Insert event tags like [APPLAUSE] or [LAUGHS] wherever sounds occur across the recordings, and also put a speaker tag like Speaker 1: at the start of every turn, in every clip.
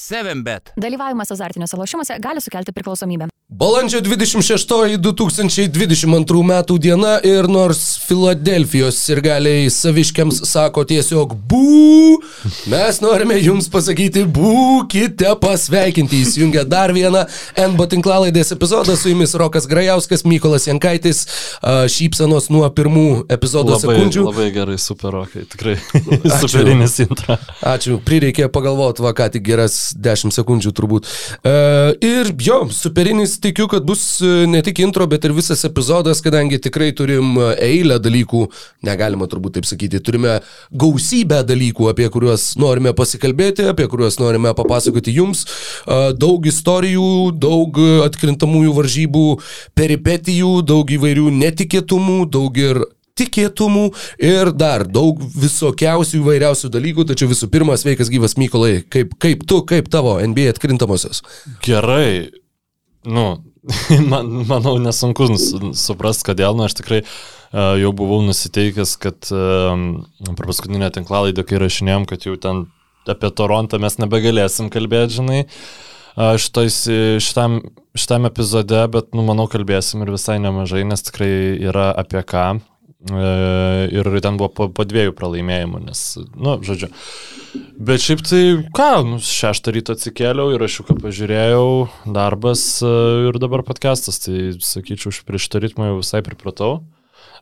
Speaker 1: 7bet.
Speaker 2: Dalyvavimas azartiniuose lošimuose gali sukelti priklausomybę.
Speaker 3: Balandžio 26 2022 metų diena ir nors Filadelfijos sirgaliai saviškiams sako tiesiog bū, mes norime jums pasakyti būkite pasveikinti. Įsijungia dar vieną NBO tinklalaidės epizodą su jumis Rokas Grajauskas, Mykolas Jankaitis, a, šypsenos nuo pirmų epizodo
Speaker 4: Labai,
Speaker 3: sekundžių.
Speaker 4: labai gerai, super rokai, tikrai. [LAUGHS] Superinis intro.
Speaker 3: Ačiū, prireikė pagalvoti, va ką tik geras 10 sekundžių turbūt. E, ir jo, superinis tikiu, kad bus e, ne tik intro, bet ir visas epizodas, kadangi tikrai turim e, eilę dalykų, negalima turbūt taip sakyti, turime gausybę dalykų, apie kuriuos norime pasikalbėti, apie kuriuos norime papasakoti jums. E, daug istorijų, daug atkrintamųjų varžybų, peripetijų, daug įvairių netikėtumų, daug ir tikėtumų ir dar daug visokiausių įvairiausių dalykų, tačiau visų pirma, sveikas gyvas Mykolai, kaip, kaip tu, kaip tavo NBA atkrintamosios.
Speaker 4: Gerai, nu, [LAUGHS] man, manau, nesunku suprasti, kodėl, nu, aš tikrai uh, jau buvau nusiteikęs, kad um, per paskutinę tinklalaidą, kai rašinėjom, kad jau ten apie Torontą mes nebegalėsim kalbėti, žinai. Uh, šitais, šitam, šitam epizode, bet, nu, manau, kalbėsim ir visai nemažai, nes tikrai yra apie ką. E, ir ten buvo po, po dviejų pralaimėjimų, nes, nu, žodžiu. Bet šiaip tai, ką, nu, šeštą rytą atsikėliau ir aš jau ką pažiūrėjau, darbas e, ir dabar podcastas, tai sakyčiau, už prieš tą ritmą jau visai pripratau.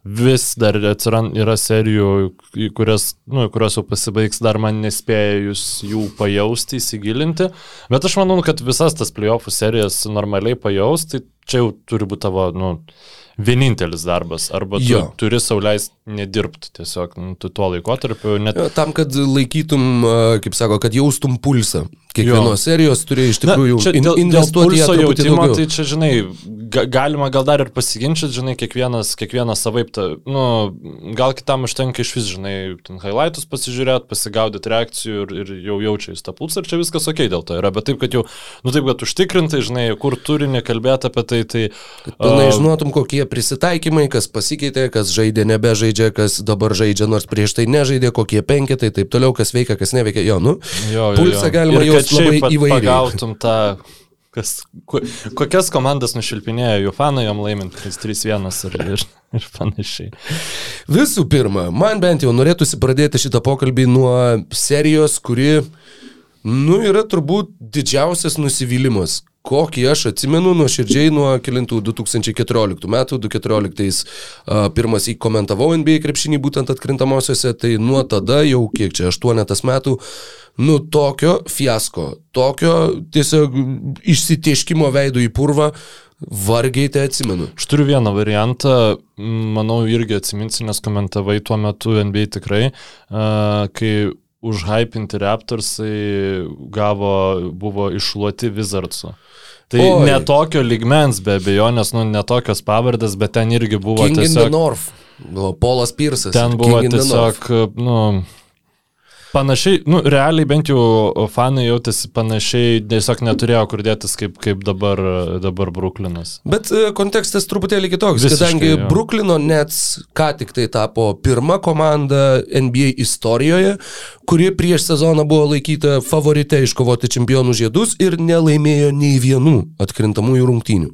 Speaker 4: Vis dar atsirand, yra serijų, kurias, nu, kurios jau pasibaigs, dar man nespėjus jų pajausti, įsigilinti. Bet aš manau, kad visas tas playoffų serijas normaliai pajausti, čia jau turi būti tavo, nu, vienintelis darbas. Arba tu
Speaker 3: Jo.
Speaker 4: turi sauliais nedirbti tiesiog nu, tu tuo laikotarpiu. Net,
Speaker 3: Jo, Tam, kad laikytum, kaip sako, kad jaustum pulsą.
Speaker 4: Jo.
Speaker 3: Kiekvienos serijos turi iš tikrųjų in,
Speaker 4: dėl, dėl
Speaker 3: investuoti į ją
Speaker 4: pulso jautimo,
Speaker 3: daugiau.
Speaker 4: tai čia, žinai, ga, galima gal dar ir pasiginčyti, žinai, kiekvienas, kiekvienas savaip, ta, nu, gal kitam užtenka iš vis, žinai, ten highlightus pasižiūrėti, pasigaudyti reakcijų ir, ir jau jaučia jis tą pulsą ir čia viskas ok dėl to yra, bet taip, kad jau, nu taip, kad užtikrintai, žinai, kur turinį kalbėti apie tai, tai...
Speaker 3: Pilnai
Speaker 4: a,
Speaker 3: žinotum, kokie prisitaikymai, kas pasikeitė, kas žaidė, nebežaidžia, kas dabar žaidžia, nors prieš tai nežaidė, kokie penketai, taip toliau, kas veikia, kas neveikia. Jo, nu,
Speaker 4: Jo, jo,
Speaker 3: pulsą galima jausti labai įvairiai.
Speaker 4: Pagautum tą, kas, kokias komandas nušilpinėjo jų fanai, jom laimint 3-1 ir, ir, ir panašiai.
Speaker 3: Visų pirma, man bent jau norėtųsi pradėti šitą pokalbį nuo serijos, kuri, nu, yra turbūt didžiausias nusivylimas. Kokį aš atsimenu nuoširdžiai nuo kilintų 2014 metų, 2014 uh, pirmas į komentavau NBA krepšinį būtent atkrintamosiose, tai nuo tada jau kiek čia, aštuonetas metų, nu tokio fiasko, tokio tiesiog išsitieškimo veidų į purvą, vargiai tai atsimenu.
Speaker 4: Aš turiu vieną variantą, manau, irgi atsiminsi, nes komentavai tuo metu NBA tikrai, kai užhypinti Raptorsai gavo, buvo iššluoti Wizardsų. Tai
Speaker 3: Oi.
Speaker 4: Oi. ne tokio ligmens, be abejonės, nu, ne tokios pavardės, bet ten irgi buvo
Speaker 3: King
Speaker 4: tiesiog...
Speaker 3: Polas Pirsas.
Speaker 4: Ten buvo tiesiog, nu, panašiai, nu, realiai bent jau fanai jautėsi panašiai, tiesiog neturėjo kur dėtis kaip, kaip dabar, dabar Bruklinas.
Speaker 3: Bet e, kontekstas truputėlį kitoks,
Speaker 4: Visiškai,
Speaker 3: kadangi
Speaker 4: jo.
Speaker 3: Bruklino Nets ką tik tai tapo pirma komanda NBA istorijoje, kuri prieš sezoną buvo laikyta favorite iškovoti čempionų žiedus ir nelaimėjo nei vienų atkrintamųjų rungtynių.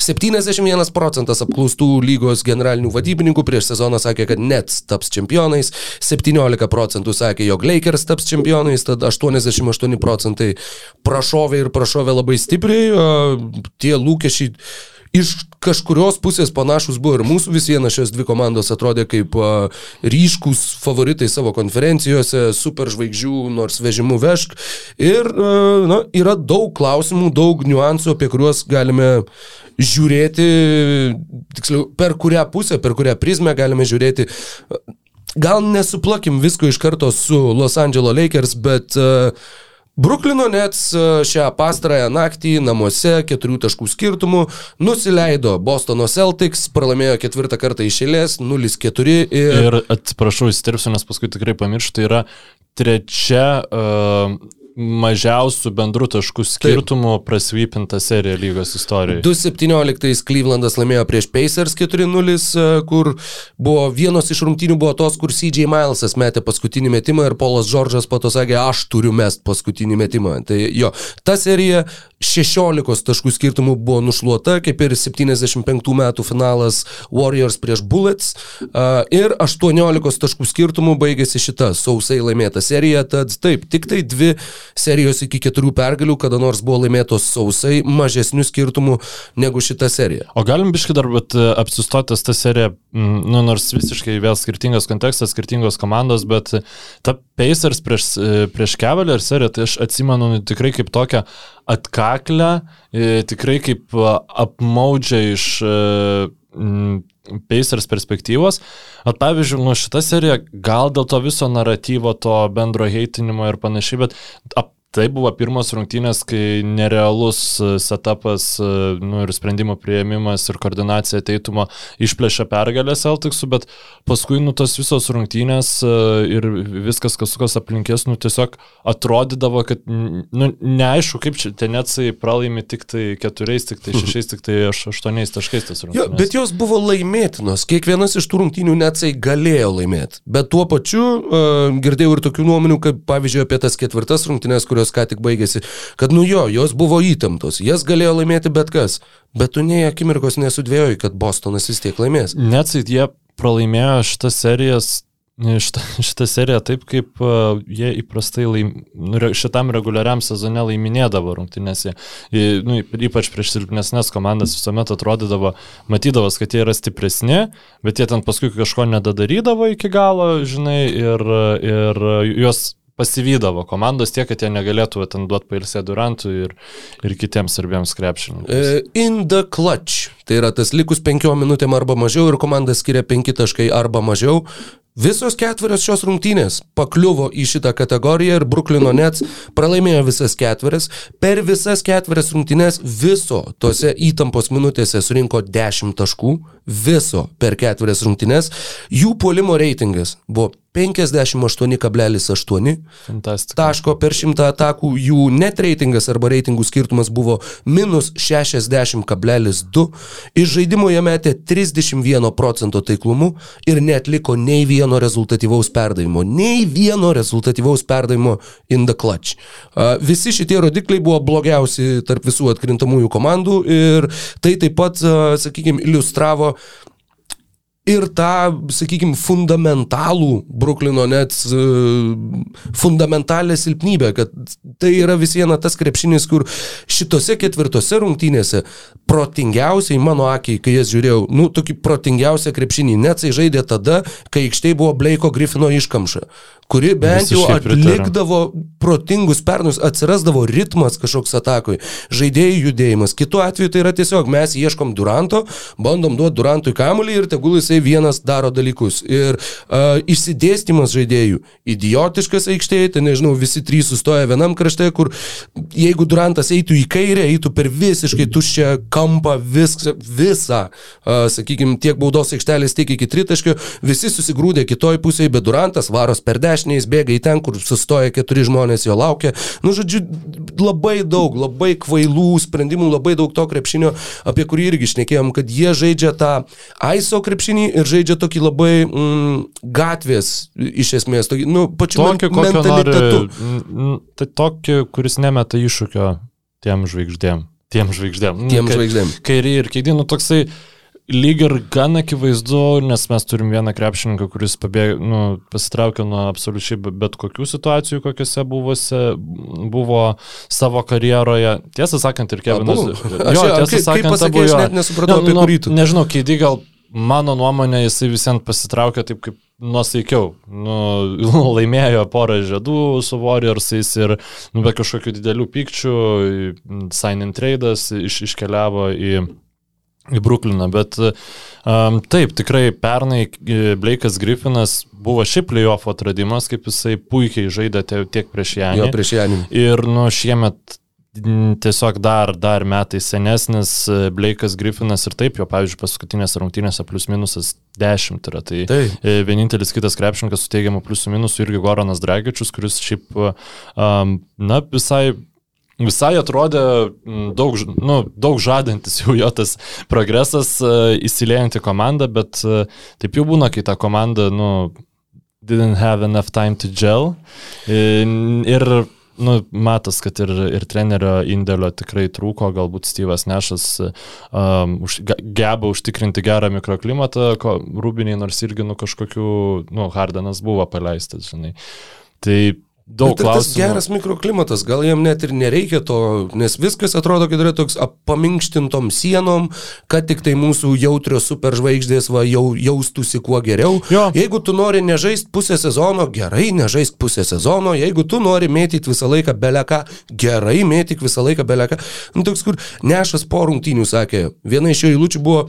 Speaker 3: 71 procentas apklaustų lygos generalinių vadybininkų prieš sezoną sakė, kad Nets taps čempionais, 17 procentų sakė, jog Lakers taps čempionais, tad 88 procentai prašovė ir prašovė labai stipriai, tie lūkesčiai iš kažkurios pusės panašus buvo ir mūsų vis viena šios dvi komandos atrodė kaip ryškus favoritai savo konferencijose, superžvaigždžių, nors vežimų vešk. Ir na, yra daug klausimų, daug niuansų, apie kuriuos galime žiūrėti, tiksliau, per kurią pusę, per kurią prizmę galime žiūrėti. Gal nesuplakim visko iš karto su Los Angeles Lakers, bet uh, Bruklino Nets e, šią pastarąją naktį namuose keturių taškų skirtumų nusileido Bostono Celtics, pralaimėjo ketvirtą kartą iš eilės 0-4 ir...
Speaker 4: Ir atsiprašau, įsiterpsiu, nes paskui tikrai pamirštu, tai yra trečia uh, mažiausių bendrų taškų skirtumų prasvypinta serija lygos istorijoje.
Speaker 3: 2017 Clevelandas laimėjo prieš Pacers 4-0, e, kur buvo vienos iš rungtynių buvo tos, kur CJ Milesas metė paskutinį metimą ir Polas Džordžas po to sakė, aš turiu mest paskutinį metimą. Tai jo, ta serija 16 taškų skirtumų buvo nušluota, kaip ir 75 metų finalas Warriors prieš Bullets uh, ir 18 taškų skirtumų baigėsi šita sausai laimėta serija, tad taip, tik tai dvi serijos iki keturių pergalių, kada nors buvo laimėtos sausai, mažesnių skirtumų negu šita serija.
Speaker 4: O galim biškai dar bet e, apsistotis tą seriją, nu, nors visiškai vėl skirtingas kontekstas, skirtingos komandos, bet ta Pacers prieš, e, prieš Cavalier seriją, tai aš atsimenu nu, tikrai kaip tokią atkaklę, e, tikrai kaip apmaudžia iš Pacers perspektyvos. At pavyzdžiui, nu šitą seriją gal dėl to viso naratyvo, to bendro heitinimo ir panašiai, bet ap, Tai buvo pirmos rungtynės, kai nerealus e, setupas e, nu, ir sprendimo prieimimas ir koordinacija teitumo išplėšė pergalę Celticsų, bet paskui nu, tos visos rungtynės e, ir viskas, kas sukos aplinkės, nu, tiesiog atrodydavo, kad nu, neaišku, kaip čia tie netsai pralaimi tik tai keturiais, tik tai šešiais, tik tai aštuoniais taškais tas rungtynės.
Speaker 3: Jo, bet jos buvo laimėtinos, kiekvienas iš tų rungtynių netsai galėjo laimėti. Bet tuo pačiu uh, girdėjau ir tokių nuomonių, kaip pavyzdžiui apie tas ketvirtas rungtynės, kur kurios ką tik baigėsi, kad nu jo, jos buvo įtemptos, jas galėjo laimėti bet kas, bet tu nei akimirkos nesudvėjai, kad Bostonas vis tiek laimės.
Speaker 4: Net jie pralaimėjo šitas serijas Šitą, šitą seriją taip, kaip uh, jie įprastai laim, šitam reguliariam sezone laiminėdavo rungtynėse. Nu, ypač prieš silpnesnės komandas visuomet atrodydavo, matydavos, kad jie yra stipresni, bet jie ten paskui kažko nedadarydavo iki galo, žinai, ir, ir juos pasivydavo komandos tiek, kad jie negalėtų ten duoti pailsę Durantui ir, ir kitiems svarbiems krepšininkams.
Speaker 3: Uh, in the clutch. Tai yra tas likus penkiom minutėm arba mažiau ir komanda skiria penki taškai arba mažiau. Visos ketverios šios rungtynės pakliuvo į šitą kategoriją ir Bruklino Nets pralaimėjo visas ketverias. Per visas ketverias rungtynės viso tose įtampos minutėse surinko 10 taškų, viso per ketverias rungtynės. Jų puolimo reitingas buvo 58,8 taško per šimtą atakų, jų net reitingas arba reitingų skirtumas buvo minus 60,2, iš žaidimo jie metė 31 procento taiklumu ir netliko nei vieno rezultatyvaus perdavimo, nei vieno rezultatyvaus perdavimo in the clutch. Visi šitie rodikliai buvo blogiausi tarp visų atkrintamųjų komandų ir tai taip pat, sakykime, iliustravo ir tą, sakykime, fundamentalų Bruklino net fundamentalę silpnybę, kad tai yra vis viena tas krepšinis, kur šitose ketvirtose rungtynėse protingiausiai, mano akiai, kai jas žiūrėjau, nu, tokį protingiausią krepšinį, net jisai žaidė tada, kai aikštėje buvo Bleiko Griffino iškamša kuri bent jau atlikdavo protingus pernus, atsirasdavo ritmas kažkoks atakui, žaidėjų judėjimas. Kitu atveju tai yra tiesiog mes ieškom Duranto, bandom duoti Durantui kamuolį ir tegul jisai vienas daro dalykus. Ir uh, išsidėstymas žaidėjų, idiotiškas aikštėje, tai nežinau, visi trys sustoja vienam krašte, kur jeigu Durantas eitų į kairę, eitų per visiškai tuščią kampą vis, visą, uh, sakykime, tiek baudos aikštelės, tiek iki tritaškio, visi susigrūdė kitoj pusėje, bet Durantas varos per 10 dešinę, jis bėga į ten, kur sustoja keturi žmonės, jo laukia. Nu, žodžiu, labai daug, labai kvailų sprendimų, labai daug to krepšinio, apie kurį irgi šnekėjom, kad jie žaidžia tą aiso krepšinį ir žaidžia tokį labai mm, gatvės, iš esmės, tokį, nu, pačiu
Speaker 4: tokį, mentalitetu. Nori, tai tokį, kuris nemeta iššūkio tiem žvaigždėm. Tiem žvaigždėm.
Speaker 3: Tiem žvaigždėm.
Speaker 4: Kairį ir keidį, nu toksai, lyg ir gan akivaizdu, nes mes turim vieną krepšininką, kuris pabėg, nu, pasitraukė nuo absoliučiai bet kokių situacijų, kokiuose buvuose, buvo savo karjeroje. Tiesą sakant, ir Kevinas.
Speaker 3: Jo, tiesą sakant, pasakė, buvo, aš net nesupratau, ne, nu, apie kurį.
Speaker 4: Nežinau, Keidį gal mano nuomonė, jisai visiems pasitraukė taip kaip nuosaikiau. Nu, [LAUGHS] laimėjo porą žiedų su Warriorsais ir nu, be kažkokių didelių pykčių, sign in tradas iš, iškeliavo į į Brukliną, bet um, taip, tikrai pernai e, Blake'as Griffinas buvo šiaip playoff atradimas, kaip jisai puikiai žaidė tiek prieš Janį.
Speaker 3: Jo, prieš Janį.
Speaker 4: Ir nu šiemet tiesiog dar, dar metai senesnis e, Blake'as Griffinas ir taip, jo, pavyzdžiui, paskutinėse rungtynėse plius minusas 10 yra. Tai
Speaker 3: Taip.
Speaker 4: e, vienintelis kitas krepšininkas su teigiamu pliusų minusų irgi Goranas Dragičius, kuris šiaip, um, na, visai Visai atrodė m, daug, nu, daug žadantis [LAUGHS] jau jo tas progresas uh, įsiliejant į komandą, bet uh, taip jau būna, kai ta komanda, nu, didn't have enough time to gel. Ir, ir nu, matas, kad ir, ir trenerio indėlio tikrai trūko, galbūt Steve'as Nešas um, už, ge- geba užtikrinti gerą mikroklimatą, ko Rūbiniai nors irgi nu kažkokiu, nu, Hardenas buvo paleistas, žinai. Tai daug
Speaker 3: Bet ir tas
Speaker 4: klausimų.
Speaker 3: geras mikroklimatas, gal jam net ir nereikia to, nes viskas atrodo, kad yra toks paminkštintom sienom, kad tik tai mūsų jautrios superžvaigždės va, jau jaustųsi kuo geriau.
Speaker 4: Jo.
Speaker 3: Jeigu tu nori nežaisti pusę sezono, gerai, nežaisk pusę sezono, jeigu tu nori mėtyti visą laiką beleką, gerai, mėtyk visą laiką beleką. Nu, toks, kur nešas po rungtynių sakė, viena iš jo eilučių buvo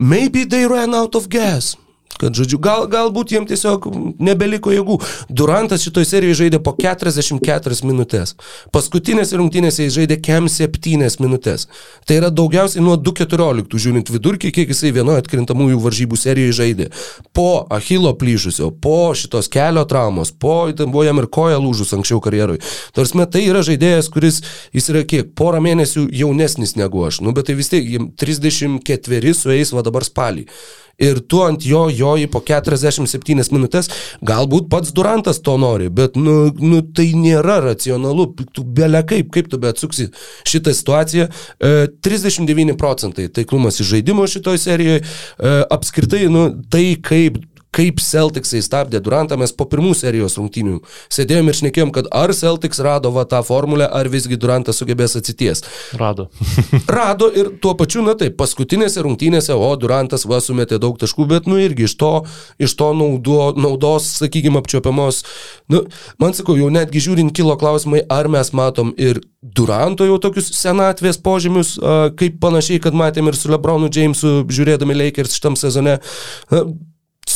Speaker 3: Maybe they ran out of gas. Kad, žodžiu, gal, galbūt jiem tiesiog nebeliko jėgų. Durantas šitoje serijoje žaidė po 44 minutės. Paskutinėse rungtynėse jis žaidė kem 7 minutės. Tai yra daugiausiai nuo 2.14, žiūrint vidurkį, kiek jisai vienoje atkrintamųjų varžybų serijoje žaidė. Po Achilo plyšusio, po šitos kelio traumos, po, ten buvo jam ir koja lūžus anksčiau karjerui. Tarsi tai yra žaidėjas, kuris jis yra kiek, porą mėnesių jaunesnis negu aš. Nu, bet tai vis tiek, jam 34 sueis va dabar spalį ir tu ant jo joji po 47 minutės, galbūt pats Durantas to nori, bet nu, nu, tai nėra racionalu, tu belia kaip, kaip tu be atsuksi šitą situaciją. E, 39 procentai taiklumas iš žaidimo šitoje serijoje, e, apskritai, nu, tai kaip kaip Celticsai stabdė Durantą, mes po pirmų serijos rungtynių sėdėjom ir šnekėjom, kad ar Celtics rado va tą formulę, ar visgi Durantas sugebės atsities.
Speaker 4: Rado. [LAUGHS]
Speaker 3: Rado ir tuo pačiu, na taip, paskutinėse rungtynėse, o Durantas va sumetė daug taškų, bet nu irgi iš to, iš to naudo, naudos, sakykime, apčiopiamos, nu, man sakau, jau netgi žiūrint kilo klausimai, ar mes matom ir Duranto jau tokius senatvės požymius, kaip panašiai, kad matėm ir su Lebronu Jamesu žiūrėdami Lakers šitam sezone.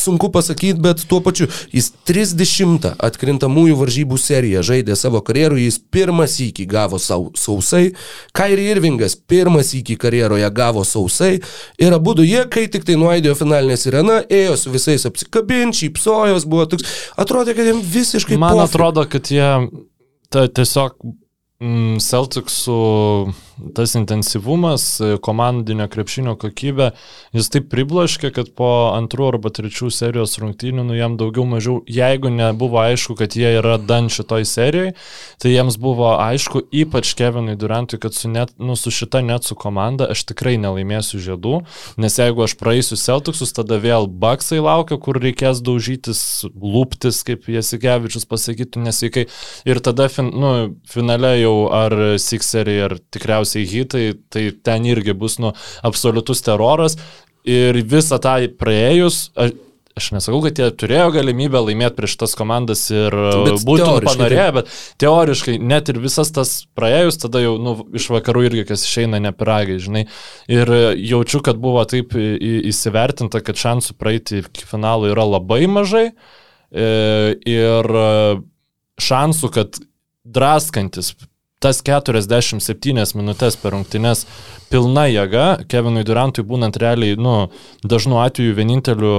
Speaker 3: Sunku pasakyti, bet tuo pačiu jis 30 atkrintamųjų varžybų seriją žaidė savo karjeroje, jis pirmas įkį gavo sau, sausai, Kairi Irvingas pirmas įkį karjeroje gavo sausai ir abu du jie, kai tik tai nuaidėjo finalinė sirena, ėjo su visais apsikabinti, šypsojos, buvo toks, atrodė, kad jam visiškai
Speaker 4: Man
Speaker 3: pofik.
Speaker 4: atrodo, kad jie ta, tiesiog mm, Celticsų tas intensyvumas, komandinio krepšinio kokybė, jis taip pribloškė, kad po antrų arba trečių serijos rungtynių, nu jam daugiau mažiau, jeigu nebuvo aišku, kad jie yra dan šitoj serijai, tai jiems buvo aišku, ypač Kevinui Durantui, kad su, net, nu, su šita net su komanda aš tikrai nelaimėsiu žiedų, nes jeigu aš praeisiu Celticsus, tada vėl Baksai laukia, kur reikės daužytis, lūptis, kaip Jasikevičius pasakytų nesveikai. Ir tada fin, nu, finale jau ar Sixeriai, ar tikriausiai hitai, tai ten irgi bus nu, absoliutus teroras. Ir visą tą praėjus, aš, nesakau, kad jie turėjo galimybę laimėti prieš tas komandas ir
Speaker 3: Bet
Speaker 4: būtų panorėję, bet teoriškai net ir visas tas praėjus, tada jau nu, iš vakarų irgi kas išeina nepiragai, žinai. Ir jaučiu, kad buvo taip įsivertinta, kad šansų praeiti iki finalo yra labai mažai. E, Ir e, šansų, kad draskantis tas 47 minutės per rungtynes pilna jėga, Kevinui Durantui būnant realiai, nu, dažnu atveju vieninteliu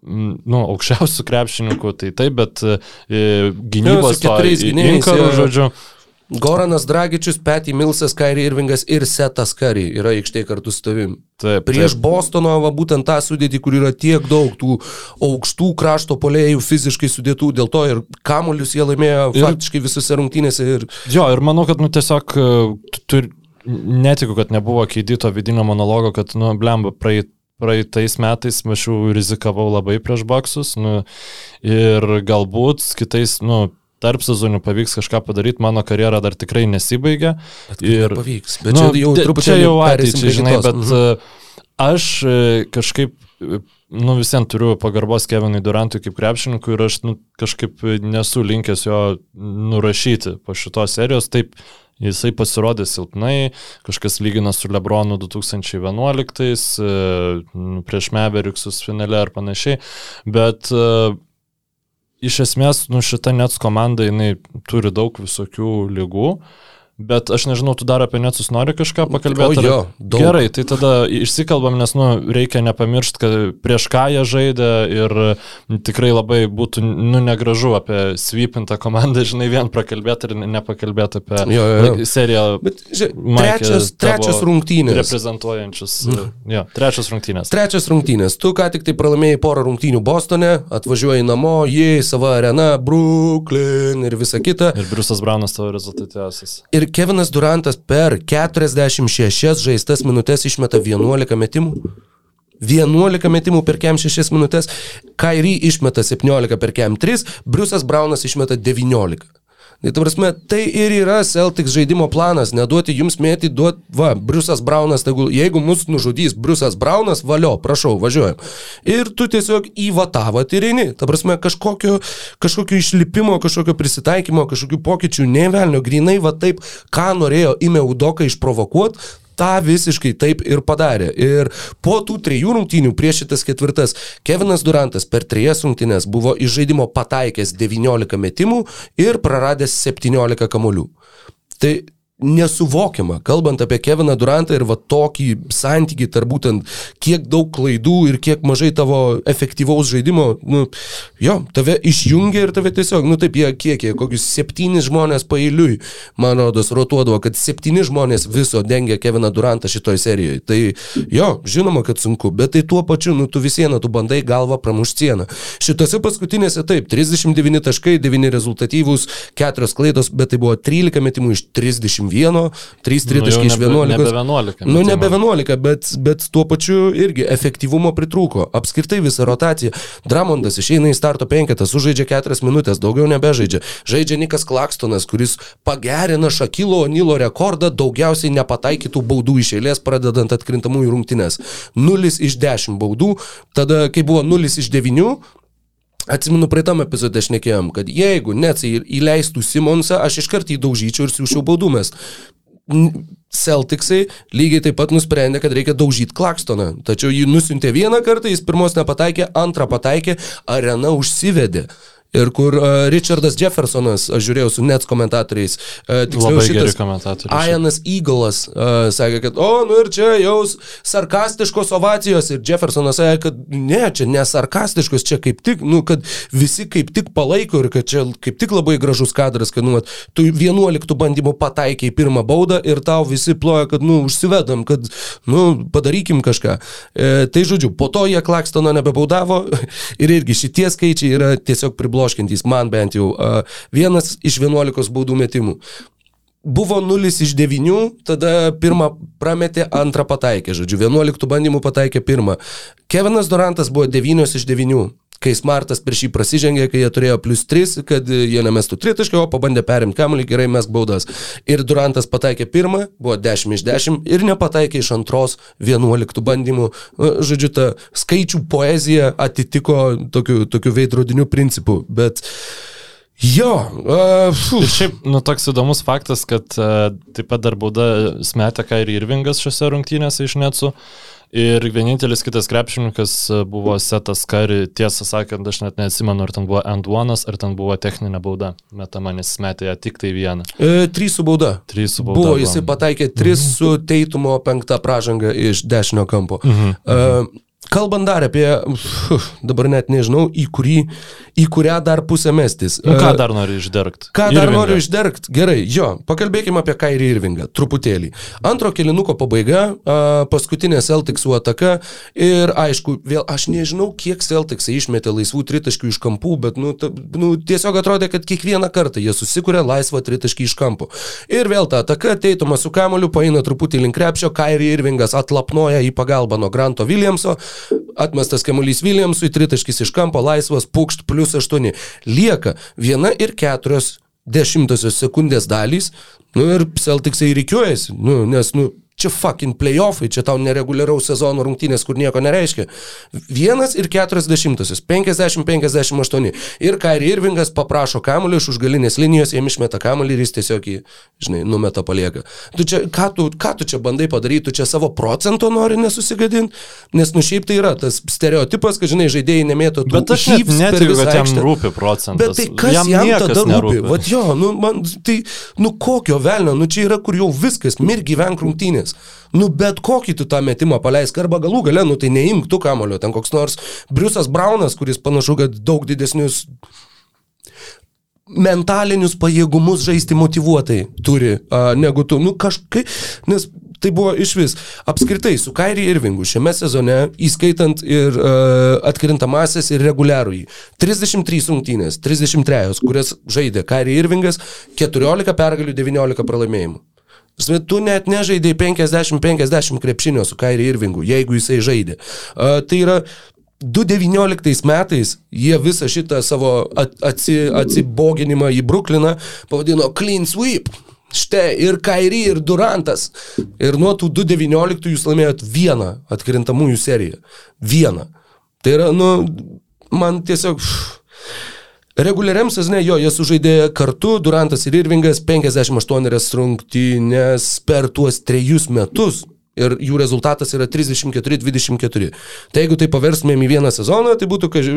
Speaker 4: nu, aukščiausių krepšininkų, tai taip, bet e, gynybos
Speaker 3: keturiais gynėjais,
Speaker 4: inkarų,
Speaker 3: jo.
Speaker 4: žodžiu.
Speaker 3: Goranas Dragičius, Petty Milsas, Kairi Irvingas ir Setas Kari yra aikštėje kartu su tavim.
Speaker 4: Taip,
Speaker 3: Prieš
Speaker 4: taip.
Speaker 3: Bostono, va, būtent tą sudėtį, kur yra tiek daug tų aukštų krašto polėjų fiziškai sudėtų, dėl to ir kamuolius jie laimėjo
Speaker 4: Ir-
Speaker 3: faktiškai visose rungtynėse. Ir...
Speaker 4: Jo, ir manau, kad, nu, tiesiog e, tu- tu, netikiu, kad nebuvo keidito vidinio monologo, kad, nu, blemba, praeit, praeitais metais aš jau rizikavau labai prieš baksus, nu, ir galbūt kitais, nu, tarp sezonių pavyks kažką padaryti, mano karjera dar tikrai nesibaigia.
Speaker 3: Ir pavyks. Bet nu, čia jau
Speaker 4: te-
Speaker 3: truputį
Speaker 4: čia jau ateičiai, žinai, bet uh, aš e, kažkaip, e, nu visiems turiu pagarbos Kevinui Durantui kaip krepšininkui ir aš nu, kažkaip nesu linkęs jo nurašyti po šitos serijos. Taip, jisai pasirodė silpnai, kažkas lygina su Lebronu 2011, e, nu, prieš Meveriksus finale ar panašiai, bet e, iš esmės, nu, šita Nets komanda, jinai turi daug visokių lygų, Bet aš nežinau, tu dar apie Netsus nori kažką pakalbėti?
Speaker 3: O jo, daug.
Speaker 4: Gerai, tai tada išsikalbam, nes, nu, reikia nepamiršti, kad prieš ką jie žaidė ir tikrai labai būtų, nu, negražu apie svypintą komandą, [LAUGHS] žinai, vien prakalbėti ir nepakalbėti apie
Speaker 3: Jo, jo, jo.
Speaker 4: seriją.
Speaker 3: Bet, žiūrėk, trečias, trečias rungtynės.
Speaker 4: Reprezentuojančius. Jo, trečias rungtynės.
Speaker 3: Trečias rungtynės. Tu ką tik tai pralaimėjai porą rungtynių Bostone, atvažiuoji namo, jį, savo arena, Brooklyn ir visa kita.
Speaker 4: Ir Briusas Braunas tavo rezultatyviausias.
Speaker 3: Ir Kevinas Durantas per 46 žaistas minutės išmeta 11 metimų. 11 metimų per kem 6 minutės, Kairi išmeta 17 per kem 3, Briusas Braunas išmeta 19. Tai, ta prasme, tai ir yra Celtics žaidimo planas, neduoti jums mėti, duoti, va, Briusas Braunas, tegul, jeigu mus nužudys Briusas Braunas, valio, prašau, važiuojam. Ir tu tiesiog į vatavą tyrini, ta prasme, kažkokio, kažkokio išlipimo, kažkokio prisitaikymo, kažkokių pokyčių, nevelnio, grinai va taip, ką norėjo Ime Udoka išprovokuoti, tą visiškai taip ir padarė. Ir po tų trijų rungtynių prieš šitas ketvirtas, Kevinas Durantas per trijas rungtynės buvo iš žaidimo pataikęs 19 metimų ir praradęs 17 kamolių. Tai nesuvokiama, kalbant apie Keviną Durantą ir va tokį santykį tarp būtent kiek daug klaidų ir kiek mažai tavo efektyvaus žaidimo, nu, jo, tave išjungia ir tave tiesiog, nu taip jie kiek, jie kokius septynis žmonės pailiui, man rodos, rotuodavo, kad septyni žmonės viso dengia Keviną Durantą šitoj serijoje. Tai jo, žinoma, kad sunku, bet tai tuo pačiu, nu tu visieną, tu bandai galvą pramušti sieną. Šitose paskutinėse taip, 39 taškai, 9 rezultatyvūs, 4 klaidos, bet tai buvo 13 metimų iš 31, 3 tritaškai iš 11.
Speaker 4: Nebe 11.
Speaker 3: Nu, nebe
Speaker 4: metimų.
Speaker 3: 11, bet, bet tuo pačiu irgi efektyvumo pritrūko. Apskritai visa rotacija. Dramondas išeina į starto penketą, sužaidžia 4 minutės, daugiau nebežaidžia. Žaidžia Nikas Klakstonas, kuris pagerina Šakilo Onilo rekordą daugiausiai nepataikytų baudų iš eilės, pradedant atkrintamųjų rungtynes. 0 iš 10 baudų, tada kai buvo 0 iš 9, Atsimenu, praeitam epizode šnekėjom, kad jeigu Netsai įleistų Simonsą, aš iškart jį daužyčiau ir siūšiau baudumės. Celticsai lygiai taip pat nusprendė, kad reikia daužyti Klakstoną. Tačiau jį nusintė vieną kartą, jis pirmos nepataikė, antrą pataikė, arena užsivedė. Ir kur uh, Richardas Jeffersonas, aš žiūrėjau su Nets komentatoriais, uh, tiksliau šitas. Ianas Eaglas uh, sakė, kad, o, nu ir čia jau sarkastiškos ovacijos ir Jeffersonas sakė, kad ne, čia ne sarkastiškos, čia kaip tik, nu, kad visi kaip tik palaiko ir kad čia kaip tik labai gražus kadras, kad, nu, vat, tu 11 bandymų pataikiai pirmą baudą ir tau visi ploja, kad, nu, užsivedam, kad, nu, padarykim kažką. E, tai žodžiu, po to jie Klakstono nebebaudavo [LAUGHS] ir irgi šitie skaičiai yra tiesiog pribloškintys, man bent jau. Vienas iš 11 baudų metimų. Buvo 0 iš 9, tada pirmą prametė, antrą pataikė, žodžiu, 11 bandymų pataikė pirmą. Kevinas Durantas buvo 9 iš 9, kai Smartas prieš jį prasižengė, kai jie turėjo plus 3, kad jie nemestų tritaškio, o pabandė perimti kamuolį, gerai mes baudas. Ir Durantas pataikė pirmą, buvo 10 iš 10 ir nepataikė iš antros 11 bandymų. Nu, Žodžiu, ta skaičių poezija atitiko tokiu, tokiu veidrodiniu principu, bet jo, uh,
Speaker 4: Ir šiaip, nu, toks įdomus faktas, kad uh, taip pat dar bauda smetė Kairi Irvingas šiose rungtynėse iš Necu. Ir vienintelis kitas krepšininkas e, buvo Setas Kari, tiesą sakant, aš net neatsimenu, ar ten buvo end one'as, ar ten buvo techninė bauda. Metama, nes metė ją tik tai vieną.
Speaker 3: E, trys su bauda.
Speaker 4: Trys su bauda
Speaker 3: Buvo, jisai pataikė tris su teitumo penktą pražangą iš dešinio kampo.
Speaker 4: Mhm.
Speaker 3: E, Kalbant dar apie, uf, dabar net nežinau, į, kurį, į kurią dar pusę mestis.
Speaker 4: Nu, ką
Speaker 3: E,
Speaker 4: dar nori išdergti?
Speaker 3: Ką dar noriu išdergti? Gerai, jo, pakalbėkime apie Kairį Irvingą, truputėlį. Antro kilinuko pabaiga, a, paskutinė Celticsų ataka ir aišku, vėl aš nežinau, kiek Celticsai išmetė laisvų tritaškių iš kampų, bet nu, ta, nu, tiesiog atrodė, kad kiekvieną kartą jie susikūrė laisvą tritaškį iš kampų. Ir vėl ta ataka, teitumas su kamoliu, paina truputį link krepšio, Kairį Irvingas atlapnoja į pagalbą nuo Granto Williamso, atmestas kamuolys Williamsui, tritaškis iš kampo, laisvas, pukšt, plus 8. Lieka viena ir keturios dešimtosios sekundės dalys, nu ir Celticsai reikiuojasi, nu, nes, nu, čia fucking playoffai, čia tau nereguliaraus sezono rungtynės, kur nieko nereiškia. Vienas ir keturiasdešimtasis, 50-58. Ir Kairi Irvingas paprašo kamuolį iš užgalinės linijos, jiem išmeta kamuolį ir jis tiesiog jį, žinai, numeta palieka. Tu čia, ką, tu, ką tu čia bandai padaryti, tu čia savo procento nori nesusigadinti, nes nu šiaip tai yra tas stereotipas, kad, žinai, žaidėjai nemėto tų
Speaker 4: Bet aš net netikiu, kad jam rūpi procentas.
Speaker 3: Bet tai kas jam, jam tada rūpi?
Speaker 4: nerūpi.
Speaker 3: Vat jo, nu, man, tai, nu kokio velnio, nu čia yra kur jau viskas, mir gyvenk rungtynės. Nu bet kokį tu tą metimą paleisk, arba galų gale, nu tai neimk tu kamulio, ten koks nors Briusas Braunas, kuris panašu, kad daug didesnius mentalinius pajėgumus žaisti motivuotai turi, a, negu tu, nu kažkaip, nes tai buvo iš vis. Apskritai, su Kairi Irvingu šiame sezone, įskaitant ir uh, atkrintamasis ir reguliarųjį. 33 rungtynės, 33, kurias žaidė Kairi Irvingas, 14 pergalių, 19 pralaimėjimų. Prasme, Tu net nežaidai 50-50 krepšinio su Kairi Irvingu, jeigu jisai žaidė. Uh, tai yra 2019 metais jie visą šitą savo at- atsi, atsiboginimą į Brukliną pavadino clean sweep. Štai ir Kairi, ir Durantas. Ir nuo tų 2019 jūs laimėjot vieną atkrintamųjų seriją. Vieną. Tai yra, nu, man tiesiog... Pff, Reguliariam sezone jo, jie sužaidė kartu, Durantas ir Irvingas 58 rungtynės per tuos trejus metus. Ir jų rezultatas yra 34-24. Tai jeigu tai paverstumėm į vieną sezoną, tai būtų kaži,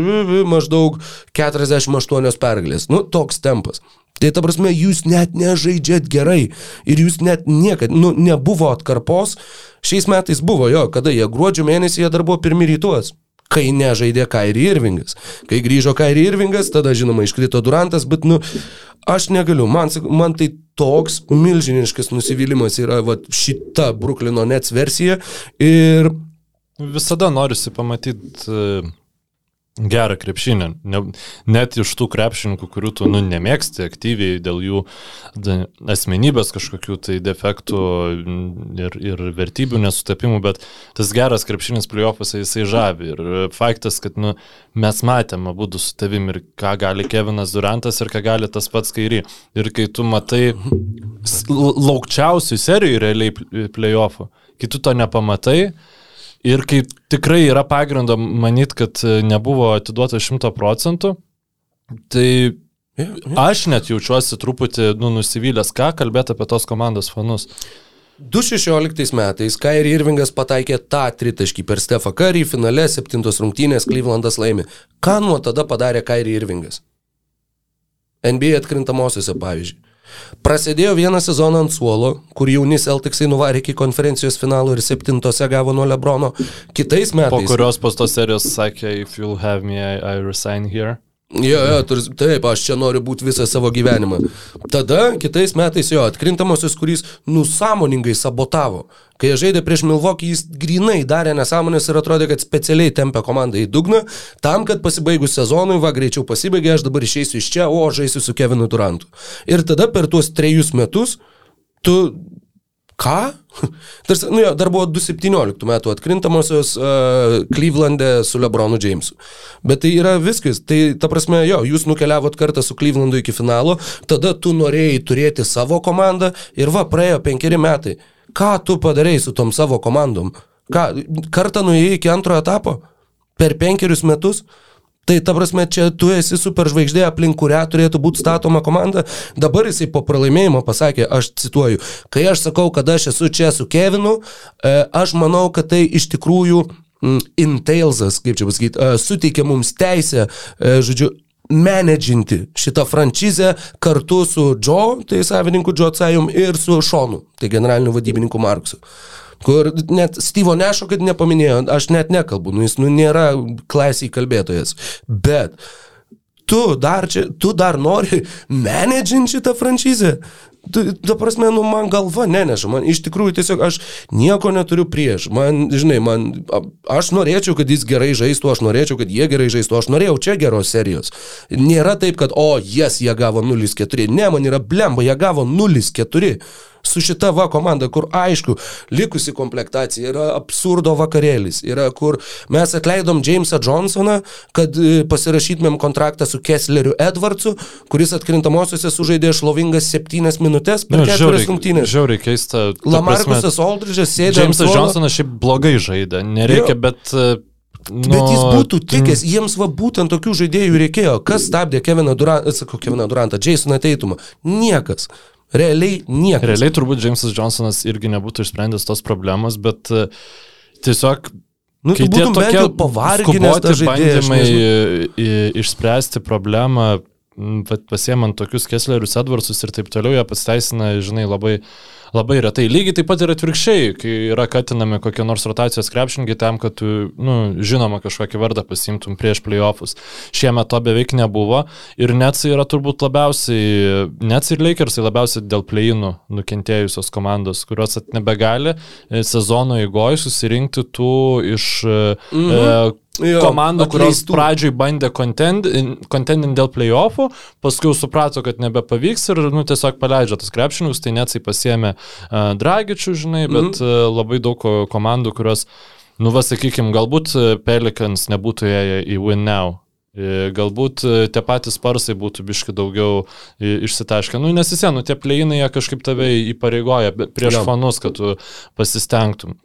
Speaker 3: maždaug 48 pergalės. Nu, toks tempas. Tai ta prasme, jūs net nežaidžiat gerai. Ir jūs net niekad, nu, nebuvo atkarpos. Šiais metais buvo jo, kada jie gruodžio mėnesį jie dar buvo pirmi rytuos kai nežaidė Kairi Irvingas. Kai grįžo Kairi Irvingas, tada žinoma iškrito Durantas, bet nu, aš negaliu, man, man tai toks milžiniškas nusivylimas yra va, šita Bruklino Nets versija ir
Speaker 4: Visada norisi pamatyti gerą krepšinį. Ne, net iš tų krepšininkų, kurių tu nu, nemėgsti aktyviai dėl jų asmenybės kažkokių tai defektų ir, ir vertybių nesutapimų, bet tas geras krepšinis playoffuose jisai žavi. Ir faktas, kad nu, mes matėme abu su tavim ir ką gali Kevinas Durantas ir ką gali tas pats Kairi. Ir kai tu matai laukčiausių serijų realiai pl- playoffų, kai tu to nepamatai, Ir kai tikrai yra pagrindo manyti, kad e, nebuvo atiduota 100 procentų, tai aš net jaučiuosi truputį nu, nusivylęs, ką kalbėti apie tos komandos fanus.
Speaker 3: 2016 metais Kairi Irvingas pataikė tą tritaškį per Stefą Curry, finale septintos rungtynės Clevelandas laimi. Ką nuo tada padarė Kairi Irvingas? NBA atkrintamosiose pavyzdžiui. Prasidėjo vieną sezoną ant suolo, kur jauni Celticsai nuvarė iki konferencijos finalo ir septintose gavo nuo Lebrono. Kitais
Speaker 4: Po
Speaker 3: metais.
Speaker 4: kurios po tos serijos sakė, if you'll have me, I, I resign here.
Speaker 3: Jo, jo, turs- taip, aš čia noriu būti visą savo gyvenimą. Tada kitais metais jo atkrintamosios, kuris nusamoningai sabotavo. Kai jie žaidė prieš Milvokį, jis grinai darė nesąmonės ir atrodė, kad specialiai tempia komandą į dugną, tam, kad pasibaigus sezonui, va greičiau pasibaigė, aš dabar išeisiu iš čia, o žaisiu su Kevinu Durantu. Ir tada per tuos trejus metus tu Ką? Tarsi, nu jo, dar buvo 2017 metų atkrintamosios uh, Cleveland'e su Lebronu Jamesu. Bet tai yra viskas. Tai ta prasme, jo, jūs nukeliavot kartą su Clevelandu iki finalo, tada tu norėjai turėti savo komandą ir va, praėjo penkeri metai. Ką tu padarėjai su tom savo komandom? Ką, kartą nuėjai iki antrojo etapo? Per penkerius metus? Tai ta prasme, čia tu esi superžvaigždė, aplink kurią turėtų būti statoma komanda. Dabar jisai po pralaimėjimo pasakė, aš cituoju, kai aš sakau, kad aš esu čia su Kevinu, e, aš manau, kad tai iš tikrųjų mm, entailsas, kaip čia pasakyti, e, suteikia mums teisę, e, žodžiu, menedžinti šitą franšizę kartu su Joe, tai savininku Joe Tsajum, ir su Šonu, tai generaliniu vadybininku Marksu. Kur net Stevo Nešo, kad nepaminėjo, aš net nekalbu, nu jis nu, nėra klasiai kalbėtojas. Bet tu dar, čia, tu dar nori menedžinti šitą franšizę. Tu, ta prasme, nu, man galva neneša, man iš tikrųjų tiesiog aš nieko neturiu prieš. Man, žinai, man, aš norėčiau, kad jis gerai žaistų, aš norėčiau, kad jie gerai žaistų, aš norėjau čia geros serijos. Nėra taip, kad, o, jas jie gavo 0-4. Ne, man yra blemba, jie gavo 0-4. Su šita va komanda, kur aišku, likusi komplektacija yra absurdo vakarėlis, yra kur mes atleidom Jamesą Johnsoną, kad e, pasirašytumėm kontraktą su Kessleriu Edwardsu, kuris atkrintamosiose sužaidė šlovingas septynes minutės per
Speaker 4: Nu,
Speaker 3: keturias rungtynės.
Speaker 4: Žiauriai keista. ta
Speaker 3: Lamarkusas Aldridge'as sėdė.
Speaker 4: Jamesas. Johnsonas šiaip blogai žaidė, nereikia,
Speaker 3: Jo.
Speaker 4: bet... e, Nu,
Speaker 3: Bet jis būtų tikęs, jiems va būtent tokių žaidėjų reikėjo. Kas stabdė Keviną Durantą, sakau, Keviną Durantą, Jasoną Teitumą? Niekas. Realiai niekas.
Speaker 4: Realiai turbūt Jamesas Johnsonas irgi nebūtų išsprendęs tos problemos, bet e, tiesiog
Speaker 3: nu,
Speaker 4: kai tie tokie
Speaker 3: žaidėjas.
Speaker 4: bandymai i- išspręsti problemą, vat pasiemant tokius Kesslerius Edwardsus ir taip toliau, jie pasiteisina, žinai, labai, labai retai. Lygiai taip pat ir atvirkščiai, kai yra katinami kokie nors rotacijos krepšininkai tam, kad tu, nu, žinoma, kažkokį vardą pasimtum prieš playoffus. Šiemet to beveik nebuvo ir Netsai yra turbūt labiausiai, Nets ir Lakersai labiausiai dėl pleinų nukentėjusios komandos, kurios nebegali e, sezono įgoj susirinkti tų iš mhm. e,
Speaker 3: Jo,
Speaker 4: komandų, kurios
Speaker 3: atleistų.
Speaker 4: pradžioj bandė kontendinti dėl playoffų, paskui jau suprato, kad nebepavyks ir nu, tiesiog paleidžia tas krepšinius, tai net jisai pasiemė uh, Dragičių, žinai, bet
Speaker 3: Mhm.
Speaker 4: uh, labai daug ko- komandų, kurios, nu, va, sakykime, galbūt e, Pelicans nebūtų ėję į Win Now. E, Galbūt e, tie patys sparsai būtų biški daugiau e, išsitaškę. Nu, nes vis vien, nu, tie pleinai kažkaip tave įpareigoja prieš
Speaker 3: Jo.
Speaker 4: fanus, kad tu pasistengtum.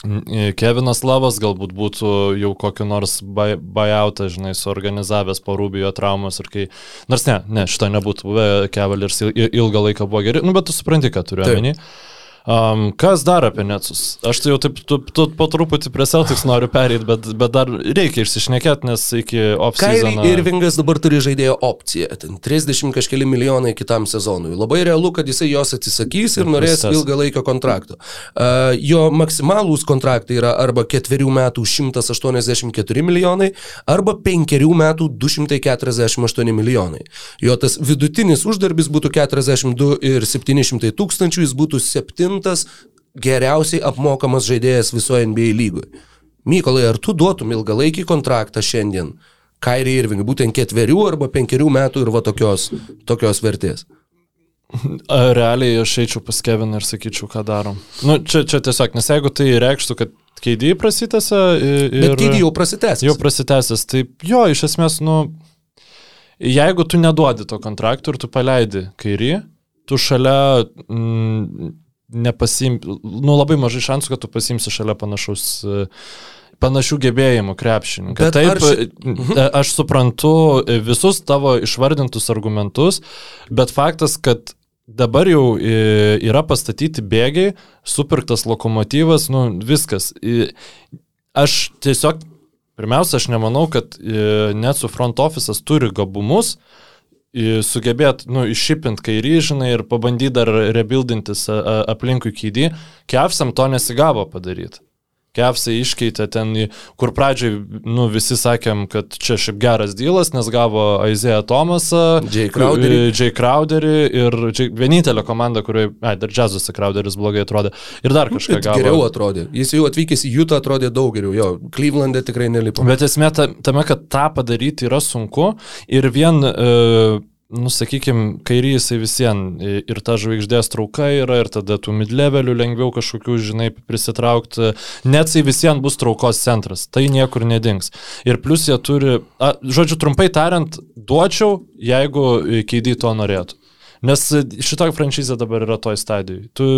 Speaker 4: Mm, Kevinas Lavas galbūt būtų jau kokį nors buyoutą, žinai, suorganizavęs po Rubijo traumos ir kai... Nors ne, ne, šito nebūtų buvę, il- ilgą laiką buvo geri, nu bet tu supranti, ką turiu
Speaker 3: Taip.
Speaker 4: Um, kas dar apie Netsus? Aš tai jau taip tu, tu, po truputį prie Celtics noriu pereiti, bet, bet dar reikia išsišnekėti, nes iki
Speaker 3: Kairi
Speaker 4: off-season...
Speaker 3: Irvingas dabar turi žaidėjo opciją, ten 30 kažkeli milijonai kitam sezonui. Labai realu, kad jisai jos atsisakys ir norės
Speaker 4: prasitęs.
Speaker 3: ilgalaikio kontrakto. Uh, jo maksimalūs kontraktai yra arba ketverių metų 184 milijonai, arba penkerių metų 248 milijonai. Jo tas vidutinis uždarbis būtų 42 ir 700 tūkstančių, jis būtų septintas geriausiai apmokamas žaidėjas visoje NBA lygoje. Mykolai, ar tu duotum ilgalaikį kontraktą šiandien Kairi Irvingui, būtent ketverių arba penkerių metų ir va tokios, tokios vertės?
Speaker 4: Realiai aš eičiau pas Keviną ir sakyčiau, ką darom. Nu, čia, čia tiesiog, nes jeigu tai reikštų, kad keidėjai prasitęsia ir...
Speaker 3: Bet kėdį jau prasitęs.
Speaker 4: Jau prasitęsęs, tai jo, iš esmės, nu, jeigu tu neduodi to kontrakto ir tu paleidi kairį, tu šalia mm, nepasim, nu labai mažai šansų, kad tu pasimsi šalia panašaus panašių gebėjimų krepšininką. Taip,
Speaker 3: ši-
Speaker 4: e, aš suprantu visus tavo išvardintus argumentus, bet faktas, kad dabar jau e, yra pastatyti bėgiai, supirktas lokomotyvas, nu viskas. E, Aš tiesiog, pirmiausia, aš nemanau, kad net su front office'as turi gabumus e, sugebėt, nu, iššipint kairį, žinai, ir pabandyti dar rebuildintis aplinkui kydį. Kevsam to nesigavo padaryti. Kevsai iškeitė ten, kur pradžiai, nu, visi sakėm, kad čia šiaip geras dealas, nes gavo Aizėją Tomasą,
Speaker 3: Jay Crowderį.
Speaker 4: Jay Crowderį ir Jay, vienintelė komanda, kurioje, ai, dar Džazuose Crowderis blogai atrodė. Ir dar kažką
Speaker 3: Bet
Speaker 4: gavo.
Speaker 3: geriau atrodė. Jis jau atvykęs į Jutą atrodė daug geriau. Jo, Cleveland'e tikrai nelipo.
Speaker 4: Bet esmė ta, tame, kad tą padaryti yra sunku ir vien, e, nu, sakykime, kairys jisai visiems ir ta žvaigždės trauka yra ir tada tų midlevelių lengviau kažkokių, žinai, prisitraukti. Net jisai visiems bus traukos centras, tai niekur nedings. Ir plus jie turi, a, žodžiu, trumpai tariant, duočiau, jeigu keidį to norėtų. Nes šita franšizė dabar yra toj stadijai. Tu,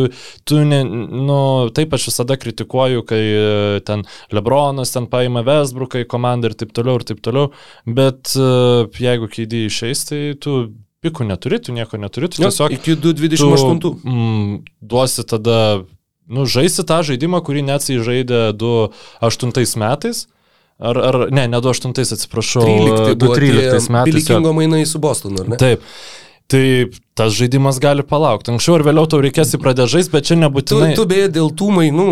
Speaker 4: tu ne, nu, taip aš visada kritikuoju, kai e, ten Lebronas ten paima Vesbruką į komandą ir taip toliau ir taip toliau, bet e, jeigu keidį išeis, tai tu pikų neturi, tu nieko neturi, tu
Speaker 3: Jo,
Speaker 4: tiesiog
Speaker 3: iki 228.
Speaker 4: tu, mm, duosi tada, nu, žaisti tą žaidimą, kurį net jis žaidė 2008 metais. Ar, ar ne, ne 2008, atsiprašau,
Speaker 3: 13 buvo
Speaker 4: 2013 metais. jo.
Speaker 3: Bilikingo mainai su Bostonu, ar ne?
Speaker 4: Taip. Tai tas žaidimas gali palaukti. Anksčiau ar vėliau tau reikės į pradę žaisti, bet čia
Speaker 3: Tu,
Speaker 4: nebūtinai.
Speaker 3: tu beje dėl tų mainų,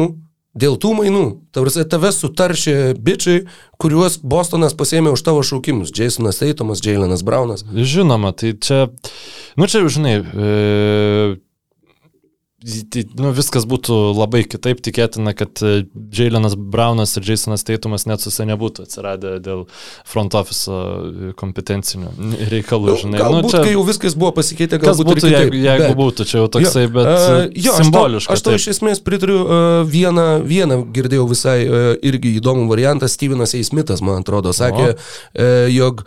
Speaker 3: dėl tų mainų, tave sutaršė bičiai, kuriuos Bostonas pasėmė už tavo šaukimus. Jasonas Teitomas, Jailenas Braunas.
Speaker 4: Žinoma, tai čia, nu čia, žinai, e, nu, viskas būtų labai kitaip, tikėtina, kad e, Jailenas Braunas ir Jasonas Teitumas net susė nebūtų atsiradę dėl front office e, kompetencinių reikalų, žinai.
Speaker 3: Galbūt,
Speaker 4: nu,
Speaker 3: čia, kai jau viskas buvo pasikeitę, galbūt
Speaker 4: būtų, jeigu, jeigu
Speaker 3: bet-
Speaker 4: būtų, čia jau toksai,
Speaker 3: Jo,
Speaker 4: bet
Speaker 3: e,
Speaker 4: uh,
Speaker 3: jo, aš tau-
Speaker 4: simboliška.
Speaker 3: Aš tau iš esmės pritariu uh, vieną, vieną girdėjau visai uh, irgi įdomų variantą, Stevenas A. Smithas, man atrodo, sakė, uh, jog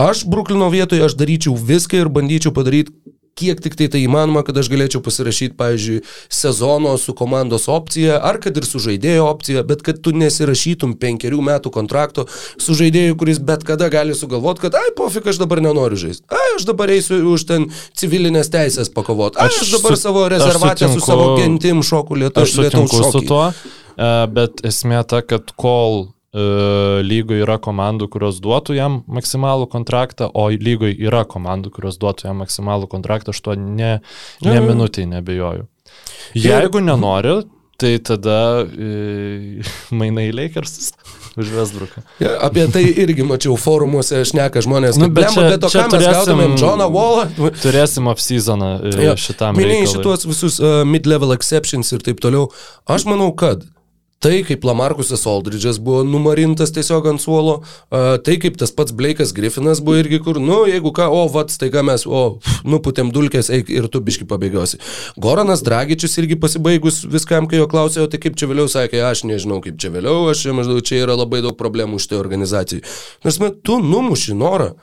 Speaker 3: aš Bruklino vietoje aš daryčiau viską ir bandyčiau padaryti kiek tik tai tai įmanoma, kad aš galėčiau pasirašyti, pavyzdžiui, sezono su komandos opcija, ar kad ir su žaidėjo opcija, bet kad tu nesirašytum penkerių metų kontrakto su žaidėju, kuris bet kada gali sugalvoti, kad, ai, pofik, aš dabar nenoriu žaisti, ai, aš dabar eisiu už ten civilinės teisės pakovoti,
Speaker 4: Aš
Speaker 3: aš dabar
Speaker 4: su-
Speaker 3: savo rezervatę su savo gentim šoku lietu,
Speaker 4: Aš sutinku su
Speaker 3: šokį.
Speaker 4: tuo, e, bet esmė ta, kad kol lygoje yra komandų, kurios duotų jam maksimalų kontraktą, o lygoje yra komandų, kurios duotų jam maksimalų kontraktą, aš tuo ne, ne minutį nebejoju. Jeigu nenori, tai tada e, [LAUGHS] mainai į Lakers už Westbrooką.
Speaker 3: Ja, apie tai irgi mačiau forumuose, šneka žmonės,
Speaker 4: Nu, bet
Speaker 3: blemba,
Speaker 4: čia-
Speaker 3: bet o
Speaker 4: čia
Speaker 3: ką mes
Speaker 4: turėsim-
Speaker 3: gautumėm, Johną Wallą?
Speaker 4: Turėsim off-seasoną e,
Speaker 3: Jo,
Speaker 4: šitam
Speaker 3: Minėjai šitos visus uh, mid-level exceptions ir taip toliau. Aš manau, kad tai, kaip Lamarkusas Aldridge'as buvo numarintas tiesiog ant suolo, tai kaip tas pats Blake'as Griffinas buvo irgi kur, nu, jeigu ką, o, vat, staiga mes, o, nuputėm dulkės, eik ir tu biški pabėgiosi. Goranas Dragičius irgi pasibaigus viskam, kai jo klausė, o tai kaip čia vėliau sakė, aš nežinau, kaip čia vėliau, aš čia maždaug čia yra labai daug problemų šitai organizacijai. Nors, met, tu numuši norą.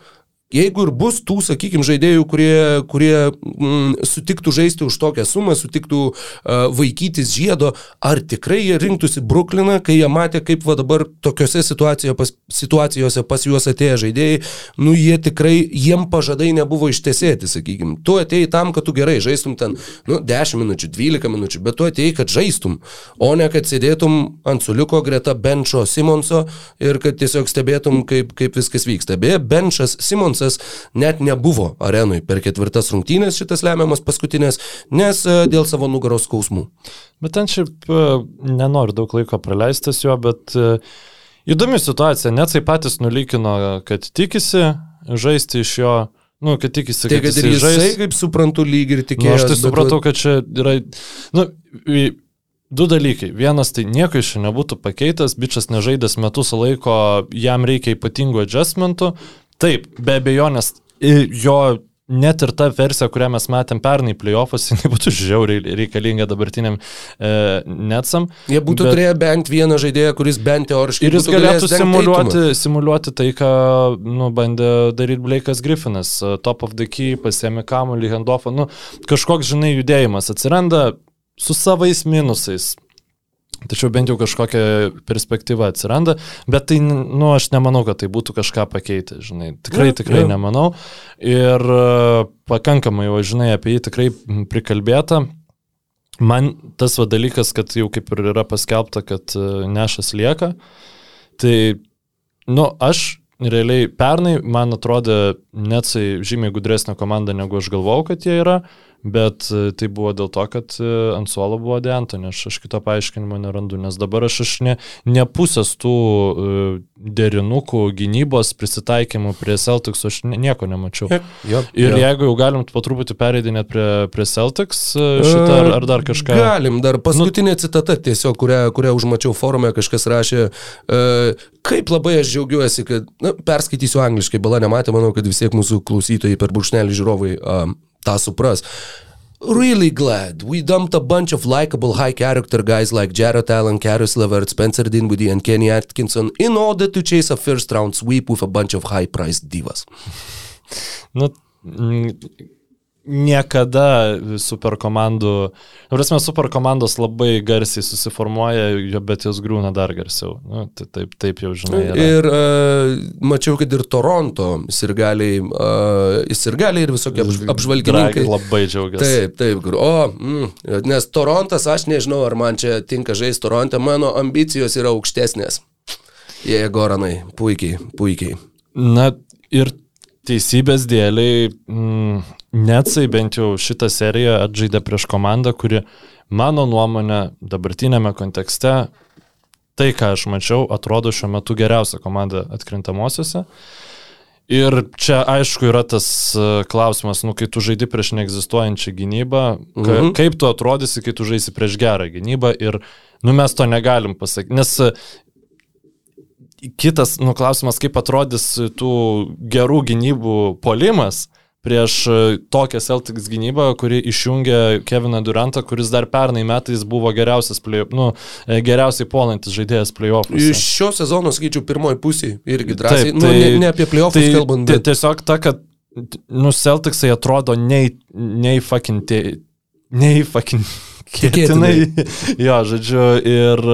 Speaker 3: Jeigu ir bus tų, sakykime, žaidėjų, kurie, kurie mm, sutiktų žaisti už tokią sumą, sutiktų uh, vaikytis žiedo, ar tikrai jie rinktųsi Brukliną, kai jie matė, kaip va dabar tokiuose situacijose pas, situacijose pas juos atėję žaidėjai, nu jie tikrai, jiem pažadai nebuvo ištesėti, sakykime. Tu atėjai tam, kad tu gerai žaistum ten, nu, 10 minučių, 12 minučių, bet tu atėjai, kad žaistum, o ne kad sėdėtum ant suliko greta Benčo Simonso ir kad tiesiog stebėtum, kaip, kaip viskas vyksta. Beje, Benčas Simonsas net nebuvo arenui per ketvirtas rungtynės šitas lemiamas paskutinės, nes e, dėl savo nugaros skausmų.
Speaker 4: Bet ten šiaip e, nenoriu daug laiko praleistas jo, bet e, įdomi situacija. Net jisai patys nulykino, kad tikisi žaisti iš jo, nu, kad tikisi,
Speaker 3: Tai
Speaker 4: kad,
Speaker 3: kad ir
Speaker 4: jisai
Speaker 3: jisai, kaip suprantu, lyg ir
Speaker 4: Nu,
Speaker 3: tikėjo.
Speaker 4: aš tai supratau, kad čia yra, nu, du dalykai. Vienas tai nieko iš čia nebūtų pakeitęs, bičias nežaidęs metus laiko, jam reikia ypatingų adjustmentų. Taip, be abejonės, jo net ir ta versija, kurią mes matėm pernai playoffas, [LAUGHS] jinai būtų žiauriai reikalinga dabartiniam e, Netsam.
Speaker 3: Jie būtų
Speaker 4: bet-
Speaker 3: turėję bent vieną žaidėją, kuris bent teoriškai
Speaker 4: Ir jis galėtų simuliuoti, simuliuoti tai, ką nu, bandė daryti Blake'as Griffinas. Top of the key, pasiemi kamuolį, handoffą. Nu, kažkoks, žinai, judėjimas atsiranda su savais minusais. Tačiau bent jau kažkokia perspektyva atsiranda, bet tai, nu, aš nemanau, kad tai būtų kažką pakeitę, žinai. Tikrai,
Speaker 3: Jo,
Speaker 4: tikrai
Speaker 3: jo.
Speaker 4: nemanau. Ir e, pakankamai, jau, žinai, apie jį tikrai prikalbėta. Man tas va dalykas, kad jau kaip ir yra paskelbta, kad e, nešas lieka, tai, nu, aš realiai pernai, man atrodė, netsai žymiai gudresnė komanda, negu aš galvojau, kad jie yra, bet e, tai buvo dėl to, kad e, ant suolo buvo Deantonė, aš, aš kito paaiškinimo nerandu, nes dabar aš, aš ne, ne pusės tų e, derinukų, gynybos, prisitaikymų prie Celtics, aš ne, nieko nemačiau.
Speaker 3: Jo,
Speaker 4: Ir
Speaker 3: jo.
Speaker 4: jeigu jau galim po truputį pereidinėti prie, prie Celtics šitą ar, ar dar kažką.
Speaker 3: Galim, dar paskutinė nu, citata tiesiog, kurią, kurią užmačiau forume, kažkas rašė, kaip labai aš džiaugiuosi, kad, na, perskaitysiu angliškai, bala nematė, manau, kad vis tiek mūsų klausytojai per burkšnelį žiūrovai um, tą supras. Really glad we dumped a bunch of likable high character guys like Jared Allen, Karis Levert, Spencer Dinwiddie and Kenny Atkinson in order to chase a first round sweep with a bunch of high priced divas.
Speaker 4: Nu, niekada super komandų, prasme, super komandos labai garsiai susiformuoja, bet jos grūna dar garsiau. Nu, tai taip, taip jau žinai. Yra.
Speaker 3: Ir uh, mačiau, kad ir Toronto sirgaliai, uh, sirgaliai ir visokie apž- apžvalgininkai.
Speaker 4: Dragi labai džiaugiasi.
Speaker 3: Taip, taip, kur. O, mm, nes Torontas, aš nežinau, ar man čia tinka žaisti Toronte, mano ambicijos yra aukštesnės. Jie, Goranai, puikiai, puikiai.
Speaker 4: Na ir teisybės dėliai, mm, Netsai bent jau šitą seriją atžaidė prieš komandą, kuri, mano nuomonė, dabartinėme kontekste, tai ką aš mačiau, atrodo šiuo metu geriausia komanda atkrintamosiose. Ir čia aišku yra tas e, klausimas, nu, kai tu žaidi prieš neegzistuojančią gynybą,
Speaker 3: Mhm.
Speaker 4: kaip tu atrodysi, kai tu žaisi prieš gerą gynybą ir, nu, mes to negalim pasakyti. Nes e, kitas, nu, klausimas, kaip atrodys tų gerų gynybų polimas prieš e, tokią Celtics gynybą, kuri išjungia Keviną Durantą, kuris dar pernai metais buvo geriausias, play, nu, e, geriausiai puolantis žaidėjas
Speaker 3: Iš
Speaker 4: playoff'uose.
Speaker 3: šio sezono, sakyčiau, pirmoji pusė irgi drąsiai.
Speaker 4: Taip,
Speaker 3: nu,
Speaker 4: tai-
Speaker 3: ne, ne apie playoffs
Speaker 4: Tai
Speaker 3: kalbant,
Speaker 4: ti-
Speaker 3: bet
Speaker 4: tiesiog ta, kad, nu, Celticsai atrodo nei, nei fucking, nei fucking kėtinai. [LAUGHS] jo, žodžiu, ir,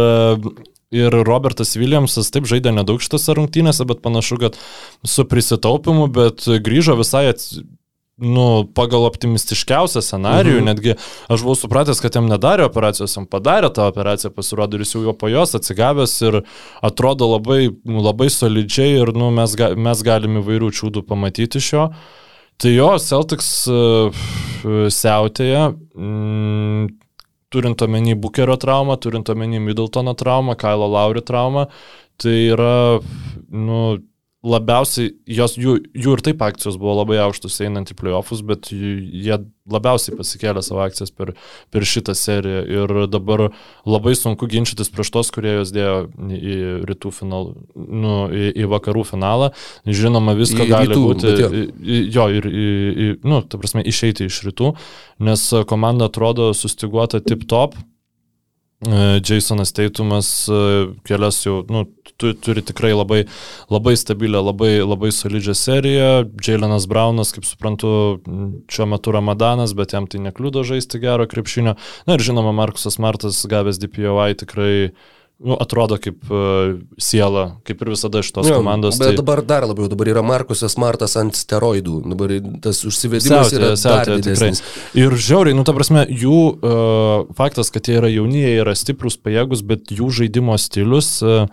Speaker 4: ir Robertas Williamsas taip žaidė nedaug šitose rungtynėse, bet panašu, kad su prisitaupimu, bet grįžo visai ats, nu, pagal optimistiškiausią scenarijų, mhm. netgi aš buvau supratęs, kad jam nedarė operacijos, jam padarė tą operaciją, pasirodo, ir jis jau jo po jos atsigavęs ir atrodo labai, labai solidžiai ir nu, mes, ga, mes galime įvairių čiūdų pamatyti iš jo. Tai jo, Celtics uh, siautėja, mm, turint omeny Bukerio traumą, turint omeny Middletono traumą, Kailo Lauri traumą, tai yra, nu, labiausiai, jos, jų, jų ir taip akcijos buvo labai aukštus einant į playoffus, bet jų- jie labiausiai pasikėlė savo akcijas per, per šitą seriją ir dabar labai sunku ginčytis prieš tos, kurie jos dėjo į rytų finalą, nu, į, į vakarų finalą. Žinoma, visko
Speaker 3: Į
Speaker 4: gali
Speaker 3: rytų,
Speaker 4: būti,
Speaker 3: jo.
Speaker 4: į- jo, ir, į, į, nu, ta prasme, išeiti iš rytų, nes komanda atrodo sustiguota tip top. E, Jasonas Teitumas e, kelias jau, nu, tu, turi tikrai labai, labai stabilę, labai, labai solidžią seriją. Jailenas Braunas, kaip suprantu, šiuo metu Ramadanas, bet jam tai nekliudo žaisti gero krepšinio. Na ir žinoma, Markusas Martas gavęs DPOI tikrai nu, atrodo kaip uh, siela, kaip ir visada šitos
Speaker 3: Jo,
Speaker 4: komandos.
Speaker 3: Bet
Speaker 4: tai-
Speaker 3: dabar dar labiau, dabar yra Markusas Martas ant steroidų, dabar tas užsivedimas
Speaker 4: Siautėja,
Speaker 3: yra dar
Speaker 4: siautėja tikrai.
Speaker 3: didesnis.
Speaker 4: Ir žiauriai, nu ta prasme, jų uh, faktas, kad jie yra jauni, jie yra stiprus, pajėgus, bet jų žaidimo stilius, uh,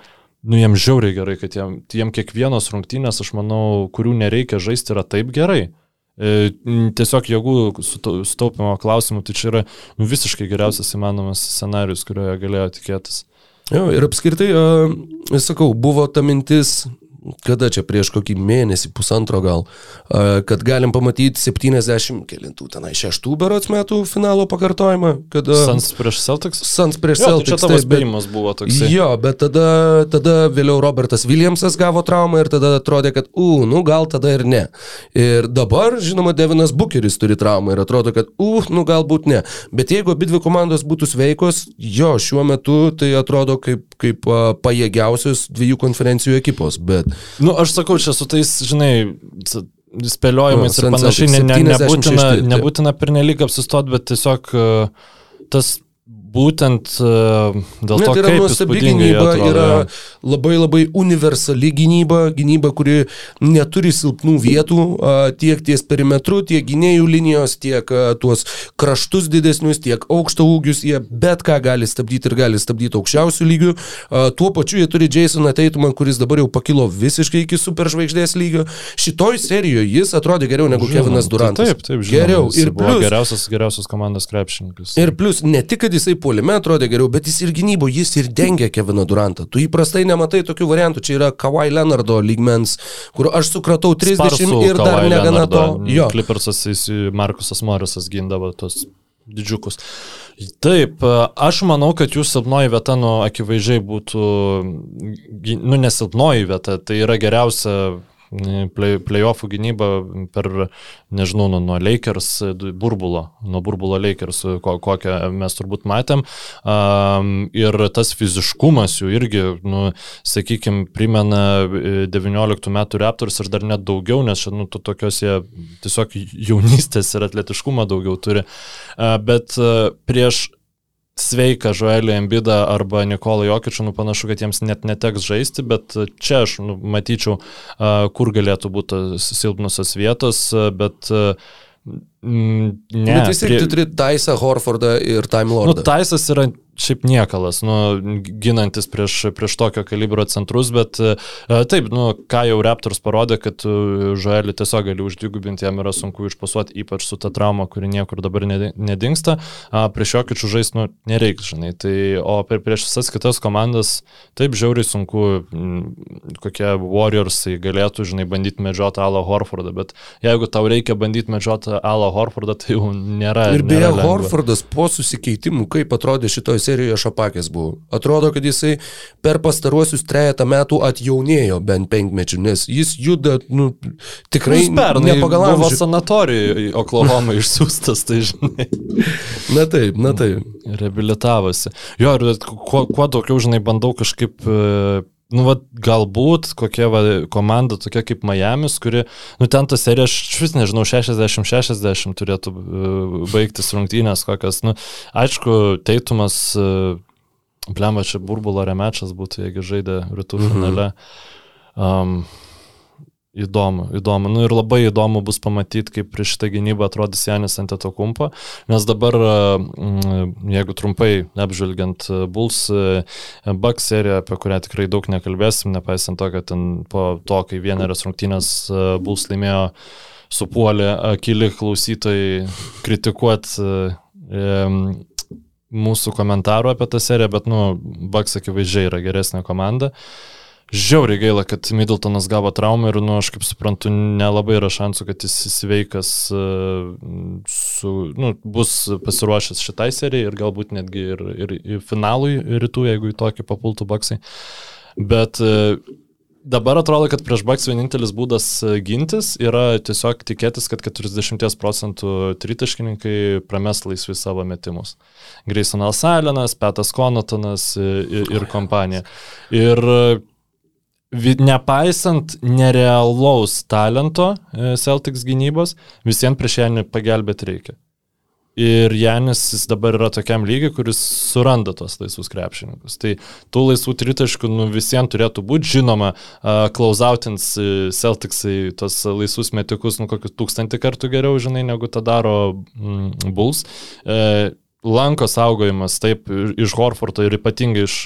Speaker 4: nu jiem žiauriai gerai, kad jiem, jiem kiekvienos rungtynės, aš manau, kurių nereikia žaisti, yra taip gerai. Tiesiog jėgų sutau- sutaupimo klausimų, tai čia yra nu, visiškai geriausias įmanomas scenarius, kurio jie galėjo tikėtis.
Speaker 3: Jo, ir apskritai, sakau, buvo ta mintis, kada čia prieš kokį mėnesį, pusantro gal, kad galim pamatyti 70, kelintų tenai, šeštų berots metų finalo pakartojimą, kada...
Speaker 4: Sans prieš Celtics?
Speaker 3: Sans prieš
Speaker 4: Jo, tai
Speaker 3: Celtics.
Speaker 4: čia tavo spėjimas buvo toksai.
Speaker 3: Jo, bet tada, tada vėliau Robertas Williamsas gavo traumą ir tada atrodė, kad, u, nu gal tada ir ne. Ir dabar, žinoma, Devinas Bucheris turi traumą ir atrodo, kad, u, nu galbūt ne. Bet jeigu abi dvi komandos būtų sveikos, jo, šiuo metu tai atrodo kaip, kaip pajėgiausios dviejų konferencijų ekipos. Bet
Speaker 4: Nu, aš sakau, čia su tais, žinai, spėliojimais
Speaker 3: Jo,
Speaker 4: ir panašiai, ne, ne,
Speaker 3: 76,
Speaker 4: nebūtina, nebūtina pernelyg apsistot, bet tiesiog e, tas būtent e, dėl
Speaker 3: Ne,
Speaker 4: to,
Speaker 3: tai yra nuostabi gynyba,
Speaker 4: atrodo,
Speaker 3: yra labai labai universali gynyba, gynyba, kuri neturi silpnų vietų tiek ties perimetru, tiek gynėjų linijos, tiek tuos kraštus didesnius, tiek aukšto ūgius, jie bet ką gali stabdyti ir gali stabdyti aukščiausių lygių. Tuo pačiu jie turi Jasoną Teitumą, kuris dabar jau pakilo visiškai iki superžvaigždės lygio. Šitoj serijoje jis atrodė geriau negu
Speaker 4: Žinoma,
Speaker 3: Kevinas
Speaker 4: tai
Speaker 3: Durantas.
Speaker 4: Taip, taip, žinoma,
Speaker 3: Geriau. Ir plus,
Speaker 4: geriausias, geriausias komandos krepšininkas.
Speaker 3: Ir plus, ne tik, kad jisai puolime atrodė geriau, bet jis ir gynybo, jis ir dengia Keviną Durantą. Tu įprastai nematai tokių variantų, čia yra Kawhi Leonardo lygmens, kur aš sukratau 30
Speaker 4: Sparsų
Speaker 3: ir dar
Speaker 4: Kawhi
Speaker 3: negana to.
Speaker 4: Leonardo,
Speaker 3: Jo.
Speaker 4: Klipersas, jis, Markusas Morisas gindavo tos didžiukus. Taip, aš manau, kad jų silpnoji vieta, nu, akivaizdžiai būtų, nu, nesilpnoji vieta, tai yra geriausia mm, playoffų gynyba per, nežinau, nuo, nuo Lakers burbulo, nuo burbulo Lakers, ko, kokią mes turbūt matėm. Um, ir tas fiziškumas jų irgi, nu, sakykime, primena e, 19 metų Raptors ir dar net daugiau, nes čia, nu, to, tokios jie tiesiog jaunystės ir atletiškumo daugiau turi. Uh, bet uh, prieš sveiką Žoelį Embidą arba Nikolą Jokičių, nu panašu, kad jiems net neteks žaisti, bet čia aš nu, matyčiau, uh, kur galėtų būti silpnusios vietos, uh, bet ne.
Speaker 3: bet vis tiek tu turi Taisą, Horfordą ir Time
Speaker 4: Nu,
Speaker 3: Lordą.
Speaker 4: Taisas yra šiaip niekalas, nu, ginantis prieš, prieš tokio kalibro centrus, bet e, taip, nu, ką jau Raptors parodė, kad Žoelį tiesiog gali uždvigubinti, jam yra sunku išpasuoti, ypač su ta trauma, kuri niekur dabar nedingsta, prieš jokį čiūžais, nu, nereiks, žinai. Tai, o per, prieš visas kitas komandas, taip, žiauriai sunku, kokie Warriorsai galėtų, žinai, bandyti medžioti Alą Horfordą, bet jeigu tau reikia bandyti medžioti Alą Horfordą, tai jau nėra.
Speaker 3: Ir beje, Horfordas po susikeitimų, kaip atrodė šitoje serijoje šapakės buvo. Atrodo, kad jisai per pastaruosius trejata metų atjaunėjo bent penkmečių, nes jis juda, nu, tikrai
Speaker 4: nepagal amžių. Buvo sanatorijoje Oklahoma išsiųstas, tai žinai. [LAUGHS]
Speaker 3: Na taip, na taip.
Speaker 4: Reabilitavosi. Jo, ir kuo, kuo daugiau, žinai, bandau kažkaip e, nu, va, galbūt kokia va, komanda tokia kaip Miami's, kuri, nu, ten ta serija, aš vis nežinau, 60-60 turėtų uh, baigtis rungtynės kokias, nu, aišku, Teitumas, uh, blemba čia burbulo remečas būtų, jeigu žaidė rytų mhm. finale. Um, Įdomu, įdomu. Nu ir labai įdomu bus pamatyti, kaip prieš šitą gynybą atrodys Janis ant to kumpo, nes dabar, mm, jeigu trumpai apžvelgiant Bulls Bucks seriją, apie kurią tikrai daug nekalbėsim, nepaisant to, kad ten po to, kai vieneras rungtynės Bulls laimėjo, supuolė akili klausytojai kritikuoti mūsų komentarų apie tą seriją, bet, nu, Bucks akivaizdžiai yra geresnė komanda. Uh, Žiauriai gaila, kad Middletonas gavo traumą ir, nu, aš kaip suprantu, nelabai yra šansų, kad jis sveikas e, su, nu, bus pasiruošęs šitai serijai ir galbūt netgi ir, ir, ir finalui rytų, jeigu į tokį papultų baksai. Bet e, dabar atrodo, kad prieš baks vienintelis būdas e, gintis yra tiesiog tikėtis, kad 40 procentų tritaškininkai prames laisvi savo metimus. Graysonas Allenas, Petas Konotonas ir, ir kompanija. Ir nepaisant nerealaus talento e, Celtics gynybos, visiems prieš Janį pagelbėti reikia. Ir Janis jis dabar yra tokiam lygiai, kuris suranda tos laisvus krepšininkus. Tai tų laisvų tritaškų nu, visiems turėtų būti žinoma, klausautins e, Celticsai tos laisvus metikus nu kokius tūkstantį kartų geriau, žinai, negu tą daro mm, Bulls. Uh, lanko saugojimas, taip, iš Horforto ir ypatingai iš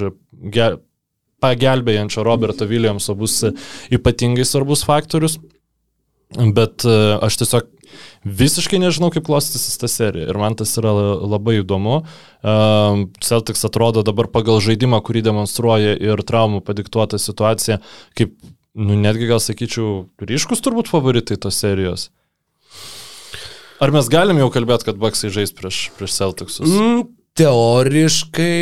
Speaker 4: pagelbėjančio Roberto Williamso bus ypatingai svarbus faktorius. Bet e, aš tiesiog visiškai nežinau, kaip klostysis ta serija. Ir man tas yra labai įdomu. E, Celtics atrodo dabar pagal žaidimą, kurį demonstruoja ir traumų padiktuota situacija, kaip, nu, netgi gal sakyčiau, ryškus turbūt favoritai tos serijos. Ar mes galim jau kalbėti, kad Baksai žais prieš, prieš Celticsus? Mm,
Speaker 3: teoriškai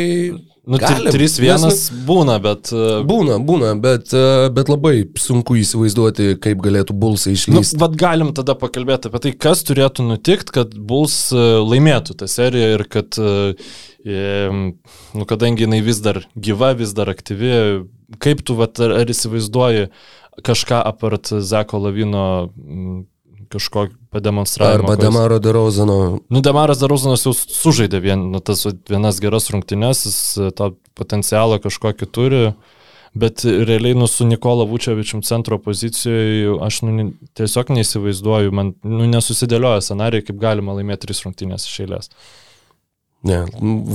Speaker 4: Nu, 3-1 nes... būna, bet...
Speaker 3: E, būna, būna, bet, e, bet labai sunku įsivaizduoti, kaip galėtų Bulsai išlysti.
Speaker 4: Nu, bet galim tada pakalbėti apie tai, kas turėtų nutikti, kad Buls e, laimėtų tą seriją ir kad, nu, kadangi jinai vis dar gyva, vis dar aktyvi, kaip tu, vat, ar, ar įsivaizduoji kažką apart Zeko Lavino kažkokį pademonstravimą.
Speaker 3: Arba Demaro Derozano.
Speaker 4: Nu, Demaras Derozanas jau sužaidė vien, nu, tas vienas geras rungtynes, jis e, tą potencialą kažkokį turi, bet realiai nu, su Nikola Vučevičium centro pozicijoje aš nu, tiesiog neįsivaizduoju, man nu, nesusidėlioja scenarijai, kaip galima laimėti tris rungtynės iš eilės.
Speaker 3: Ne,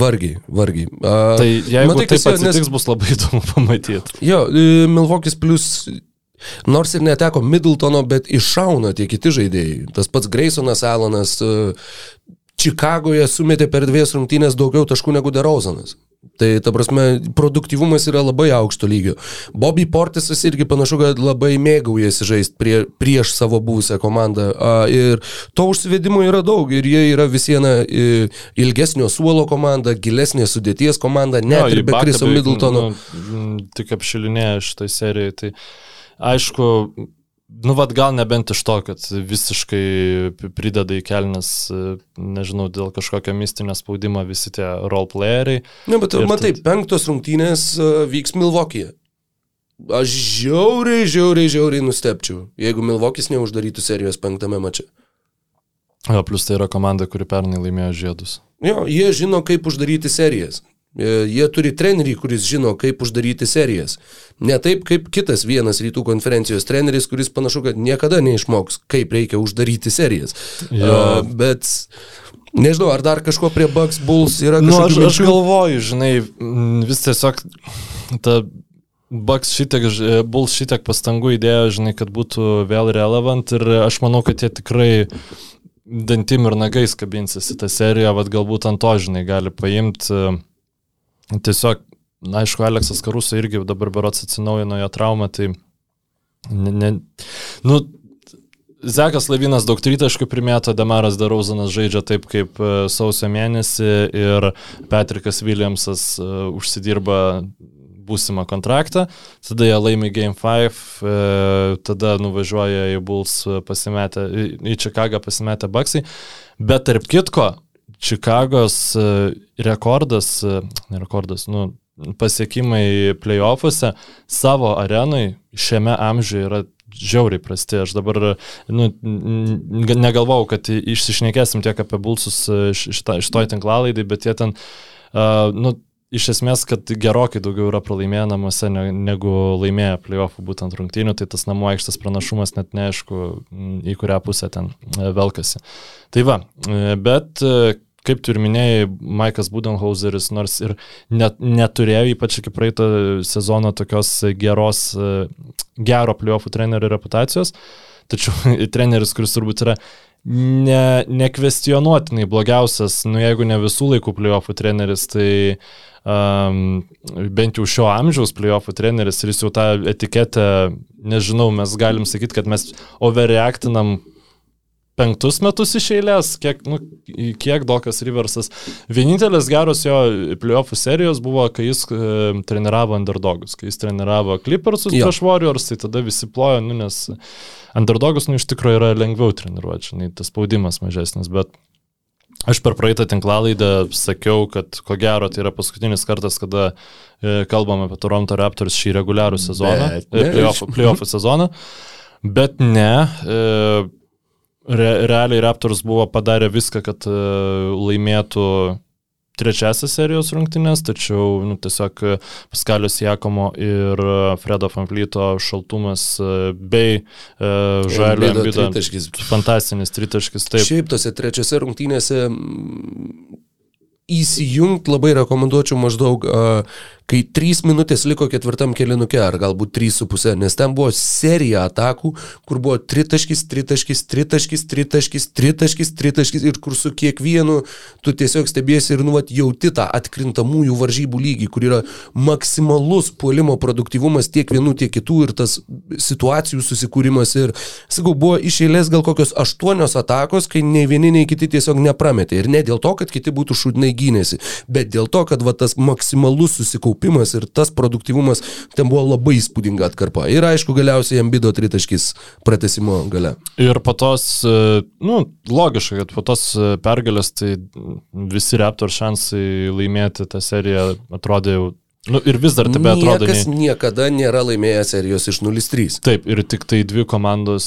Speaker 3: vargiai, vargiai.
Speaker 4: A, tai jeigu matai, taip atsitiks, nes... bus labai [LAUGHS] įdomu pamatyti.
Speaker 3: Jo, e, Milvokis plus Nors ir neteko Middletono, bet iššauna tie kiti žaidėjai. Tas pats Graysonas Alanas e, Čikagoje sumetė per dvies rungtynės daugiau taškų negu Derauzanas. Tai ta prasme, produktyvumas yra labai aukšto lygio. Bobby Portisas irgi panašu, kad labai mėgaujasi žaisti prie, prieš savo buvusią komandą. A, ir to užsivedimo yra daug. Ir jie yra vis viena ilgesnio suolo komanda, gilesnės sudėties komanda, net jo, ir be Kriso Middletono.
Speaker 4: Nu, tik apšilinėja šitą seriją. Tai aišku, Nu, vad gal nebent iš to, kad visiškai prideda į kelnes, nežinau, dėl kažkokio mistinio spaudimo visi tie roleplayeriai.
Speaker 3: Ne, bet matai, tad... penktos rungtynės e, vyks Milvokyje. Aš žiauriai, žiauriai, žiauriai nustepčiau, jeigu Milvokis neuždarytų serijos penktame mače.
Speaker 4: O, plus tai yra komanda, kuri pernai laimėjo žiedus.
Speaker 3: Jo, jie žino, kaip uždaryti serijas. E, jie turi trenerį, kuris žino, kaip uždaryti serijas. Ne taip kaip kitas vienas rytų konferencijos treneris, kuris panašu, kad niekada neišmoks, kaip reikia uždaryti serijas. Ja. Uh, bet Nežinau, ar dar kažko prie Bucks Bulls yra
Speaker 4: Nu, aš, aš galvoju, žinai, vis tiesiog ta Bucks šitiek, ž- Bulls šitiek pastangų įdėjo, žinai, kad būtų vėl relevant ir aš manau, kad jie tikrai dantim ir nagais kabinsis į tą seriją, vad galbūt ant to, žinai, gali paimti. Tiesiog, na, aišku, Aleksas Karuso irgi dabar berots atsinaujino jo traumą, tai ne, ne, nu, Zekas Lavinas daug tritaškų primėto, Demaras Darauzanas žaidžia taip kaip e, sausio mėnesį ir Patrikas Williamsas e, užsidirba būsimą kontraktą, tada jie laimi Game 5, e, tada nuvažiuoja į Bulls pasimetę, į Čikagą pasimetę Baksai, bet tarp kitko, Čikagos e, rekordas, e, ne rekordas, nu, pasiekimai playoffuose savo arenui šiame amžiuje yra žiauriai prasti. Aš dabar nu, negalvau, kad išsišnekėsim tiek apie bulsus e, šitoj tinklalaidai, bet jie ten, uh, nu, iš esmės, kad gerokai daugiau yra pralaimėję namuose ne- negu laimėję playoffų būtent rungtynių, tai tas namų aikštės pranašumas net neaišku, į kurią pusę ten velkasi. Tai va, bet kaip tu ir minėjai, Maikas Budenhauseris nors ir net, neturėjo, ypač iki praeito sezono, tokios geros, gero playoffų trenerio reputacijos, tačiau [LAUGHS] treneris, kuris turbūt yra ne, nekvestionuotinai blogiausias, nu jeigu ne visų laikų playoffų treneris, tai um, bent jau šio amžiaus playoffų treneris ir jis jau tą etiketę, nežinau, mes galim sakyti, kad mes overreactinam penktus metus iš eilės, kiek, nu, kiek Dokas Riversas. Vienintelis geros jo playoffų serijos buvo, kai jis e, treniravo underdogus, kai jis treniravo Clippersus
Speaker 3: Jo.
Speaker 4: prieš Warriors, tai tada visi plojo, nu, nes underdogus, nu, iš tikrųjų yra lengviau treniruoti, žinai, tas spaudimas mažesnis, bet Aš per praeitą tinklalaidą sakiau, kad ko gero tai yra paskutinis kartas, kada e, kalbam apie Toronto Raptors šį reguliarų sezoną, e, playoffų play sezoną, bet ne. E, re, realiai Raptors buvo padarę viską, kad e, laimėtų trečiasias serijos rungtynės, tačiau nu, tiesiog e, Paskalius Jakomo ir e, Fredo Fanflyto šaltumas bei e, Žalio Embido
Speaker 3: tritaškis.
Speaker 4: fantastinis tritaškis. Taip,
Speaker 3: Šiaip tose trečiose rungtynėse mm, įsijungti labai rekomenduočiau maždaug, a, kai 3 minutės liko ketvirtam kelinuke, ar galbūt 3,5, nes ten buvo serija atakų, kur buvo tritaškis, tritaškis, tritaškis, tritaškis, tritaškis, tritaškis ir kur su kiekvienu tu tiesiog stebėsi ir nuvat jauti tą atkrintamųjų varžybų lygį, kur yra maksimalus puolimo produktyvumas tiek vienų, tiek kitų ir tas situacijų susikūrimas ir, sakau, buvo iš eilės gal kokios aštuonios atakos, kai nei vieni, nei kiti tiesiog neprametė. Ir ne dėl to, kad kiti būtų šudnai gynėsi, bet dėl to, kad va, tas maksimalus susikaupimas ir tas produktyvumas ten buvo labai įspūdinga atkarpa. Ir aišku, galiausiai Ambido tritaškis pratesimo gale.
Speaker 4: Ir po tos, e, nu, logiška, kad po tos e, pergalės, tai visi Raptor šansai laimėti tą seriją atrodė jau, nu, ir vis dar tebe atrodo.
Speaker 3: Niekas
Speaker 4: nei-
Speaker 3: niekada nėra laimėjęs serijos iš 0-3.
Speaker 4: Taip, ir tik tai dvi komandos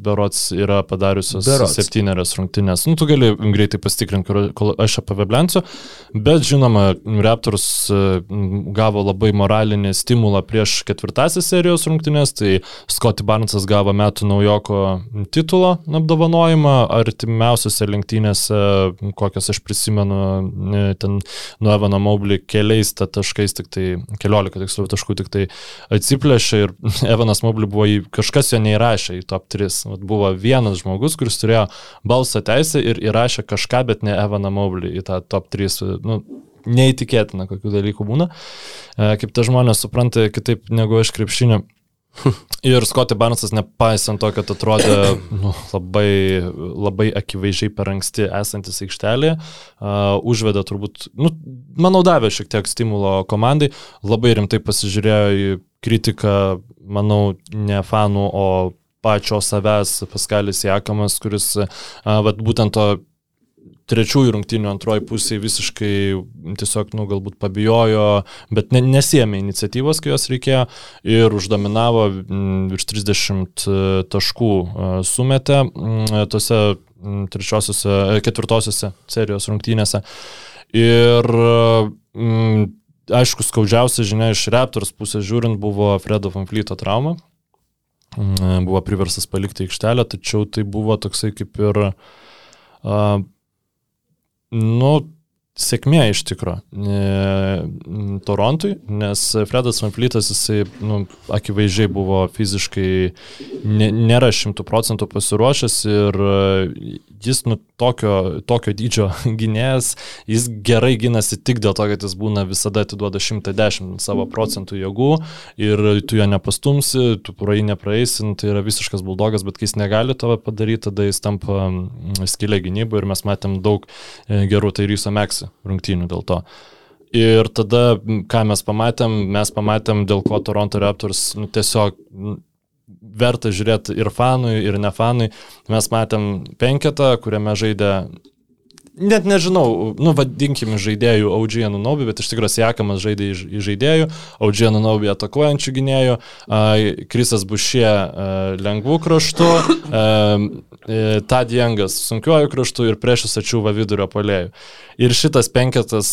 Speaker 4: berots yra padariusios
Speaker 3: Berods.
Speaker 4: septynerias rungtynės. Nu, tu gali greitai pasitikrinti, kur- kol aš apie Veblensiu, bet žinoma, Raptors e, gavo labai moralinį stimulą prieš ketvirtąsias serijos rungtynės, tai Scotty Barnesas gavo metų naujoko titulo apdovanojimą, artimiausiose lenktynėse, kokias aš prisimenu, e, ten nuo Evano Mobley keliais ta taškais, tik tai keliolika tiksliau taškų tik tai atsiplėšė ir [LAUGHS] Evanas Mobley buvo į, kažkas jo neįrašė į top 3. Vat buvo vienas žmogus, kuris turėjo balsą teisę ir įrašė kažką, bet ne Evaną Mobley į tą top 3. Nu, neįtikėtina, kokių dalykų būna. E, Kaip tie žmonės supranta kitaip negu aš krepšinio. [LAUGHS] Ir Scotty Barnesas, nepaisant to, kad atrodė [COUGHS] nu, labai, labai akivaizdžiai per anksti esantis aikštelėje, uh, užvedė turbūt, nu, manau, davė šiek tiek stimulo komandai, labai rimtai pasižiūrėjo į kritiką, manau, ne fanų, o pačio savęs Paskalis Jakamas, kuris uh, vat, būtent to trečiųjų rungtynių antroji pusė visiškai tiesiog, nu, galbūt pabijojo, bet ne, nesėmė iniciatyvos, kai jos reikėjo ir uždominavo virš 30 taškų e, sumetė m, tose m, trečiosiuose, e, ketvirtosiuose serijos rungtynėse. Ir m, aišku, skaudžiausia žinia iš Raptors pusės žiūrint buvo Fredo Fanflyto trauma. Buvo priversas palikti aikštelę, tačiau tai buvo toksai kaip ir uh, Nu, sėkmė iš tikro e, Torontui, nes Fredas Vanflytas jisai nu, akivaizdžiai buvo fiziškai ne, nėra šimtų procentų pasiruošęs ir e, jis nu, tokio, tokio dydžio [LAUGHS] gynėjas, jis gerai gynasi tik dėl to, kad jis būna visada atiduoda 110 savo procentų jėgų ir tu jo nepastumsi, tu purai nepraeisi, nu, tai yra visiškas buldogas, bet kai jis negali to padaryti, tada jis tampa skilė gynybai ir mes matėm daug e, gerų tai ryso meksų rungtynių dėl to. Ir tada, ką mes pamatėm, mes pamatėm, dėl ko Toronto Raptors nu, tiesiog verta žiūrėti ir fanui, ir ne fanui. Mes matėm penketą, kuriame žaidė net nežinau, nu vadinkim žaidėjų Audžiją Nunobi, bet iš tikrųjų Siekamas žaidė iš žaidėjų, Audžiją Nunobi atakuojančių gynėjų, Krisas Bušė lengvų kraštų, Tadjengas sunkiuoju kraštu ir priešas ačiūva vidurio polėjų. Ir šitas penketas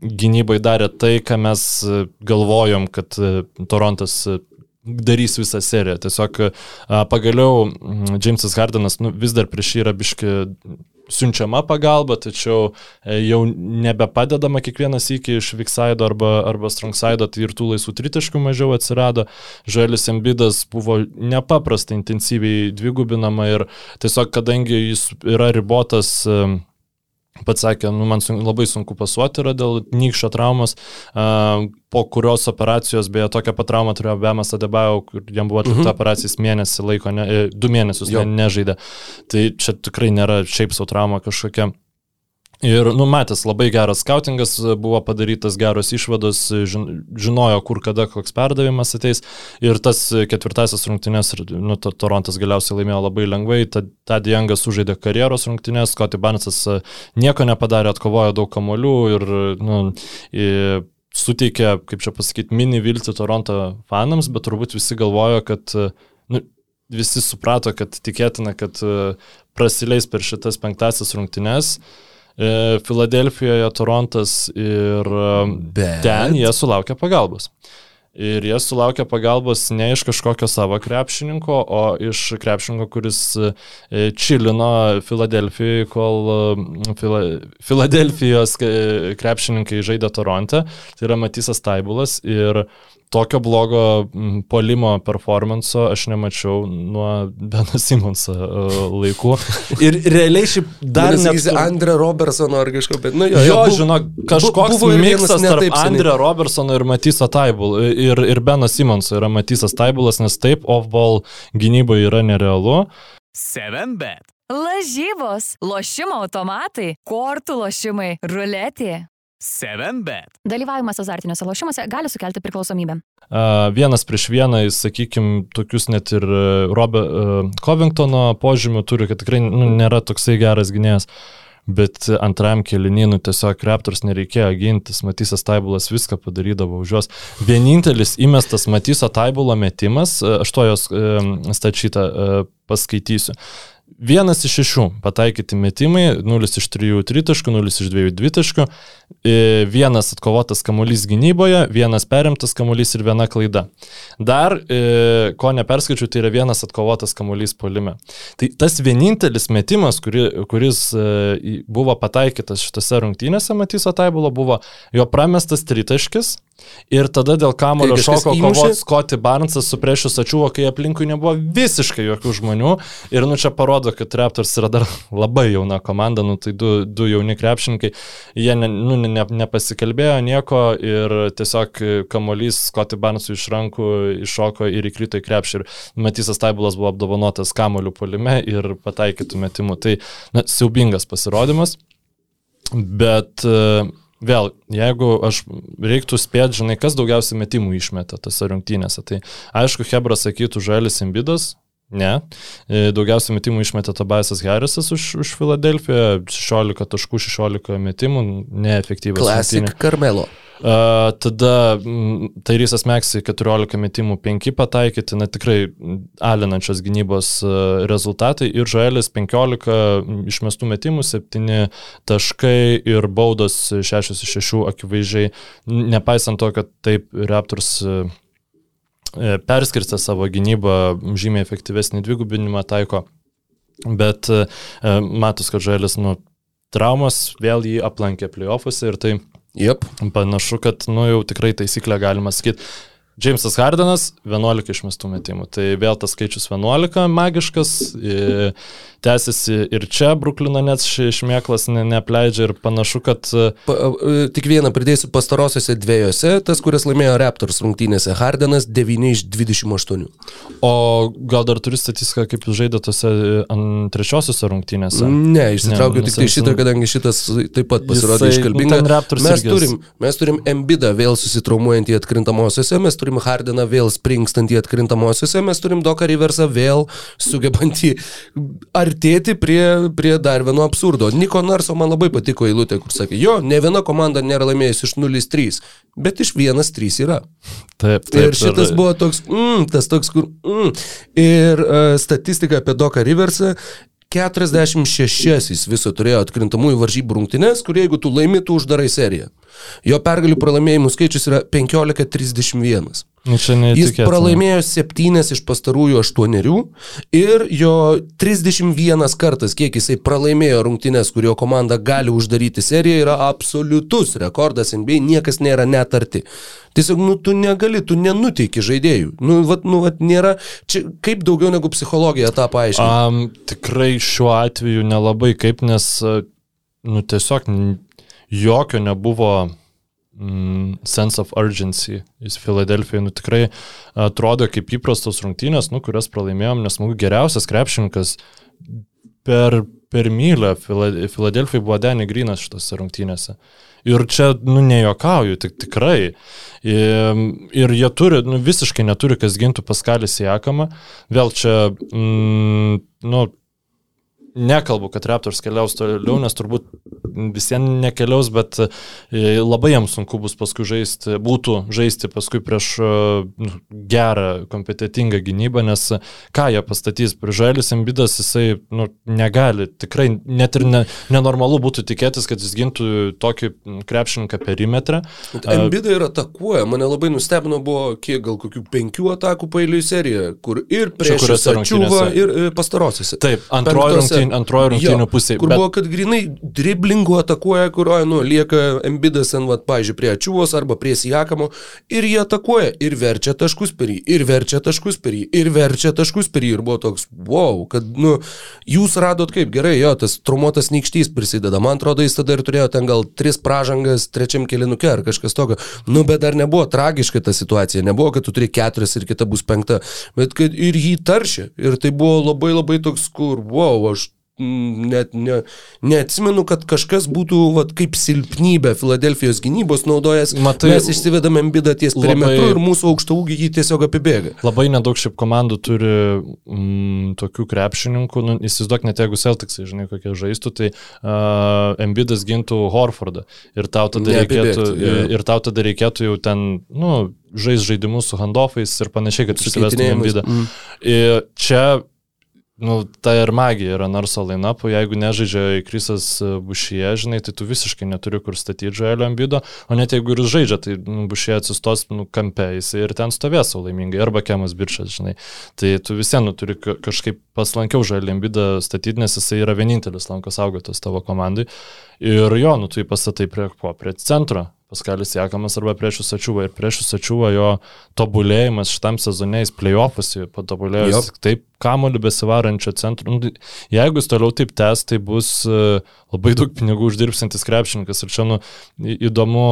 Speaker 4: gynybai darė tai, ką mes galvojom, kad Torontas darys visą seriją. Tiesiog pagaliau Jamesas Hardenas nu, vis dar prieš jį yra biški siunčiama pagalba, tačiau e, jau nebepadedama kiekvienas iki iš Viksaido arba, arba Strongsaido, tai ir tų laisvų tritiškų mažiau atsirado. Žalis Embidas buvo nepaprastai intensyviai dvigubinama ir tiesiog kadangi jis yra ribotas Pats sakė, nu, man sun, labai sunku pasuoti yra dėl nykščio traumos, uh, po kurios operacijos, beje, tokią pat traumą turėjo Bemas Adebao, kur jam buvo atlikta mhm. operacijos mėnesį laiko, ne, e, du mėnesius ne, nežaidė. Tai čia tikrai nėra šiaip savo trauma kažkokia. Ir, nu, matęs, labai geras skautingas buvo padarytas, geros išvados, žinojo, kur kada koks perdavimas ateis. Ir tas ketvirtasis rungtynės, nu, to, Torontas galiausiai laimėjo labai lengvai. Tad Jangas sužaidė karjeros rungtynės, Scotty Barnesas e, nieko nepadarė, atkovojo daug kamolių ir, nu, ir suteikė, kaip čia pasakyti, mini viltį Toronto fanams, bet turbūt visi galvojo, kad, nu, visi suprato, kad tikėtina, kad e, prasileis per šitas penktasis rungtynės. E, Filadelfijoje, Torontas ir e, Bet... ten jie sulaukia pagalbos. Ir jie sulaukia pagalbos ne iš kažkokio savo krepšininko, o iš krepšininko, kuris e, čilino Filadelfijoje, kol Fila, Filadelfijos krepšininkai žaidė Toronte. Tai yra Matysas Taibulas. Ir tokio blogo polimo performanso aš nemačiau nuo [LAUGHS] Beno Simonso uh, laikų. Ir realiai šiaip dar
Speaker 3: ne... Net... Andre Robertsono ar kažko, bet, nu jo,
Speaker 4: jo bu, žinok, kažkoks buvo miksas tarp Andre Robertsono ir Matyso Taibul. Ir, ir Beno Simonso yra Matysas Taibulas, nes taip, off-ball gynyboje yra nerealu.
Speaker 2: 7 bet. Lažybos, lošimo automatai, kortų lošimai, ruletė. 7bet. Dalyvavimas azartiniuose lošimuose gali sukelti priklausomybę.
Speaker 4: Uh, vienas prieš vieną, sakykime, tokius net ir Robė uh, Covingtono požymių turi, kad tikrai nu, nėra toksai geras gynėjas. Bet antram kelininu tiesiog Raptors nereikėjo gintis, Matysas Taibulas viską padarydavo už juos. Vienintelis įmestas Matyso Taibulo metimas, aš to jos stačytą paskaitysiu. Vienas iš šešių pataikyti metimai, 0 iš 3 tritaškų, 0 iš 2 dvitaškų, e, vienas atkovotas kamuolys gynyboje, vienas perimtas kamuolys ir viena klaida. Dar, e, ko neperskaičiu, tai yra vienas atkovotas kamuolys polime. Tai tas vienintelis metimas, kuri, kuris e, buvo pataikytas šitose rungtynėse, Matyso Taibulo, buvo jo pramestas tritaškis, Ir tada dėl kamulio tai šoko kovoti Scotty Barnesas su priešius ačiūvo, kai aplinkui nebuvo visiškai jokių žmonių. Ir nu čia parodo, kad Raptors yra dar labai jauna komanda, nu tai du, du jauni krepšininkai. Jie ne, nu, ne, nepasikalbėjo nieko ir tiesiog kamuolys Scotty Barnesui iš rankų iššoko ir įkrito į krepšį. Ir Matysas Taibulas buvo apdovanotas kamuolių polime ir pataikytų metimų. Tai na, siaubingas pasirodymas. Bet uh, Vėl, jeigu aš reiktų spėti, žinai, kas daugiausiai metimų išmeta tose rungtynėse, tai aišku, Hebra sakytų Žalis Imbidas, ne, e, daugiausiai metimų išmetė Tobiasas Harrisas už, už Filadelfiją, 16 taškų, 16 metimų, neefektyvus.
Speaker 3: Klasik Karmelo.
Speaker 4: Uh, tada Tairysas Meksai 14 metimų 5 pataikyti, na tikrai alinančios gynybos uh, rezultatai. Ir Žaelis 15 išmestų metimų, 7 taškai ir baudos 6 iš 6 akivaizdžiai, nepaisant to, kad taip Raptors uh, perskirstė savo gynybą, žymiai efektyvesnį dvigubinimą taiko, bet uh, matus, kad Žaelis nu, traumas vėl jį aplankė playoffuose ir tai
Speaker 3: Yep.
Speaker 4: panašu, kad, nu, jau tikrai taisyklę galima sakyti. Džeimsas Hardenas 11 išmestų metimų. Tai vėl tas skaičius 11 magiškas. Tęsiasi ir čia Bruklino net šmėklas ne, neapleidžia ir panašu, kad...
Speaker 3: Pa, tik vieną pridėsiu pastarosiuose dviejose, tas, kuris laimėjo Raptors rungtynėse, Hardenas 9 iš 28.
Speaker 4: O gal dar turi statistiką, kaip jūs žaidėte tose trečiosiuose rungtynėse?
Speaker 3: Ne, išsitraukiau tik tai šitą, kadangi šitas taip pat pasirodė iškalbingai. Mes turim, mes turim Embidą vėl susitraumuojantį atkrintamosiose, mes turim Hardeną vėl springstantį atkrintamosiose, mes turim Doką Riversą vėl sugebantį ar artėti prie, prie dar vieno absurdo. Niko Narso man labai patiko eilutė, kur sakė, jo, ne viena komanda nėra laimėjusi iš 0-3, bet iš 1-3 yra.
Speaker 4: Taip, taip.
Speaker 3: Ir šitas ir... buvo toks, mm, tas toks, kur... Mm. Ir uh, statistika apie Doką Riversą 46 jis viso turėjo atkrintamųjų varžybų rungtynės, kur jeigu tu laimi, tu uždarai seriją. Jo pergalių pralaimėjimų skaičius yra 15-31.
Speaker 4: Nu,
Speaker 3: Jis pralaimėjo septynes iš pastarųjų aštuonerių ir jo 31 kartas, kiek jisai pralaimėjo rungtynes, kurio komanda gali uždaryti seriją, yra absoliutus rekordas NBA, niekas nėra net arti. Tiesiog, nu, tu negali, tu nenuteiki žaidėjų. Nu, vat, nu, vat, nėra, čia kaip daugiau negu psichologija tą paaiškina.
Speaker 4: Um, tikrai šiuo atveju nelabai kaip, nes, nu, tiesiog jokio nebuvo sense of urgency. Jis Filadelfijai nu, tikrai atrodo kaip įprastos rungtynės, nu, kurias pralaimėjom, nes mūsų geriausias krepšininkas per, per mylę Filadelfijai buvo Danny Grinas šitose rungtynėse. Ir čia, nu, nejokauju, tik tikrai. Ir, ir jie turi, nu, visiškai neturi, kas gintų Paskalis Jakamą. Vėl čia, mm, nu, nekalbu, kad Raptors keliaus toliau, nes turbūt visiems nekeliaus, bet e, labai jiems sunku bus paskui žaisti, būtų žaisti paskui prieš e, nu, gerą, kompetitingą gynybą, nes ką jie pastatys, Prižailis Embidas jisai nu, negali, tikrai net ir ne, nenormalu būtų tikėtis, kad jis gintų tokį krepšininką perimetrą.
Speaker 3: Embida ir atakuoja, mane labai nustebino buvo kiek gal kokių penkių atakų pailiui serija, kur ir prieš Čiūvą, ir e, pastarosiuose.
Speaker 4: Taip, antroji rungtynė rungtynių, antrojo rungtynių pusėje.
Speaker 3: Kur bet... buvo, kad grinai driblingų atakuoja, kurioje, nu, lieka Embidas ant, vat, pažiūrėjau, prie Ačiūvos arba prie Sijakamo ir jie atakuoja ir verčia taškus per jį, ir verčia taškus per jį, ir verčia taškus per jį. Ir buvo toks, wow, kad, nu, jūs radot kaip gerai, jo, tas trumuotas nykštys prisideda. Man atrodo, jis tada ir turėjo ten gal tris pražangas trečiam kelinuke ar kažkas tokio. Nu, bet dar nebuvo tragiška ta situacija. Nebuvo, kad tu turi keturias ir kita bus penkta. Bet kad ir jį taršė. Ir tai buvo labai labai toks, kur, wow, aš net ne, neatsimenu, kad kažkas būtų vat, kaip silpnybė Filadelfijos gynybos naudojęs. Matai, mes išsivedame ambidą ties perimetru ir mūsų aukšto ūgį jį tiesiog apibėga.
Speaker 4: Labai nedaug šiaip komandų turi mm, tokių krepšininkų. Nu, įsivaizduok, net jeigu Celticsai, žinai, kokie žaistų, tai uh, ambidas gintų Horfordą. Ir tau tada reikėtų, ir, ir tau tada reikėtų jau ten, nu, žais žaidimus su handoffais ir panašiai, kad susivestum ambidą. Mm. Čia Nu, ta ir magija yra Narso lainapo, jeigu nežaidžia Krisas Bušyje, žinai, tai tu visiškai neturi kur statyti Žaelio ambido, o net jeigu ir žaidžia, tai nu, Bušyje atsistos nu, kampe, jis ir ten stovės laimingai, arba Kemas Birčas, žinai. Tai tu visiems nu, turi kažkaip paslankiau Žaelio ambidą statyti, nes jisai yra vienintelis lankos saugotas tavo komandai. Ir jo, nu, tu jį pastatai prie ko, prie centro, Paskalis Jakamas arba prieš Usačiūvą. Ir prieš Usačiūvą jo tobulėjimas šitam sezoniais playoffus patobulėjo Jop. taip kamoliu besivarančio centro. Nu, jeigu jis toliau taip tęs, tai bus uh, labai daug pinigų uždirbsantis krepšininkas. Ir čia nu, įdomu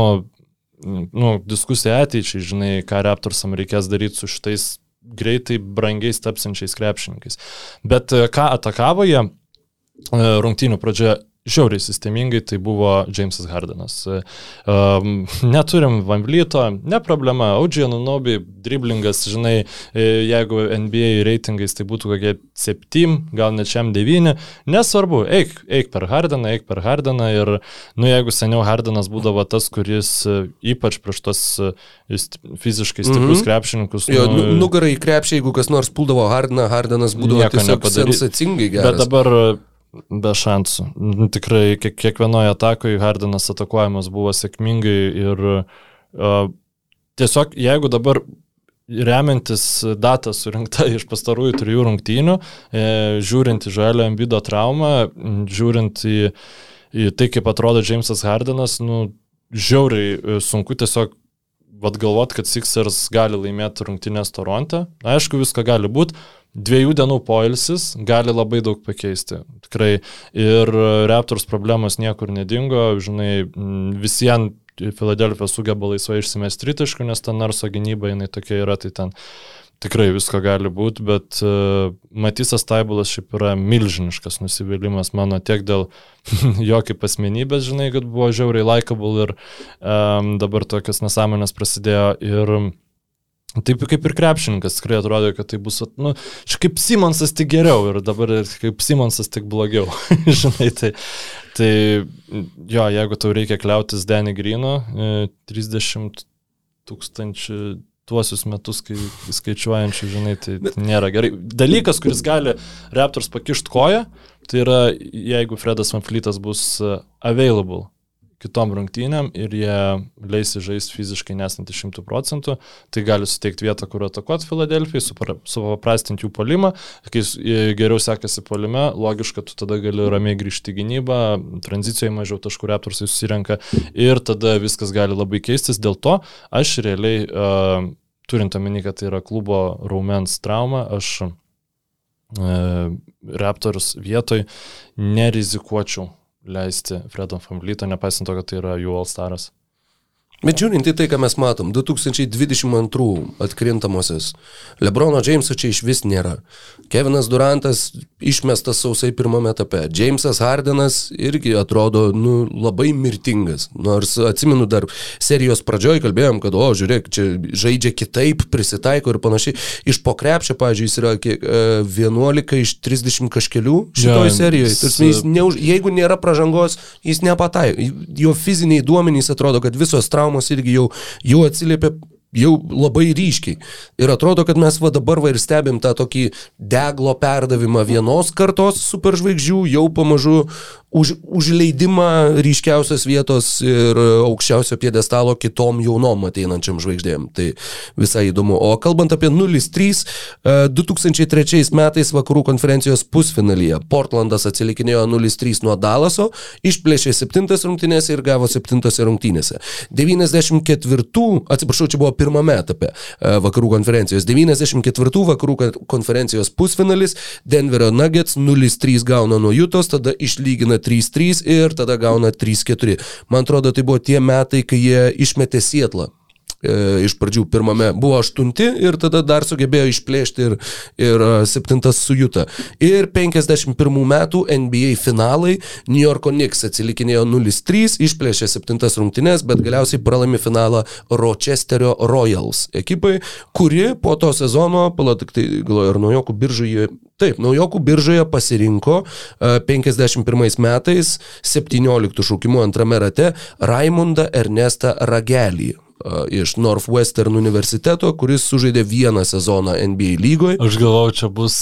Speaker 4: nu, diskusija ateičiai, žinai, ką Raptorsam reikės daryti su šitais greitai brangiais tapsančiais krepšininkais. Bet uh, ką atakavo jie? rungtynių pradžioje žiauriai sistemingai, tai buvo Jamesas Hardenas. Um, neturim Vamblyto, ne problema, Audžija Nunobi, driblingas, žinai, e, jeigu NBA reitingais tai būtų kokie 7, gal net šiam 9, nesvarbu, eik, eik per Hardeną, eik per Hardeną ir, nu, jeigu seniau Hardenas būdavo tas, kuris e, ypač prieš tos fiziškai stiprius mm -hmm. krepšininkus.
Speaker 3: Jo, nu, nugarai į krepšį, jeigu kas nors puldavo Hardeną, Hardenas būdavo tiesiog sensacingai geras.
Speaker 4: Bet dabar Be šansų. Nu, tikrai kiek, kiekvienoje atakoje Hardinas atakuojamas buvo sėkmingai ir uh, tiesiog jeigu dabar remiantis datą surinkta iš pastarųjų trijų rungtynių, e, žiūrint į Žalio Ambido traumą, žiūrint į į tai, kaip atrodo Jamesas Hardenas, nu, žiauriai e, sunku tiesiog vad galvot, kad Sixers gali laimėti rungtynės Toronte. Aišku, visko gali būti. Dviejų dienų poilsis gali labai daug pakeisti. Tikrai. Ir Raptors problemos niekur nedingo. Žinai, visiems Filadelfija sugeba laisvai išsimesti tritaškų, nes ta narso gynyba jinai tokia yra, tai ten tikrai visko gali būti, bet uh, Matysas Taibulas šiaip yra milžiniškas nusivylimas mano tiek dėl [LAUGHS] jo kaip asmenybės, žinai, kad buvo žiauriai likable ir um, dabar tokias nesąmonės prasidėjo ir Taip kaip ir krepšininkas, tikrai atrodo, kad tai bus, nu, kaip Simonsas tik geriau ir dabar kaip Simonsas tik blogiau. [LAUGHS] Žinai, tai, tai jo, jeigu tau reikia kliautis Danny Grino, 30 e, tūkstančių tuosius metus, kai skaičiuojančių, žinai, tai nėra gerai. Dalykas, kuris gali Raptors pakišti koją, tai yra, jeigu Fredas Van Fleetas bus uh, available kitom rungtynėm ir jie leisi žaisti fiziškai nesant 100 procentų, tai gali suteikti vietą, kur atakuoti Filadelfijai, supaprastinti jų polimą, kai geriau sekasi polime, logiška, tu tada gali ramiai grįžti į gynybą, tranzicijoje mažiau taškų reptorsai susirenka ir tada viskas gali labai keistis, dėl to aš realiai, uh, turint omeny, kad tai yra klubo raumens trauma, aš uh, Raptors vietoj nerizikuočiau leisti Fredo Famlyto, nepaisant to, kad tai yra jų All-Staras.
Speaker 3: Bet žiūrint į tai, ką mes matom, 2022 atkrintamosios, Lebrono Jameso čia iš vis nėra. Kevinas Durantas išmestas sausai pirmame etape. Jamesas Hardenas irgi atrodo nu, labai mirtingas. Nors atsimenu dar serijos pradžioj kalbėjom, kad, o, žiūrėk, čia žaidžia kitaip, prisitaiko ir panašiai. Iš pokrepšio, pavyzdžiui, jis yra kiek, 11 e, iš 30 kažkelių šitoje ja, serijoje. Tarsi, neuž, jeigu nėra pažangos, jis nepataiko. Jo fiziniai duomenys atrodo, kad visos traumos traumos irgi jau, jau atsiliepia jau labai ryškiai. Ir atrodo, kad mes va dabar va ir stebim tą tokį deglo perdavimą vienos kartos superžvaigždžių, jau pamažu už, užleidimą ryškiausios vietos ir aukščiausio piedestalo kitom jaunom ateinančiam žvaigždėm. Tai visai įdomu. O kalbant apie 0-3, 2003 e, metais vakarų konferencijos pusfinalyje Portlandas atsilikinėjo 0-3 nuo Dalaso, išplėšė 7 rungtynėse ir gavo 7 rungtynėse. 94, atsiprašau, čia buvo pirmame etape e, vakarų konferencijos. 94 vakarų konferencijos pusfinalis Denverio Nuggets 0-3 gauna nuo Jutos, tada išlygina 3-3 ir tada gauna 3-4. Man atrodo, tai buvo tie metai, kai jie išmetė Sietlą iš pradžių pirmame buvo aštunti ir tada dar sugebėjo išplėšti ir, ir e, septintas sujuta. Ir 51 metų NBA finalai New Yorko Knicks atsilikinėjo 0-3, išplėšė septintas rungtynes, bet galiausiai pralaimi finalą Rochesterio Royals ekipai, kuri po to sezono, pala tik tai galvoju, ar naujokų biržoje Taip, naujokų biržoje pasirinko 51 e, metais 17 šaukimų antrame rate Raimundą Ernestą Ragelį e, iš Northwestern universiteto, kuris sužaidė vieną sezoną NBA lygoje.
Speaker 4: Aš galvau, čia bus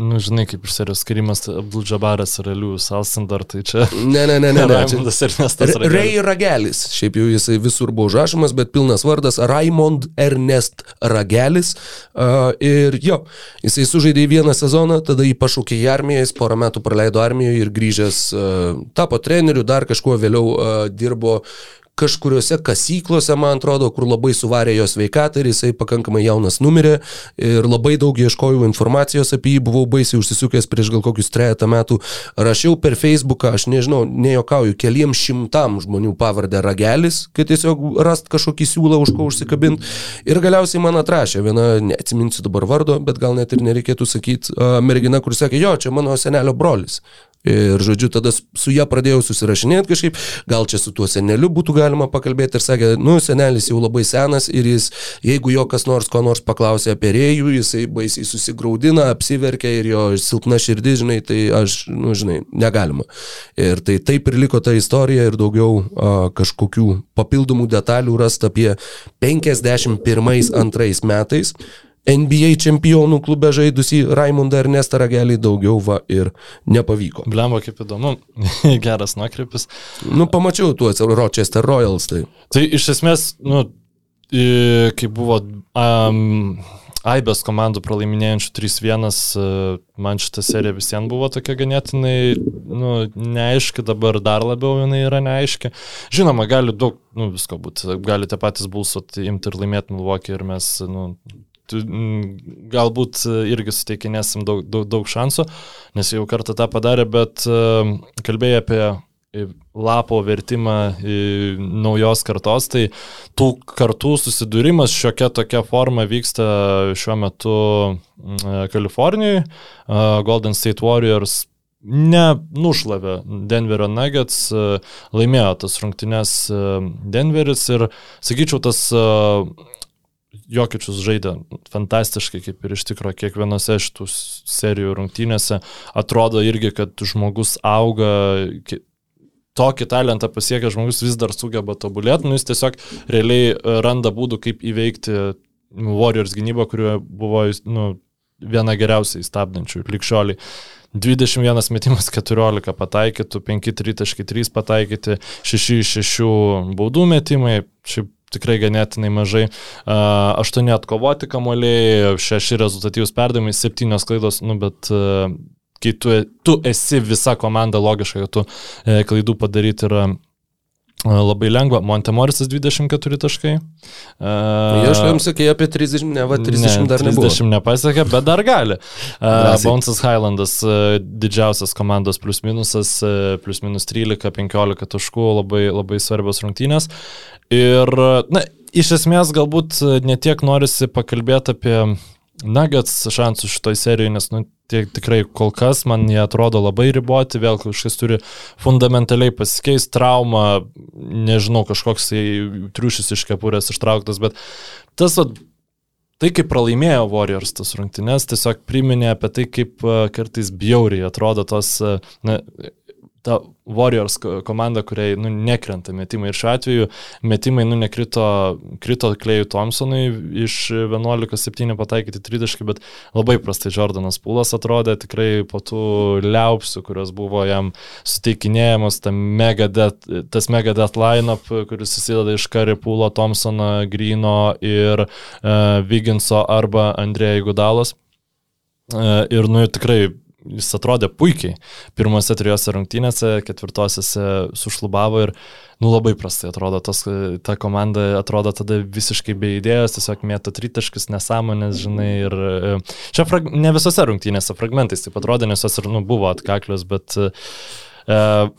Speaker 4: Nu, žinai, kaip iš serijos skirimas Abdul Džabaras ir Elius Alstandar, tai čia...
Speaker 3: Ne, ne, ne, ne. ne
Speaker 4: Raimondas Ernestas
Speaker 3: Ragelis. Ray Ragelis, šiaip jau jisai visur buvo užrašomas, bet pilnas vardas Raimond Ernest Ragelis. Ir jo, jisai sužaidė vieną sezoną, tada jį pašaukė į armiją, jis porą metų praleido armijoje ir grįžęs tapo treneriu, dar kažkuo vėliau dirbo kažkuriuose kasyklose, man atrodo, kur labai suvarė jo sveikatą ir jisai pakankamai jaunas numirė ir labai daug ieškojau informacijos apie jį, buvau baisiai užsisukęs prieš gal kokius trejata metų, rašiau per Facebooką, aš nežinau, nejokauju, keliems šimtam žmonių pavardę Ragelis, kad tiesiog rast kažkokį siūlą už ko užsikabinti ir galiausiai man atrašė viena, neatsiminsiu dabar vardo, bet gal net ir nereikėtų sakyti, mergina, kur sakė, jo, čia mano senelio brolis. Ir žodžiu, tada su ją pradėjau susirašinėti kažkaip, gal čia su tuo seneliu būtų galima pakalbėti ir sakė, nu, senelis jau labai senas ir jis, jeigu jo kas nors ko nors paklausė apie rėjų, jisai baisiai susigaudina, apsiverkia ir jo silpna širdis, žinai, tai aš, nu, žinai, negalima. Ir tai taip ir liko ta istorija ir daugiau a, kažkokių papildomų detalių rasta apie 51-2 metais. NBA čempionų klube žaidusi Raimondą Ernestą Ragelį daugiau va ir nepavyko.
Speaker 4: Blemba, kaip įdomu, [LAUGHS] geras nuokrypis.
Speaker 3: Nu, pamačiau tuos Rochester Royals. Tai,
Speaker 4: tai iš esmės, nu, kai buvo um, Aibės komandų pralaiminėjančių 3-1, e, man šita serija visiems buvo tokia ganėtinai nu, neaiški, dabar dar labiau jinai yra neaiški. Žinoma, gali daug, nu, visko būti, galite patys bulsuoti, imti ir laimėti Milvokį ir mes, nu, galbūt irgi suteikinėsim daug, daug, daug šansų, nes jau kartą tą padarė, bet e, kalbėjai apie lapo vertimą naujos kartos, tai tų kartų susidūrimas šiokia tokia forma vyksta šiuo metu Kalifornijoje. Golden State Warriors nenušlavė Denverio Nuggets, laimėjo tas rungtynes Denveris ir, sakyčiau, tas Jokičius žaidė fantastiškai, kaip ir iš tikrųjų kiekvienose šitų serijų rungtynėse. Atrodo irgi, kad žmogus auga, tokį talentą pasiekęs žmogus vis dar sugeba tobulėti, nu jis tiesiog realiai e, randa būdų, kaip įveikti Warriors gynybą, kurioje buvo nu, viena geriausiai stabdančių likščioliai. 21 metimas 14 pataikytų, 5-3.3 pataikyti, 6-6 baudų metimai, šiaip tikrai ganėtinai mažai, 8 atkovoti kamuoliai, 6 rezultatyvus perdavimai, 7 klaidos, nu bet kai tu, tu esi visa komanda, logiška, kad tu e, klaidų padaryti yra e, Labai lengva. Montemorisas 24 taškai.
Speaker 3: Uh, aš jums sakė apie 30, ne, va, 30 ne, dar nebuvo.
Speaker 4: 30 nepasiekė, bet dar gali. Uh, Bonesas Highlandas uh, didžiausias komandos plius minusas, uh, plius minus 13-15 taškų, labai, labai svarbios rungtynės. Ir, na, iš esmės galbūt netiek norisi pakalbėti apie Nuggets šansų šitoj serijoje, nes nu, tie tikrai kol kas man jie atrodo labai riboti, vėl kažkas turi fundamentaliai pasikeisti, trauma, nežinau, kažkoks tai triušis iš kepurės ištrauktas, bet tas, va, tai kaip pralaimėjo Warriors tas rungtynes, tiesiog priminė apie tai, kaip kartais bjauriai atrodo tos, na, ta Warriors komanda, kuriai nu, nekrenta metimai. Ir šiuo atveju metimai nu, nekrito krito Klejui Thompsonui iš 11-7 pataikyti 30, bet labai prastai Jordanas Pūlas atrodė, tikrai po tų liaupsių, kurios buvo jam suteikinėjamos, ta megadet, tas megadet line-up, kuris susideda iš Kari Pūlo, Thompsono, Grino ir uh, Viginso arba Andrėjai Gudalos. Uh, ir nu tikrai jis atrodė puikiai. Pirmose trijose rungtynėse, ketvirtosiose sušlubavo ir, nu, labai prastai atrodo, tos, ta komanda atrodo tada visiškai be idėjos, tiesiog mėto tritaškus, nesąmonės, žinai, ir e, čia frag, ne visose rungtynėse fragmentais taip atrodo, nes jos ir, nu, buvo atkaklios, bet uh,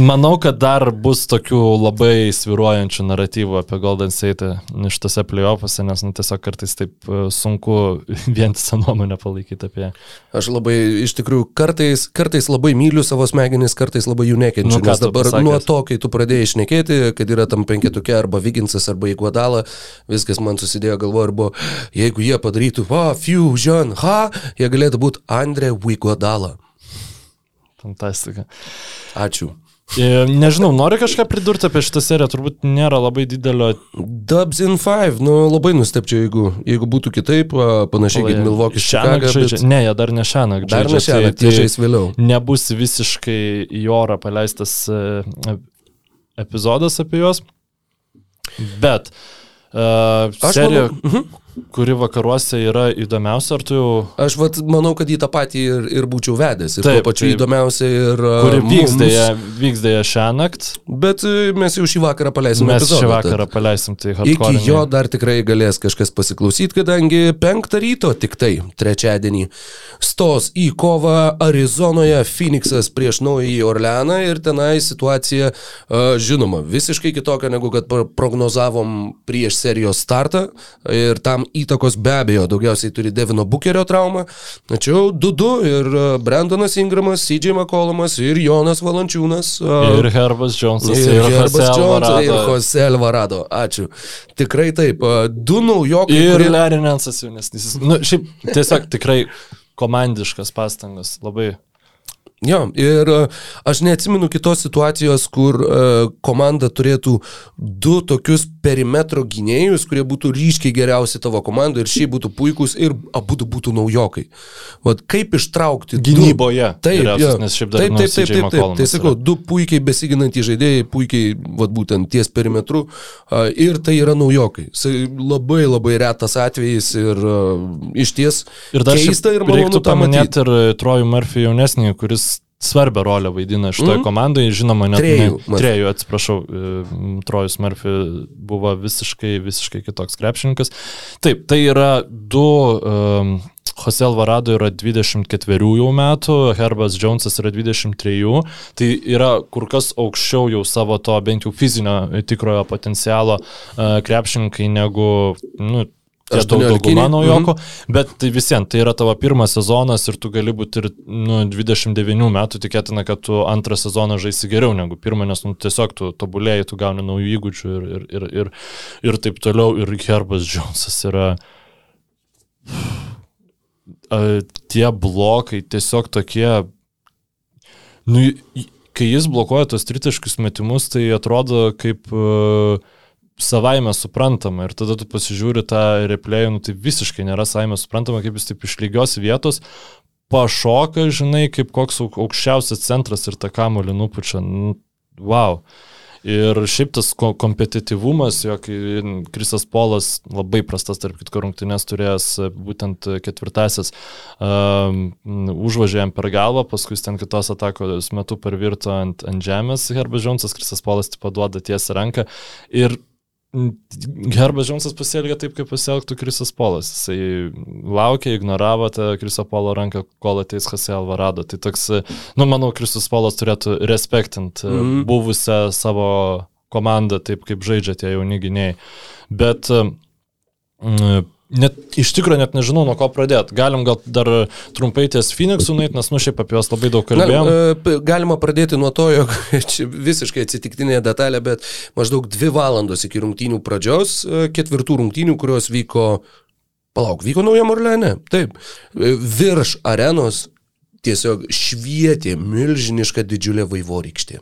Speaker 4: Manau, kad dar bus tokių labai sviruojančių naratyvų apie Golden State šitose playoffuose, nes nu, tiesiog kartais taip e, sunku [LAUGHS] vientisą nuomonę palaikyti apie ją.
Speaker 3: Aš labai, iš tikrųjų, kartais, kartais labai myliu savo smegenis, kartais labai jų nekenčiu. Nu, nes dabar pasakės? nuo to, kai tu pradėjai išnekėti, kad yra tam penketukė arba Viginsas arba Iguodala, viskas man susidėjo galvo ir buvo, jeigu jie padarytų, va, Fusion, ha, jie galėtų būti Andre Iguodala.
Speaker 4: Fantastika.
Speaker 3: Ačiū.
Speaker 4: E, nežinau, nori kažką pridurti apie šitą seriją, turbūt nėra labai didelio.
Speaker 3: Dubs in 5, nu labai nustepčiau, jeigu, jeigu būtų kitaip, panašiai kaip Milvokis
Speaker 4: žaidžia. Bet... Ne, jie dar ne
Speaker 3: žaidžia. Dar ne tai, tai žais vėliau.
Speaker 4: Nebus visiškai į orą paleistas e, epizodas apie juos. Bet uh, serija, manau, uh mhm. -huh kuri vakaruose yra įdomiausia, ar tu jau...
Speaker 3: Aš vat, manau, kad į tą patį ir, ir būčiau vedęs. Ir Taip, pačiu tai, įdomiausia ir...
Speaker 4: Kuri vyks dėja, vyks dėja šią naktį.
Speaker 3: Bet e, mes jau šį vakarą paleisim.
Speaker 4: Mes epizodą, šį vakarą tad, paleisim tai hardcore.
Speaker 3: Iki jo dar tikrai galės kažkas pasiklausyti, kadangi penktą ryto tik tai, trečiadienį, stos į kovą Arizonoje Phoenixas prieš Naująjį Orleaną ir tenai situacija, žinoma, visiškai kitokia negu kad prognozavom prieš serijos startą. Ir tam įtakos be abejo, daugiausiai turi Devino Bukerio traumą, tačiau 2-2 ir e, Brandonas Ingramas, CJ McCollumas ir Jonas Valančiūnas.
Speaker 4: E, ir Herbas Jonesas.
Speaker 3: Ir, ir Herbas Jonesas ir Jose Alvarado. Ačiū. Tikrai taip. E, du naujokai.
Speaker 4: Ir kurie... Lerinensas jaunesnis. Nu, šiaip tiesiog tikrai komandiškas pastangas. Labai
Speaker 3: Jo, ir aš neatsimenu kitos situacijos, kur komanda turėtų du tokius perimetro gynėjus, kurie būtų ryškiai geriausi tavo komandoje ir šiaip būtų puikūs ir abu būtų naujokai. Vat kaip ištraukti
Speaker 4: gynyboje.
Speaker 3: Du, taip, ja,
Speaker 4: nes šiaip dar
Speaker 3: taip, taip, taip, taip, taip. Tai sakau, du puikiai besiginantys žaidėjai, puikiai, vat būtent ties perimetru ir tai yra naujokai. Labai labai retas atvejis ir iš ties
Speaker 4: ir dar keista ir malonu. Reiktų paminėti ir Trojų Murphy jaunesnį, kuris svarbią rolę vaidina šitoje mm. komandoje, žinoma, net
Speaker 3: trejų,
Speaker 4: ne, trejų atsiprašau, e, Trojus Murphy buvo visiškai, visiškai kitoks krepšininkas. Taip, tai yra du, um, Jose Alvarado yra 24 jau metų, Herbas Jonesas yra 23, tai yra kur kas aukščiau jau savo to bent jau fizinio tikrojo potencialo uh, krepšininkai negu, nu, Aš daug dauguma naujoko, mm -hmm. bet tai visiems tai yra tavo pirmas sezonas ir tu gali būti ir nu, 29 metų, tikėtina, kad tu antrą sezoną žaisi geriau negu pirmą, nes nu, tiesiog tu tobulėjai, tu gauni naujų įgūdžių ir, ir, ir, ir, ir taip toliau. Ir Herbas Jonesas yra tie blokai tiesiog tokie, nu, kai jis blokuoja tos tritiškus metimus, tai atrodo kaip uh, savaime suprantama ir tada tu pasižiūri tą replėjų, nu tai visiškai nėra savaime suprantama, kaip jis taip iš lygios vietos pašoka, žinai, kaip koks aukščiausias centras ir tą kamolį nupučia. Nu, wow. Ir šiaip tas kompetityvumas, jog Krisas Polas labai prastas, tarp kitko, rungtynės turėjęs būtent ketvirtasis, um, užvažiavė jam per galvą, paskui ten kitos atakos metu parvirto ant, ant žemės Herbas Džonsas, Krisas Polas tipo duoda tiesą ranką. Ir Herbas Džonsas pasielgė taip, kaip pasielgtų Krisas Polas. Jisai laukė, ignoravo tą Kriso Polo ranką, kol ateis Jose Alvarado. Tai toks, nu, manau, Krisas Polas turėtų respektint mm -hmm. buvusią savo komandą, taip kaip žaidžia tie jauni gynėjai. Bet mm, Net iš tikrųjų net nežinau, nuo ko pradėti. Galim gal dar trumpai ties Phoenix'u nueiti, nes nu šiaip apie juos labai daug kalbėjom. Na,
Speaker 3: e, galima pradėti nuo to, jog [LAUGHS] čia visiškai atsitiktinė detalė, bet maždaug dvi valandos iki rungtynių pradžios, e, ketvirtų rungtynių, kurios vyko, palauk, vyko Nauja Morlenė, taip, e, virš arenos tiesiog švietė milžiniška didžiulė vaivorykštė.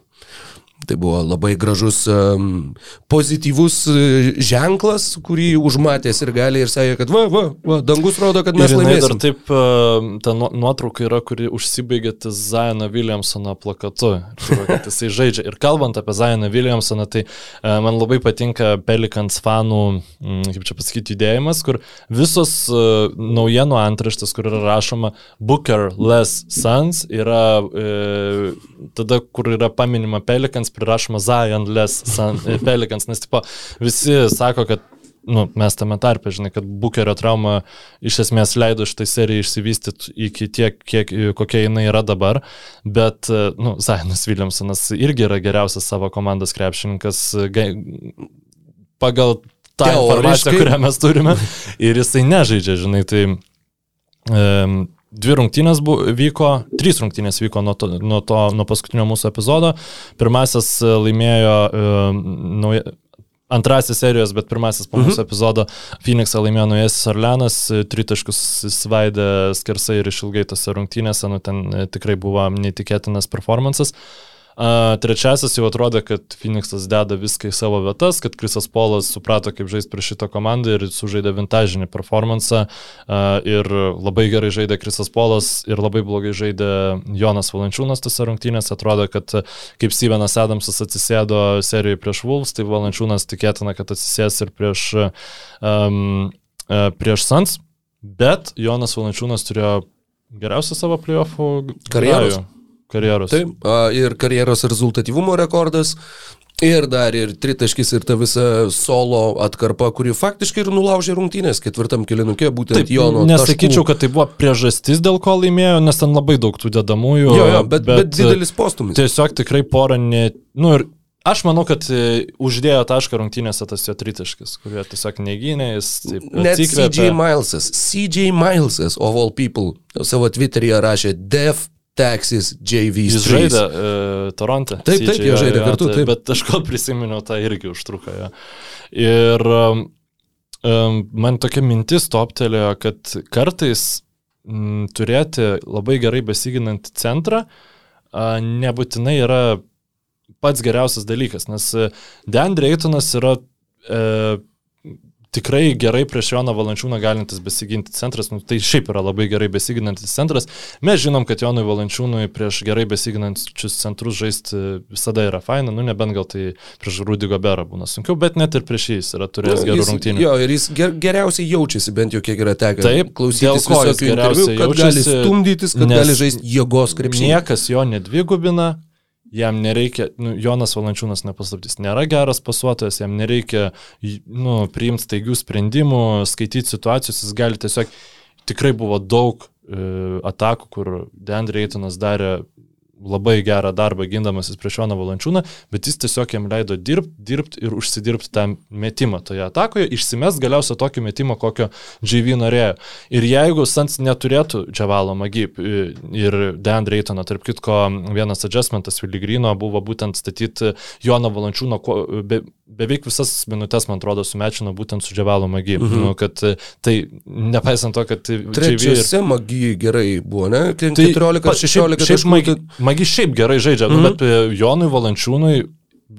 Speaker 3: Tai buvo labai gražus um, pozityvus uh, ženklas, kurį užmatęs ir gali ir sakė, kad va, va, va, dangus rodo, kad mes laimėsime. Ir
Speaker 4: taip, uh, ta nuotrauka yra, kuri užsibaigė Zaino Williamsono plakatu, kad jisai žaidžia. Ir kalbant apie Zaino Williamsoną, tai uh, man labai patinka Pelikans fanų, mm, kaip čia pasakyti, judėjimas, kur visos naujienų antraštės, kur yra rašoma Booker Less Sons, yra uh, tada, kur yra paminima Pelikans, prirašoma Zion Less [LAUGHS] Pelicans, nes tipo, visi sako, kad nu, mes tame tarpe, žinai, kad Bukerio trauma iš esmės leido šitai serijai išsivystyti iki tiek, kiek, kokia jinai yra dabar, bet, nu, Zainas Williamsonas irgi yra geriausias savo komandos krepšininkas pagal tą informaciją, kurią mes turime ir jisai nežaidžia, žinai, tai um, Dvi rungtynės bu, vyko, trys rungtynės vyko nuo, to, nuo, to, nuo paskutinio mūsų epizodo. Pirmasis e, laimėjo uh, nauja, antrasis serijos, bet pirmasis po mūsų mhm. epizodo Phoenixą laimėjo Naujasis Orleanas, e, tritaškus svaidė skersai ir išilgai tose rungtynėse, nu ten tikrai buvo neįtikėtinas performances. Uh, trečiasis jau atrodė, kad Phoenixas deda viską į savo vietas, kad Krisas Polas suprato, kaip žaisti prieš šitą komandą ir sužaidė vintažinį performansą. Ir labai gerai žaidė Krisas Polas ir labai blogai žaidė Jonas Valančiūnas tose rungtynėse. Atrodo, kad kaip Stevenas Adamsas atsisėdo serijoje prieš Wolves, tai Valančiūnas tikėtina, kad atsisės ir prieš, um, prieš Suns. Bet Jonas Valančiūnas turėjo geriausią savo playoffų
Speaker 3: karjerą
Speaker 4: karjeros.
Speaker 3: Taip, ir karjeros rezultatyvumo rekordas. Ir dar ir tritaškis ir ta visa solo atkarpa, kuri faktiškai ir nulaužė rungtynės ketvirtam kilinukė, būtent Taip, Jono.
Speaker 4: Nesakyčiau, kad tai buvo priežastis, dėl ko laimėjo, nes ten labai daug tų dedamųjų.
Speaker 3: Jo, jo bet, bet, bet didelis postumis.
Speaker 4: Tiesiog tikrai porą ne... Nu ir Aš manau, kad e, uždėjo tašką rungtynėse tas jo tritaškis, kurio tiesiog negynė, jis taip.
Speaker 3: Net CJ Milesas, CJ Milesas, of all people, savo Twitter'yje rašė Def Texas JV.
Speaker 4: Jis žaidė uh, Toronte.
Speaker 3: Taip, taip, jie žaidė kartu.
Speaker 4: Taip. Bet aš gal prisiminiau tą irgi užtruką. Ja. Ir um, um, man tokia mintis toptelėjo, kad kartais m, turėti labai gerai besiginantį centrą uh, nebūtinai yra pats geriausias dalykas, nes Dan Draytonas yra e, tikrai gerai prieš Joną Valančiūną galintis besiginti centras, nu, tai šiaip yra labai gerai besiginantis centras. Mes žinom, kad Jonui Valančiūnui prieš gerai besiginančius centrus žaisti visada yra faina, nu nebent gal tai prieš Rudy Goberą būna sunkiau, bet net ir prieš jais yra turėjęs gerų rungtynių.
Speaker 3: Jo, ir jis ger, geriausiai jaučiasi, bent jau kiek yra tekę.
Speaker 4: Taip,
Speaker 3: klausytis visokių interviu, kad jaučiasi, gali stumdytis, kad gali žaisti jėgos krepšinį.
Speaker 4: Niekas jo nedvigubina jam nereikia, nu, Jonas Valančiūnas nepaslaptys, nėra geras pasuotojas, jam nereikia nu, priimti staigių sprendimų, skaityti situacijos, jis gali tiesiog, tikrai buvo daug e, atakų, kur Deandre Eitonas darė labai gerą darbą gindamasis prieš Joną Valančiūną, bet jis tiesiog jam leido dirbti, dirbti ir užsidirbti tą metimą toje atakoje, išsimes galiausiai tokį metimą, kokio JV norėjo. Ir jeigu Sans neturėtų Džavalo Magi ir Dan Reitoną, tarp kitko, vienas adjustmentas Viligrino buvo būtent statyti Joną Valančiūną beveik visas minutės, man atrodo, sumečino būtent su Džavalo Magi. Mhm. Nu, kad tai, nepaisant to, kad...
Speaker 3: Trečiose ir... Magi gerai buvo, ne? 14-16 tai, šiaip, šiaip
Speaker 4: Magi, Magi šiaip gerai žaidžia, mm -hmm. bet e, Jonui Valančiūnui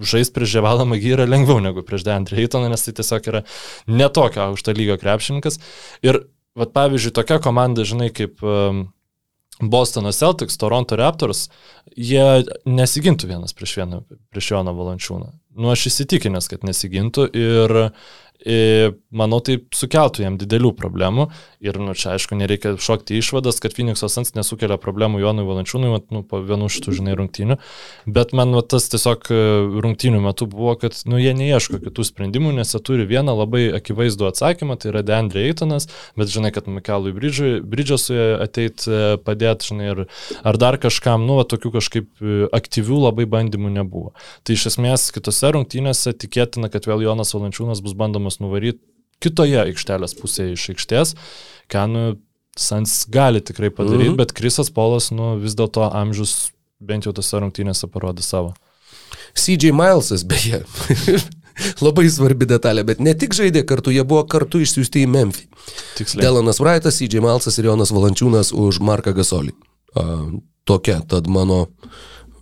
Speaker 4: žaisti prieš Ževalą Magį yra lengviau negu prieš Deandre Eitoną, nes tai tiesiog yra netokio aukšto lygio krepšininkas. Ir, vat, pavyzdžiui, tokia komanda, žinai, kaip um, Bostono Celtics, Toronto Raptors, jie nesigintų vienas prieš vieną, prieš Joną Valančiūną. Nu, aš įsitikinęs, kad nesigintų ir manau, tai sukeltų jam didelių problemų. Ir, nu, čia aišku, nereikia šokti išvadas, kad Phoenix'o Sans nesukelia problemų Jonui Valančiūnui, nu, po vienų šitų, žinai, rungtynių. Bet man vat, tas tiesiog e, rungtynių metu buvo, kad, nu, jie neieško kitų sprendimų, nes jie turi vieną labai akivaizdų atsakymą, tai yra Deandre Eitonas, bet žinai, kad Mikelui Bridžasui ateit e, padėti, žinai, ir, ar dar kažkam, nu, va, tokių kažkaip e, aktyvių labai bandymų nebuvo. Tai iš esmės kitose rungtynėse tikėtina, kad vėl Jonas Valančiūnas bus bandomas bandymas nuvaryti kitoje aikštelės pusėje iš aikštės, ką nu, Sans gali tikrai padaryti, mhm. bet Krisas Polas nu, vis dėlto amžius bent jau tose rungtynėse parodė savo.
Speaker 3: CJ Milesas, beje, [LAUGHS] labai svarbi detalė, bet ne tik žaidė kartu, jie buvo kartu išsiųsti į Memphį. Tiksliai. Delanas Wrightas, CJ Milesas ir Jonas Valančiūnas už Marką Gasolį. Uh, tokia tad mano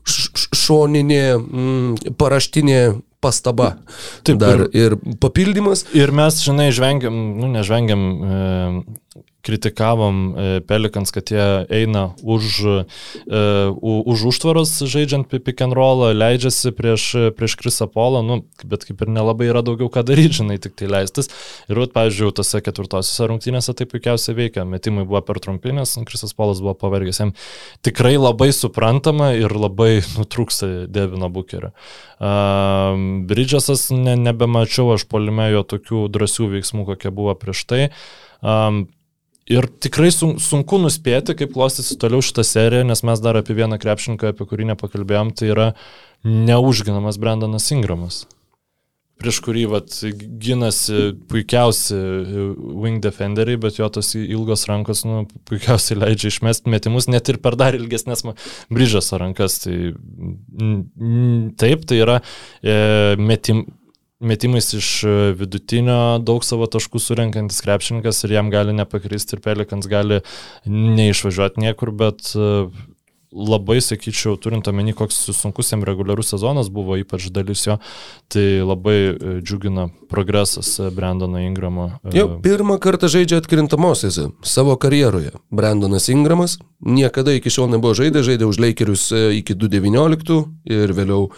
Speaker 3: šoninė, mm, paraštinė pastaba. Taip, dar ir, ir papildymas.
Speaker 4: Ir mes, žinai, žvengiam, nu, nežvengiam e, kritikavom e, Pelikans, kad jie eina už, uh, už užtvaros žaidžiant pick and roll, leidžiasi prieš, prieš Krisą Polą, nu, bet kaip ir nelabai yra daugiau ką daryti, žinai, tik tai leistis. Ir, vat, pavyzdžiui, tose ketvirtosiose rungtynėse tai puikiausiai veikia. Metimai buvo per trumpinės, Krisas Polas buvo pavargęs. Jam tikrai labai suprantama ir labai nutrūksta Devino Bukerio. Uh, Bridžasas ne, nebemačiau aš polime jo tokių drąsių veiksmų, kokie buvo prieš tai. Um, Ir tikrai sun, sunku nuspėti, kaip klostysi toliau šitą seriją, nes mes dar apie vieną krepšininką, apie kurį nepakalbėjom, tai yra neužginamas Brandonas Ingramas. Prieš kurį vat, ginasi puikiausi wing defenderiai, bet jo tos ilgos rankos nu, puikiausiai leidžia išmesti metimus, net ir per dar ilgesnės bryžas rankas. Tai, taip, tai yra e, metim, metimais iš e, vidutinio daug savo taškų surinkantis krepšininkas ir jam gali nepakristi ir Pelikans gali neišvažiuoti niekur, bet e, labai, sakyčiau, turint omeny, koks sunkus jam reguliarus sezonas buvo, ypač dalis jo, tai labai e, džiugina progresas Brandono Ingramo.
Speaker 3: Jau pirmą kartą žaidžia atkrintamosiose savo karjeroje. Brandonas Ingramas niekada iki šiol nebuvo žaidęs, žaidė už Lakerius iki 2019 ir vėliau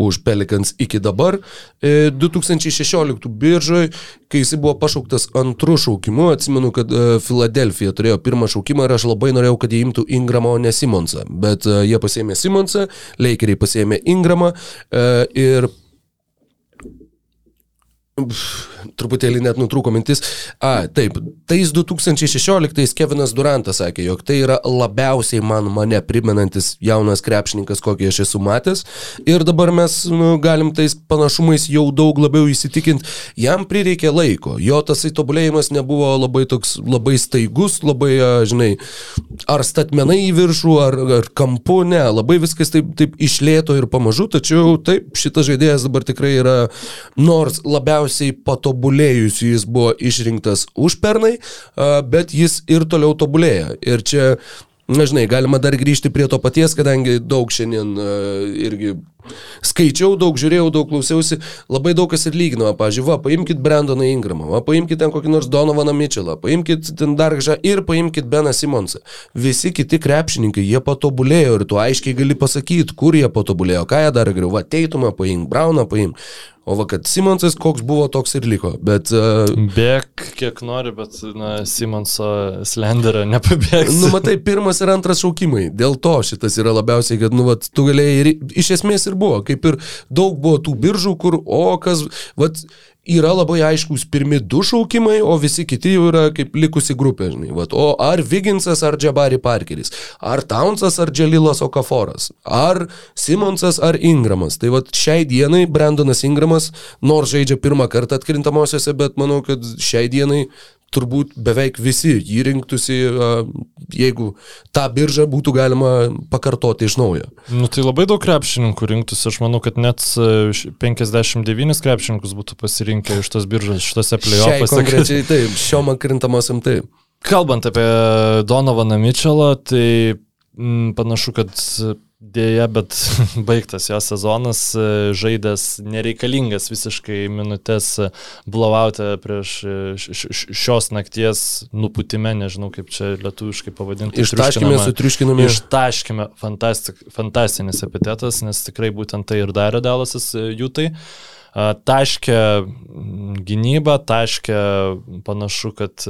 Speaker 3: už Pelikans iki dabar. 2016 e, biržoje, kai jis buvo pašauktas antrų šaukimu, atsimenu, kad Filadelfija turėjo pirmą šaukimą ir aš labai norėjau, kad jie imtų Ingramą, o ne Simonsą. Bet e, jie pasėmė Simonsą, Lakeriai pasėmė Ingramą e, ir truputėlį net nutrūko mintis. A, taip, tais 2016 Kevinas Durantas sakė, jog tai yra labiausiai man mane primenantis jaunas krepšininkas, kokį aš esu matęs. Ir dabar mes nu, galim tais panašumais jau daug labiau įsitikinti. Jam prireikė laiko. Jo tas įtobulėjimas nebuvo labai toks, labai staigus, labai, žinai, ar statmenai į viršų, ar, ar kampu, ne. Labai viskas taip, taip išlėto ir pamažu, tačiau taip, šitas žaidėjas dabar tikrai yra nors labiausiai patobulėjęs tobulėjusiu jis buvo išrinktas užpernai, bet jis ir toliau tobulėja. Ir čia Na, žinai, galima dar grįžti prie to paties, kadangi daug šiandien irgi Skaičiau daug, žiūrėjau daug, klausiausi, labai daug kas ir lygino. Pavyzdžiui, va, paimkite Brandoną Ingramą, va, paimkite ten kokį nors Donovaną Mitchellą, paimkite ten Dargžą ir paimkite Beną Simonsą. Visi kiti krepšininkai, jie patobulėjo ir tu aiškiai gali pasakyti, kur jie patobulėjo, ką jie dar geriau. Va, Teitumą paimk, Brauną paimk. O va, kad Simonsas koks buvo, toks ir liko. Bet... Uh,
Speaker 4: Bėk, kiek nori, bet, na, Simonso slenderio nepabėgs.
Speaker 3: Nu, matai, pirmas ir antras šaukimai. Dėl to šitas yra labiausiai, kad, nu, vat, tu galėjai ir iš esmės ir buvo. Kaip ir daug buvo tų biržų, kur, o kas, vat, yra labai aiškus pirmi du šaukimai, o visi kiti jau yra kaip likusi grupė, žinai. Vat, o ar Viginsas, ar Džabari Parkeris, ar Townsas, ar Dželilas Okaforas, ar Simonsas, ar Ingramas. Tai vat šiai dienai Brandonas Ingramas, nors žaidžia pirmą kartą atkrintamosiose, bet manau, kad šiai dienai turbūt beveik visi jį rinktųsi, jeigu tą biržą būtų galima pakartoti iš naujo.
Speaker 4: Nu, tai labai daug krepšininkų rinktųsi, aš manau, kad net 59 krepšininkus būtų pasirinkę iš tos biržos, šitose playoffuose. [LAUGHS]
Speaker 3: Konkrečiai taip, šiom atkrintamosiam taip.
Speaker 4: Kalbant apie Donovaną Mitchellą, tai m, panašu, kad Dėja, bet [LAUGHS] baigtas jo sezonas, e, žaidęs nereikalingas visiškai minutės blowoutę prieš e, šios nakties nuputime, nežinau kaip čia lietuviškai pavadinti.
Speaker 3: Ištaškime, sutriuškiname.
Speaker 4: Ištaškime, fantastinis epitetas, nes tikrai būtent tai ir darė Dalasas e, Jūtai. Taškė gynybą, taškė panašu, kad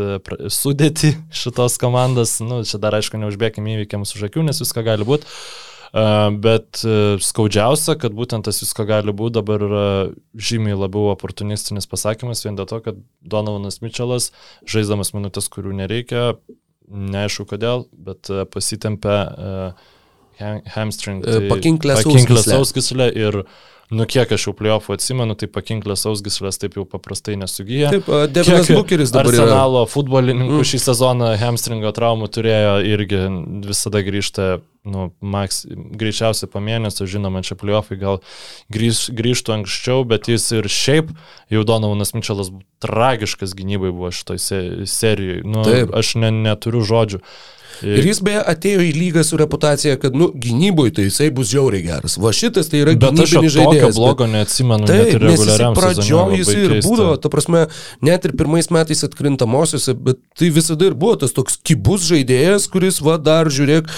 Speaker 4: sudėti [LAUGHS] šitos komandos, nu, čia dar aišku neužbėgime įvykiams už akių, nes viską gali būti. Bet e, skaudžiausia, kad būtent tas visko gali būti dabar yra žymiai labiau oportunistinis pasakymas, vien dėl to, kad Donovanas Mitčelas, žaisdamas minutės, kurių nereikia, neaišku kodėl, bet e, pasitempė uh, hamstring. Tai
Speaker 3: pakinklės
Speaker 4: sausgislę ir Nu, kiek aš jau pliofų atsimenu, tai pakinklės ausgislės taip jau paprastai nesugyja.
Speaker 3: Taip, Devinas Bukeris dabar
Speaker 4: yra. Arsenalo futbolininkų mm. šį sezoną hamstringo traumų turėjo irgi visada grįžta, nu, maks, greičiausiai po mėnesio, žinoma, čia pliofai gal grįž, grįžtų anksčiau, bet jis ir šiaip jau Donovanas Mičelas tragiškas gynybai buvo šitoj serijoje. Nu, taip. aš ne, neturiu žodžių.
Speaker 3: Ir jis beje atėjo į lygą su reputacija, kad, nu, gynyboje tai jisai bus žiauriai geras. Va šitas tai yra gynybinis žaidėjas.
Speaker 4: blogo bet... neatsimenu. Taip, nes jis
Speaker 3: pradžioje jis ir būdavo, ta prasme, net ir pirmais metais atkrintamosiose, bet tai visada ir buvo tas toks kibus žaidėjas, kuris, va, dar žiūrėk,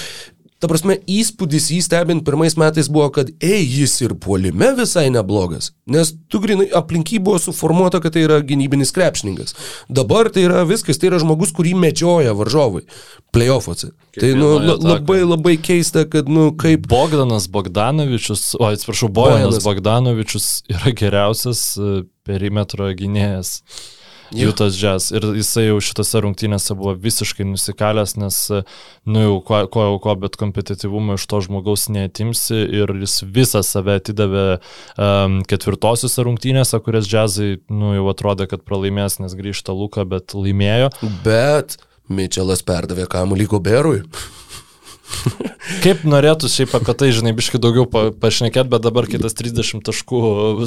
Speaker 3: Ta prasme, įspūdis jį stebint pirmais metais buvo, kad, ei, jis ir puolime visai neblogas. Nes tu grinai, aplinky buvo suformuota, kad tai yra gynybinis krepšininkas. Dabar tai yra viskas, tai yra žmogus, kurį medžioja varžovai playoffuose. Tai nu, labai labai keista, kad, nu, kaip...
Speaker 4: Bogdanas Bogdanovičius, o atsiprašau, Bojanas Bogdanovičius yra geriausias e, perimetro gynėjas. Jutas Jazz. Ir jisai jau šitose rungtynėse buvo visiškai nusikalęs, nes, nu jau ko, ko jau ko, bet kompetitivumą iš to žmogaus neatimsi ir jis visą save atidavė um, ketvirtosiuose rungtynėse, kurias Jazzai, nu jau atrodė, kad pralaimės, nes grįžta Luka, bet laimėjo.
Speaker 3: Bet Mitčelas perdavė kamuolį Goberui.
Speaker 4: Kaip norėtų šiaip apie tai, žinai, biškai daugiau pa, pašnekėti, bet dabar kitas 30 taškų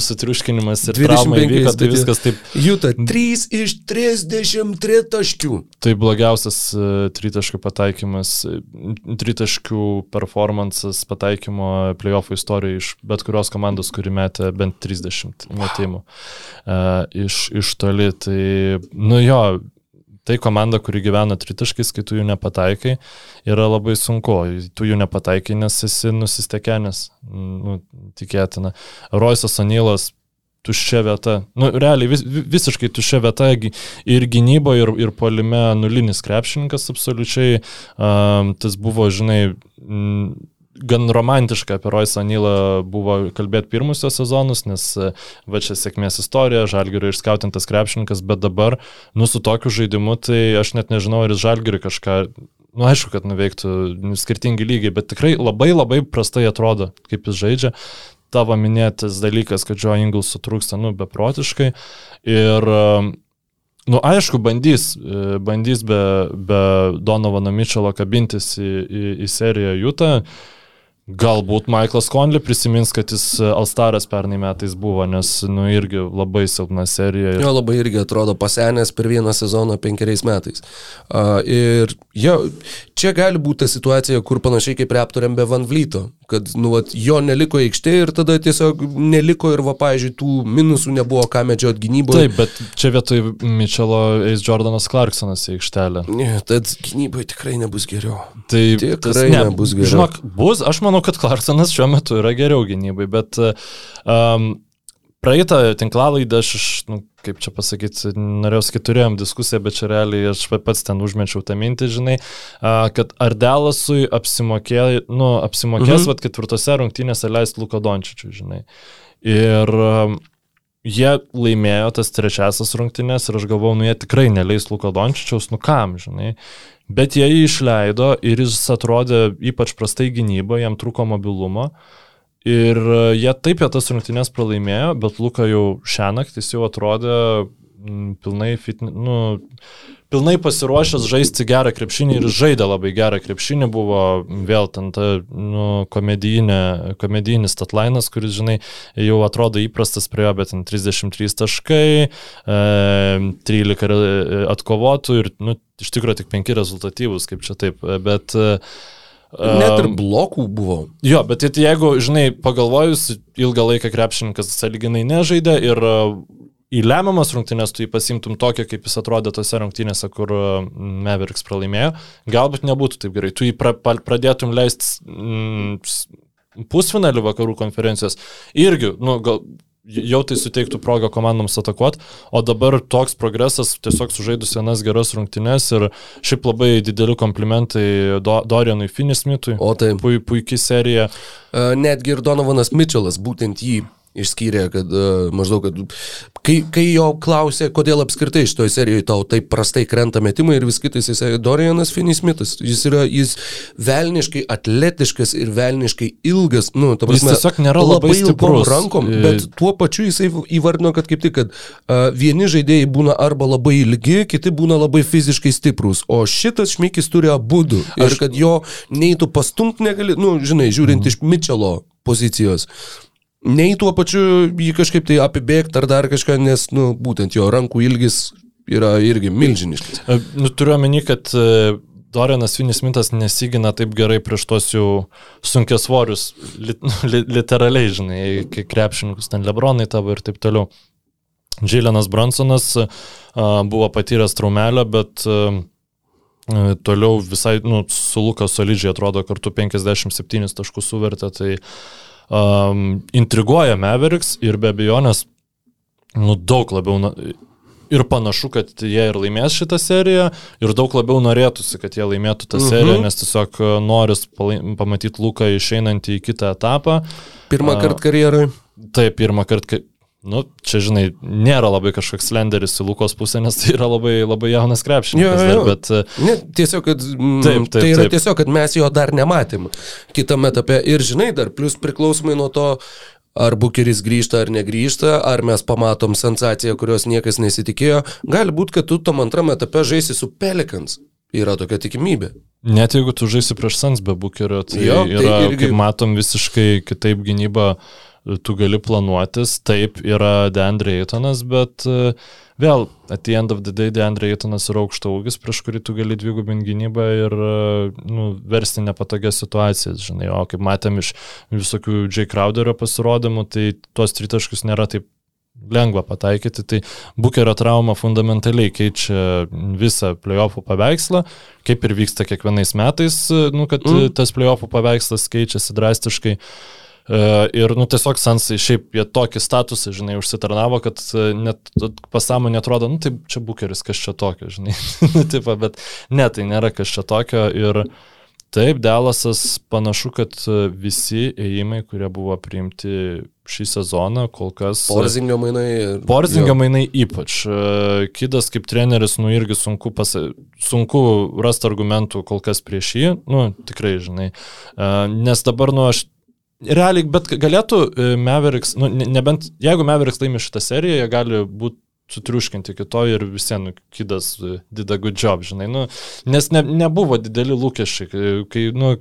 Speaker 4: sutriuškinimas ir trauma įvyko, tai viskas taip.
Speaker 3: Jūta, 3 iš 33 taškių.
Speaker 4: Tai blogiausias uh, tritaškių pataikymas, tritaškių performances pataikymo playoffų istorijoje iš bet kurios komandos, kuri metė bent 30 metimų uh, iš, iš toli. Tai, nu jo, tai komanda, kuri gyvena tritaškais, kai tu jų nepataikai, yra labai sunku. Tu jų nepataikai, nes esi nusistekenęs, nu, tikėtina. Roisas Anilas tuščia vieta. Nu, realiai vis, visiškai tuščia vieta ir gynybo, ir, ir polime nulinis krepšininkas absoliučiai. Um, tas buvo, žinai, m, gan romantiška apie Roisą Nylą buvo kalbėti pirmusios sezonus, nes e, va čia sėkmės istorija, Žalgirio išskautintas krepšininkas, bet dabar, nu su tokiu žaidimu, tai aš net nežinau, ar jis Žalgirio kažką, nu aišku, kad nuveiktų skirtingi lygiai, bet tikrai labai labai prastai atrodo, kaip jis žaidžia. Tavo minėtas dalykas, kad Joe Ingles sutrūksta, nu, beprotiškai. Ir Nu, aišku, bandys, e, bandys be, be Donovano Mitchelo kabintis į, į, į seriją Jutą. Galbūt Michaelas Conley prisimins, kad jis e, Alstaras pernai metais buvo, nes, nu, irgi labai silpna serija.
Speaker 3: Ir... Jo, labai irgi atrodo pasenęs per vieną sezoną penkeriais metais. Uh, ir jo, čia gali būti ta situacija, kur panašiai kaip aptarėm be Van Vlyto, kad, nu, vat, jo neliko aikštė ir tada tiesiog neliko ir, va, pažiūrėjau, tų minusų nebuvo ką medžiot gynyboje.
Speaker 4: Taip, bet čia vietoj Mitchelo eis Jordanas Clarksonas į aikštelę.
Speaker 3: Ne, tad gynyboje tikrai nebus geriau.
Speaker 4: Tai
Speaker 3: tikrai tas, ne, nebus geriau.
Speaker 4: Žinok, bus, aš manau, manau, kad Clarksonas šiuo metu yra geriau gynybai, bet um, praeitą tinklalaidą aš, nu, kaip čia pasakyti, norėjau sakyti, turėjom diskusiją, bet čia realiai aš pats ten užmečiau tą mintį, žinai, kad ar Delasui apsimokė, nu, apsimokės, mhm. vad ketvirtose rungtynėse leisti Luko Dončičiui, žinai. Ir um, jie laimėjo tas trečiasias rungtynės ir aš galvojau, nu jie tikrai neleis Luko Dončičiaus, nu kam, žinai. Bet jie jį išleido ir jis atrodė ypač prastai gynybo, jam trūko mobilumo. Ir e, jie taip jie tas rungtynės pralaimėjo, bet Luka jau šią naktį jau atrodė pilnai, fitne, nu, pilnai pasiruošęs žaisti gerą krepšinį ir žaidė labai gerą krepšinį, buvo vėl ten ta nu, komedijinis tatlainas, kuris, žinai, jau atrodo įprastas prie jo, bet ten 33 taškai, e, 13 atkovotų ir, nu, iš tikrųjų tik 5 rezultatyvus, kaip čia taip, bet e,
Speaker 3: Net ir blokų buvo.
Speaker 4: Jo, bet jeigu, žinai, pagalvojus, ilgą laiką krepšininkas saliginai nežaidė ir į lemiamas rungtynės tu jį pasimtum tokio, kaip jis atrodė tose rungtynėse, kur mm, Mavericks pralaimėjo, galbūt nebūtų taip gerai. Tu jį pra, pradėtum leisti mm, pusfinalių vakarų konferencijos. Irgi, nu, gal, jau tai suteiktų progą komandoms atakuoti, o dabar toks progresas tiesiog sužaidus vienas geras rungtynes ir šiaip labai dideli komplimentai Do, Dorianui Finismitui.
Speaker 3: O tai.
Speaker 4: Pui, puikiai serija.
Speaker 3: Uh, netgi ir Donovanas Mitčelas būtent jį išskyrė, kad uh, maždaug, kad kai, kai jo klausė, kodėl apskritai šitoje serijoje tau taip prastai krenta metimai ir vis kitais, jis sakė, Dorianas Finismitas, jis yra, jis velniškai atletiškas ir velniškai ilgas, nu, ta
Speaker 4: prasme, jis tiesiog nėra labai, labai ilgom
Speaker 3: rankom, bet tuo pačiu jisai įvardino, kad kaip tik, kad uh, vieni žaidėjai būna arba labai ilgi, kiti būna labai fiziškai stiprus, o šitas šmykis turi abu du. Ir Aš... kad jo neįtų pastumt negali, nu, žinai, žiūrint mm. iš Mitčelo pozicijos nei tuo pačiu jį kažkaip tai apibėgti ar dar kažką, nes, nu, būtent jo rankų ilgis yra irgi milžiniškas.
Speaker 4: E, nu, turiu omeny, kad e, Dorianas Vinis Mintas nesigina taip gerai prieš tos jau sunkias svorius, li, [LAUGHS] li, literaliai, žinai, kai krepšininkus ten Lebronai tavo ir taip toliau. Džilenas Bransonas uh, buvo patyręs traumelę, bet toliau visai, nu, su Lukas solidžiai atrodo kartu 57 taškus suvertė, tai uh, um, intriguoja Mavericks ir be abejonės, nu, daug labiau, na, ir panašu, kad jie ir laimės šitą seriją, ir daug labiau norėtųsi, kad jie laimėtų tą mhm. seriją, nes tiesiog uh, noris pamatyti Luką išeinantį į kitą etapą.
Speaker 3: Pirmą kartą karjerai.
Speaker 4: Taip, pirmą kartą Nu, čia, žinai, nėra labai kažkoks slenderis į Lukos pusę, nes tai yra labai, labai jaunas krepšininkas.
Speaker 3: Jo, jo. Dar, bet... E, ne, tiesiog, kad, mm, taip, taip, tai yra taip. tiesiog, kad mes jo dar nematėm kitame etape. Ir, žinai, dar plus priklausomai nuo to, ar bukeris grįžta ar negrįžta, ar mes pamatom sensaciją, kurios niekas nesitikėjo, gali būti, kad tu tam antram etape žaisi su Pelikans. Yra tokia tikimybė.
Speaker 4: Net jeigu tu žaisi prieš Sans be bukerio, tai jo, tai yra, irgi... kaip matom, visiškai kitaip gynyba tu gali planuotis, taip yra Deandre Eitonas, bet e, vėl, at the end of the day, Deandre Eitonas yra aukšto ūgis, prieš kurį tu gali dvigubinti gynybą ir e, nu, versti nepatogias situacijas, žinai, o kaip matėm iš visokių J. Crowderio pasirodymų, tai tuos tritaškus nėra taip lengva pataikyti, tai bukerio trauma fundamentaliai keičia visą playoffų paveikslą, kaip ir vyksta kiekvienais metais, nu, kad mm. tas playoffų paveikslas keičiasi drastiškai. Uh, ir, nu, tiesiog Sansai šiaip jie tokį statusą, žinai, užsitarnavo, kad e, net pasąmonė atrodo, nu, tai čia bukeris, kas čia tokio, žinai. [LAUGHS] Nu, taip, bet ne, tai nėra kas čia tokio. Ir taip, Delasas panašu, kad e, visi ėjimai, kurie buvo priimti šį sezoną, kol kas.
Speaker 3: Porzingio mainai.
Speaker 4: Porzingio mainai ypač. Kidas kaip treneris, nu irgi sunku, pas, sunku rasti argumentų kol kas prieš jį, nu tikrai, žinai. Nes dabar, nu aš realiai, bet galėtų e, Mavericks, nu, nebent jeigu Mavericks laimi šitą seriją, jie gali būti sutriuškinti kito ir visiems nu, kidas did a good job, žinai, nu, nes ne, nebuvo dideli lūkesčiai, kai, nu,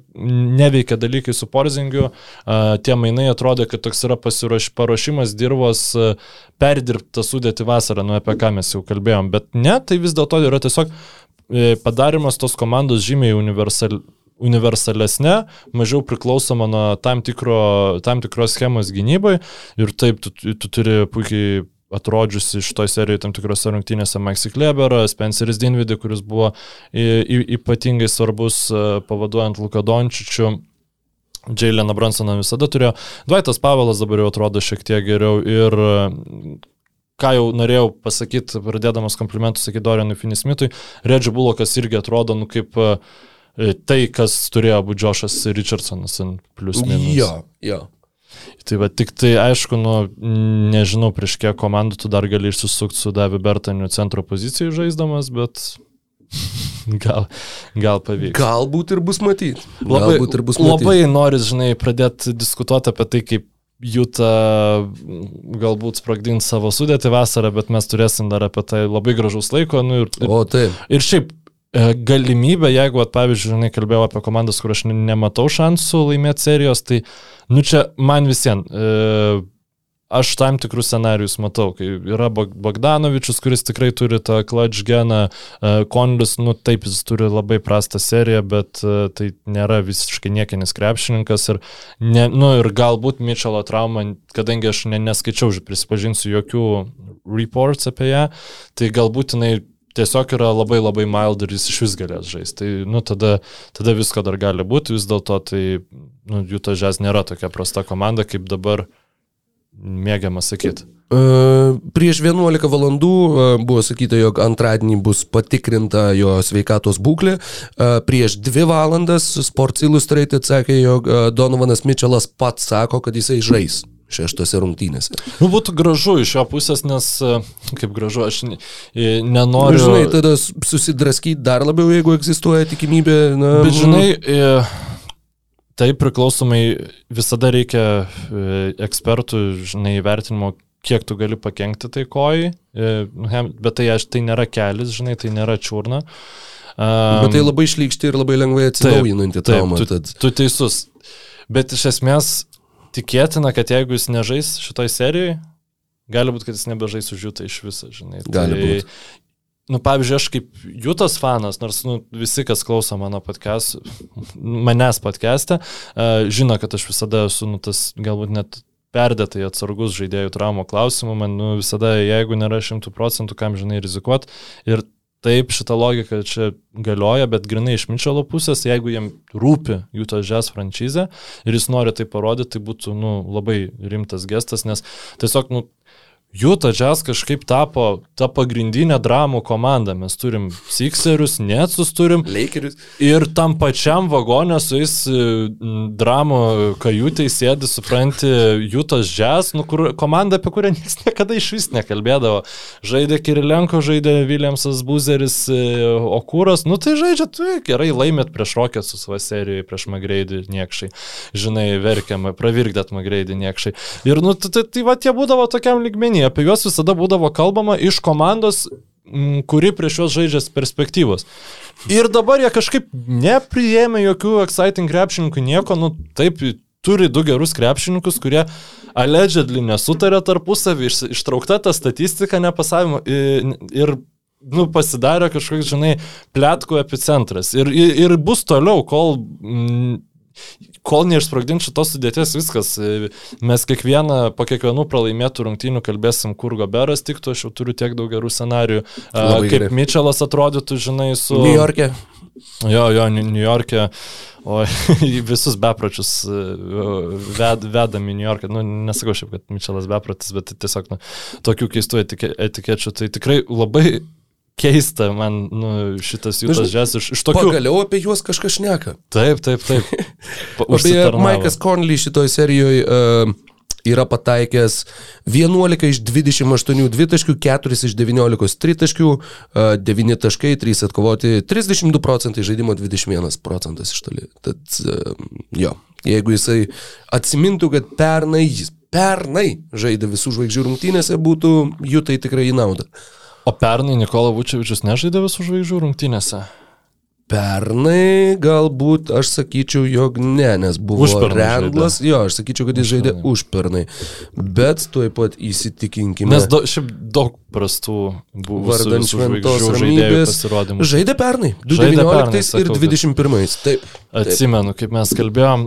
Speaker 4: neveikia dalykai su porzingiu, uh, tie mainai atrodė, kad toks yra pasiruoš, paruošimas dirbos uh, perdirbta sudėti vasarą, nu apie ką mes jau kalbėjom, bet ne, tai vis dėlto yra tiesiog e, padarimas tos komandos žymiai universal, universalesnė, mažiau priklausoma nuo tam, tikro, tam tikros schemos gynybai ir taip tu, tu turi puikiai atrodžiusi šitoje serijoje tam tikrose rungtynėse Maxi Kleber, Spenceris Dinvidį, kuris buvo ypatingai svarbus e, pavaduojant Luka Dončičiu. Jaileną Bransoną visada turėjo. Dvaitas Pavelas dabar jau atrodo šiek tiek geriau ir e, ką jau norėjau pasakyti, pradėdamas komplimentus, sakyti Dorianui Finismitui, Redži Bulokas irgi atrodo, nu kaip uh, tai, kas turėjo būti Džošas Richardsonas, plus minus.
Speaker 3: Jo, jo.
Speaker 4: Tai va, tik tai aišku, nu, nežinau, prieš kiek komandų tu dar gali išsisukti su Davi Bertaniu centro pozicijų žaisdamas, bet [LAUGHS] gal, gal pavyks.
Speaker 3: Galbūt ir bus matyti.
Speaker 4: Labai, ir bus matyt. labai noris, žinai, pradėti diskutuoti apie tai, kaip Jūta galbūt sprogdins savo sudėti vasarą, bet mes turėsim dar apie tai labai gražus laiko. Nu, ir,
Speaker 3: o taip.
Speaker 4: Ir šiaip e, galimybė, jeigu, at, pavyzdžiui, žinai, kalbėjau apie komandas, kur aš nematau šansų laimėti serijos, tai Nu čia man visiems. E, aš tam tikrus scenarius matau, kai yra Bogdanovičius, kuris tikrai turi tą clutch geną, e, Kondus, nu taip, jis turi labai prastą seriją, bet e, tai nėra visiškai niekinis krepšininkas ir, ne, nu, ir galbūt Mitchell trauma, kadangi aš ne, neskaičiau, prisipažinsiu, jokių reports apie ją, tai galbūt jinai tiesiog yra labai labai mild ir jis iš vis galės žaisti. Tai, nu, tada, tada visko dar gali būti, vis dėlto tai, nu, Juta Žes nėra tokia prasta komanda, kaip dabar mėgiama sakyti.
Speaker 3: Uh, prieš 11 valandų uh, buvo sakyta, jog antradienį bus patikrinta jo sveikatos būklė. Uh, prieš 2 valandas Sports Illustrated sakė, jog Donovanas Mitčelas pats sako, kad jisai žais šeštose rungtynėse.
Speaker 4: Nu, būtų gražu iš jo pusės, nes, e, kaip gražu, aš nenoriu.
Speaker 3: Žinai, tada susidraskyti dar labiau, jeigu egzistuoja tikimybė. Na,
Speaker 4: Bet žinai, e, tai priklausomai visada reikia e, ekspertų, žinai, įvertinimo, kiek tu gali pakengti tai kojai, bet tai, aš, tai nėra kelis, žinai, tai nėra čiurna.
Speaker 3: Um, bet tai labai išlykšti ir labai lengvai atsinaujinanti trauma.
Speaker 4: Tu, tu teisus. Bet iš esmės tikėtina, kad jeigu jis nežais šitoj serijai, gali būti, kad jis nebežais už Jutą iš viso, žinai.
Speaker 3: Gali tai, būti.
Speaker 4: Nu, pavyzdžiui, aš kaip Jūtos fanas, nors nu, visi, kas klauso mano podcast, manęs podcast'e, uh, žino, kad aš visada esu, nu, tas galbūt net perdėtai atsargus žaidėjų traumų klausimų, man nu, visada, jeigu nėra šimtų procentų, kam žinai rizikuoti. Ir Taip, šita logika čia galioja, bet grinai iš Mičelo pusės, jeigu jam rūpi jų to žes franšizė ir jis nori tai parodyti, tai būtų nu, labai rimtas gestas, nes tiesiog nu, Juta Jazz kažkaip tapo ta pagrindinė dramų komanda. Mes turim Sixerius, Netsus turim.
Speaker 3: Lakerius.
Speaker 4: Ir tam pačiam vagonė su jais dramų kajutai sėdi, supranti, Jutas Jazz, nu, kur, komanda, apie kurią niekas niekada iš vis nekalbėdavo. Žaidė Kirilenko, žaidė Williamsas Buzeris, e, Okūras. Nu tai žaidžia, tu gerai laimėt prieš Rockets su savo serijoje, prieš Magreidį niekšai. Žinai, verkiam, pravirkdėt Magreidį niekšai. Ir nu, tai, tai, tai va, tie būdavo tokiam ligmenį apie juos visada būdavo kalbama iš komandos kuri prieš juos žaidžia perspektyvos. Ir dabar jie kažkaip nepriėmė jokių exciting krepšininkų, nieko, nu taip, turi du gerus krepšininkus, kurie allegedly nesutarė tarpusavį, iš, ištraukta ta statistika nepasavimo ir, ir nu, pasidarė kažkoks, žinai, plėtkų epicentras. Ir, ir, ir bus toliau, kol... Mm, kol neišsprogdint šitos sudėties viskas. Mes kiekvieną, po kiekvienų pralaimėtų rungtynių kalbėsim, kur Goberas tiktų, aš jau turiu tiek daug gerų scenarių. Labai kaip gerai. Mitčelas atrodytų, žinai, su...
Speaker 3: New York'e.
Speaker 4: Jo, jo, New York'e. O [LAUGHS] visus bepročius ved, vedami New York'e. Nu, nesakau šiaip, kad Mitčelas beprotis, bet tiesiog nu, tokių keistų etikečių. Tai tikrai labai keista man nu, šitas jų žes iš, iš tokių.
Speaker 3: Pagaliau apie juos kažkas šneka.
Speaker 4: Taip, taip, taip. [LAUGHS]
Speaker 3: Apie Maikas Conley šitoje serijoje uh, yra pataikęs 11 iš 28 dvitaškių, 4 iš 19 tritaškių, uh, 9 taškai, 3 atkovoti, 32 procentai žaidimo, 21 procentas iš toli. Tad uh, jo, jeigu jisai atsimintų, kad pernai jis pernai žaidė visų žvaigždžių rungtynėse, būtų jų tai tikrai į naudą.
Speaker 4: O pernai Nikola Vučevičius nežaidė visų žvaigždžių rungtynėse?
Speaker 3: Pernai galbūt aš sakyčiau, jog ne, nes buvo Rendlas, jo, aš sakyčiau, kad jis žaidė užpernai, bet tuoj pat įsitikinkime.
Speaker 4: Nes do, šiaip daug prastų buvo
Speaker 3: vardant šventos ramybės. Žaidė pernai, 2019 ir 2021. Taip, taip.
Speaker 4: Atsimenu, kaip mes kalbėjom,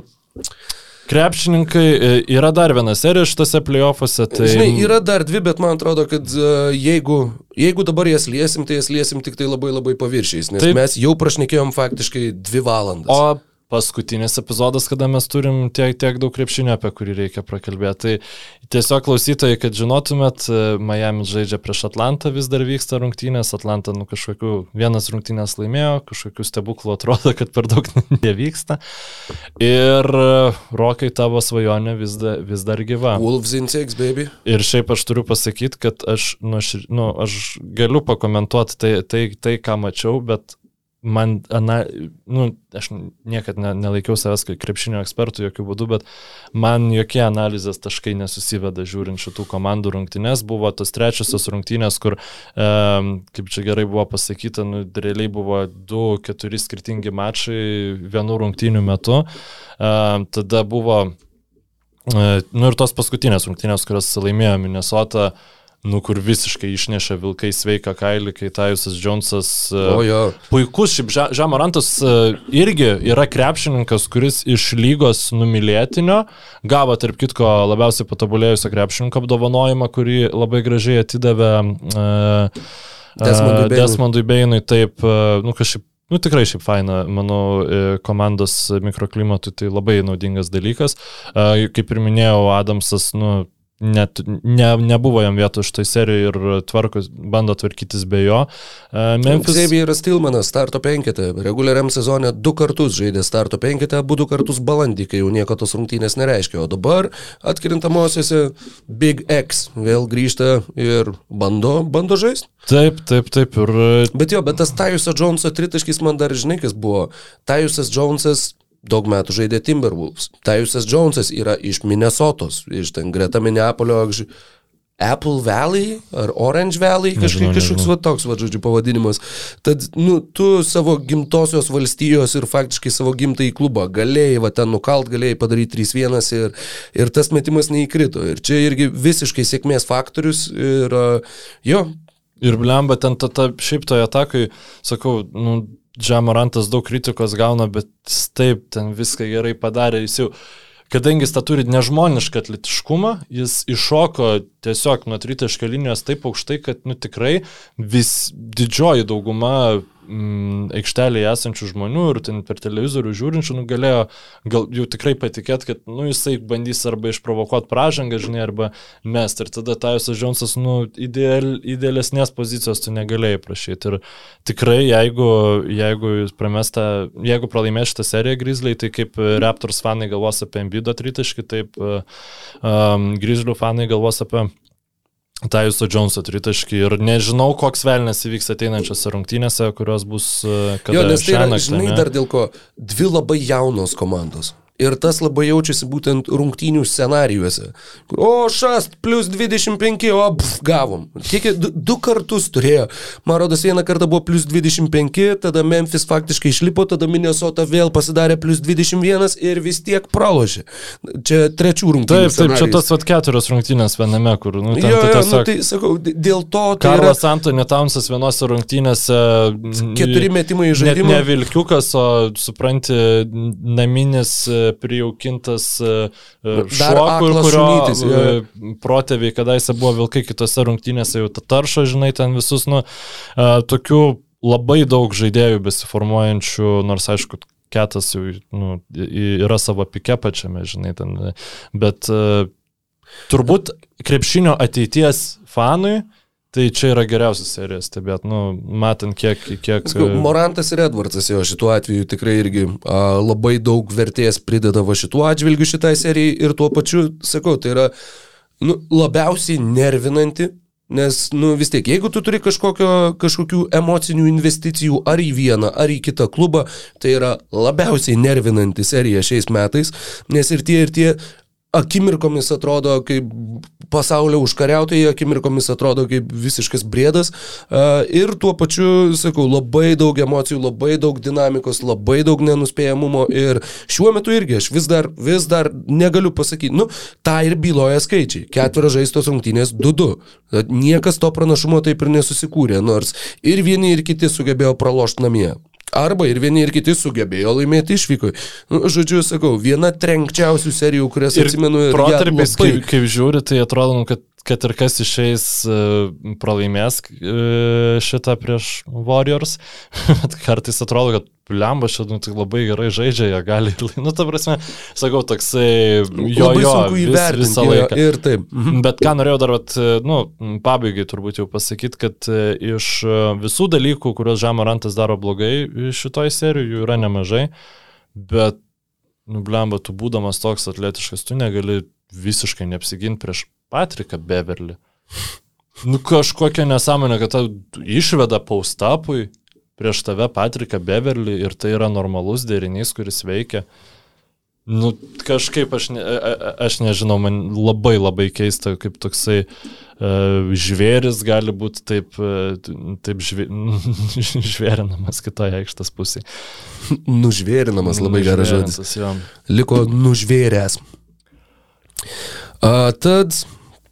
Speaker 4: Krepšininkai, e, yra dar viena serija šitose playoffuose. Tai...
Speaker 3: Žinai, yra dar dvi, bet man atrodo, kad uh, jeigu, jeigu dabar jas liesim, tai jas liesim tik tai labai labai paviršiais, nes Taip. mes jau prašnekėjom faktiškai dvi valandas.
Speaker 4: O paskutinis epizodas, kada mes turim tiek, tiek daug krepšinio, apie kurį reikia prakalbėti. Tai tiesiog klausytojai, kad žinotumėt, Miami žaidžia prieš Atlantą, vis dar vyksta rungtynės, Atlanta nu kažkokiu vienas rungtynės laimėjo, kažkokiu stebuklu atrodo, kad per daug [LAUGHS] nevyksta. Ir Rokai tavo svajonė vis, da, vis dar gyva.
Speaker 3: Wolves in six, baby.
Speaker 4: Ir šiaip aš turiu pasakyti, kad aš, nu, aš, nu, aš galiu pakomentuoti tai, tai, tai, ką mačiau, bet man, ana, nu, aš niekad ne, nelaikiau savęs kaip krepšinio ekspertų jokių būdų, bet man jokie analizės taškai nesusiveda žiūrint šitų komandų rungtynės. Buvo tos trečiosios rungtynės, kur, e, kaip čia gerai buvo pasakyta, nu, realiai buvo du, keturi skirtingi mačai vienų rungtynių metu. E, tada buvo, e, nu ir tos paskutinės rungtynės, kurias laimėjo Minnesota. E, nu kur visiškai išnešė vilkai sveiką kailį, kai Tajusas Džonsas.
Speaker 3: E, o jo.
Speaker 4: Puikus, šiaip Žemarantas e, irgi yra krepšininkas, kuris iš lygos numylėtinio gavo, tarp kitko, labiausiai patobulėjusio krepšininko apdovanojimą, kurį labai gražiai atidavė uh, Desmondui, Desmondui Beinui. Taip, uh, nu kažkaip Nu tikrai šiaip faina, manau, komandos mikroklimatui tai labai naudingas dalykas. Kaip ir minėjau, Adamsas, nu, net ne, nebuvo jam vietos šitoj serijoje ir tvarkos, bando tvarkytis be jo.
Speaker 3: Uh, Memphis... Xavieras Tilmanas starto penketę, reguliariam sezone du kartus žaidė starto penketę, abu du kartus balandį, kai jau nieko tos rungtynės nereiškia, o dabar atkrintamosiose Big X vėl grįžta ir bando, bando žaisti.
Speaker 4: Taip, taip, taip. Ir...
Speaker 3: Bet jo, bet tas Tajuso Joneso tritaškis man dar žinai, kas buvo. Tajusas Jonesas daug metų žaidė Timberwolves. Tajusas Jonesas yra iš Minnesotos, iš ten greta Minneapolio. Apple Valley ar Orange Valley, kažkaip kažkoks va toks, va, žodžiu, pavadinimas. Tad, nu, tu savo gimtosios valstijos ir faktiškai savo gimtąjį klubą galėjai, va, ten nukalt, galėjai padaryti 3-1 ir, ir tas metimas neįkrito. Ir čia irgi visiškai sėkmės faktorius ir jo.
Speaker 4: Ir blemba ten ta, ta šiaip toje atakai, sakau, nu, Džamorantas daug kritikos gauna, bet taip ten viską gerai padarė. Jis jau, kadangi jis tą turi nežmonišką atletiškumą, jis iššoko tiesiog nuo tritaškio linijos taip aukštai, kad nu, tikrai vis didžioji dauguma mm, aikštelėje esančių žmonių ir ten per televizorių žiūrinčių, nu, galėjo gal jau tikrai patikėti, kad nu, jisai bandys arba išprovokuoti pražangą, žinai, arba mest. Ir tada Tajusas Džonsas, nu, ideal, idealesnės pozicijos tu negalėjai prašyti. Ir tikrai, jeigu, jeigu jūs pramesta, jeigu pralaimės šitą seriją Grizzly, tai kaip Raptors fanai galvos apie Embido tritaškį, taip um, Grizzly fanai galvos apie Tajuso Džonso tritaškį ir nežinau, koks velnės įvyks ateinančiose rungtynėse, kurios bus... Jo,
Speaker 3: nes tai yra, žinai, dar dėl ko, dvi labai jaunos komandos. Ir tas labai jaučiasi būtent rungtynių scenarijuose. Kur, o, šast, plus 25, o, pf, gavom. Kiek, du, du kartus turėjo. Man rodos, vieną kartą buvo plus 25, tada Memphis faktiškai išlipo, tada Minnesota vėl pasidarė plus 21 ir vis tiek pralošė. Čia trečių rungtynių.
Speaker 4: Taip, taip, čia tas vat keturios rungtynės viename, kur, nu, ten,
Speaker 3: jo, jo, tiesiog, nu, tai sakau, dėl to...
Speaker 4: Tai Karlas yra... Antony Townsas vienose rungtynėse...
Speaker 3: Keturi metimai į žaidimą.
Speaker 4: Ne vilkiukas, o supranti, naminis prijaukintas e, e, šuo, kur, kurio ja. protėviai kadaise buvo vilkai kitose rungtynėse, jau ta tarša, žinai, ten visus, nu, e, tokių labai daug žaidėjų besiformuojančių, nors aišku, ketas jau nu, yra savo pike pačiame, žinai, ten, bet turbūt krepšinio ateities fanui, Tai čia yra geriausias serijas stebėt, nu, matant kiek... kiek...
Speaker 3: Skau, Morantas ir Edvardsas jo šituo atveju tikrai irgi a, labai daug vertės prideda va šituo atžvilgiu šitai serijai ir tuo pačiu, sakau, tai yra nu, labiausiai nervinanti, nes, nu, vis tiek, jeigu tu turi kažkokio, kažkokių emocinių investicijų ar į vieną, ar į kitą klubą, tai yra labiausiai nervinanti serija šiais metais, nes ir tie, ir tie akimirkomis atrodo kaip pasaulio užkariautojai, akimirkomis atrodo kaip visiškas brėdas. Ir tuo pačiu, sakau, labai daug emocijų, labai daug dinamikos, labai daug nenuspėjamumo. Ir šiuo metu irgi aš vis dar, vis dar negaliu pasakyti, nu, tą ir byloja skaičiai. Keturios žaistos rungtynės 2-2. Niekas to pranašumo taip ir nesusikūrė, nors ir vieni ir kiti sugebėjo pralošti namie. Arba ir vieni ir kiti sugebėjo laimėti išvykoje. Nu, žodžiu, sakau, viena trenkčiausių serijų, kurias ir atsimenu.
Speaker 4: Ir protarpis, labai... kaip, kaip žiūri, tai atrodo, nu, kad, kad ir kas išeis uh, pralaimės uh, šitą prieš Warriors, [LAUGHS] kartais atrodo, kad Lemba čia nu, tai labai gerai žaidžia, jie gali nu, ta prasme, sakau, toksai jo, jo, vis, visą laiką.
Speaker 3: Ir taip.
Speaker 4: Mhm. Bet ką norėjau dar, vat, nu, pabaigai turbūt jau pasakyti, kad e, iš e, visų dalykų, kuriuos Žamarantas daro blogai šitoj serijų, jų yra nemažai, bet, nu, Lemba, tu būdamas toks atletiškas, tu negali visiškai neapsiginti prieš Patriką Beverly. Nu, kažkokia nesąmonė, kad tau išveda paustapui prieš tave Patriką Beverly ir tai yra normalus derinys, kuris veikia. Nu, kažkaip aš, ne, aš nežinau, man labai labai keista, kaip toksai uh, žvėris gali būti taip, uh, taip žvė, [LAUGHS] žvėrinamas kitoje aikštės pusėje.
Speaker 3: Nužvėrinamas, labai geras žodis. Liko nužvėręs. Uh, tad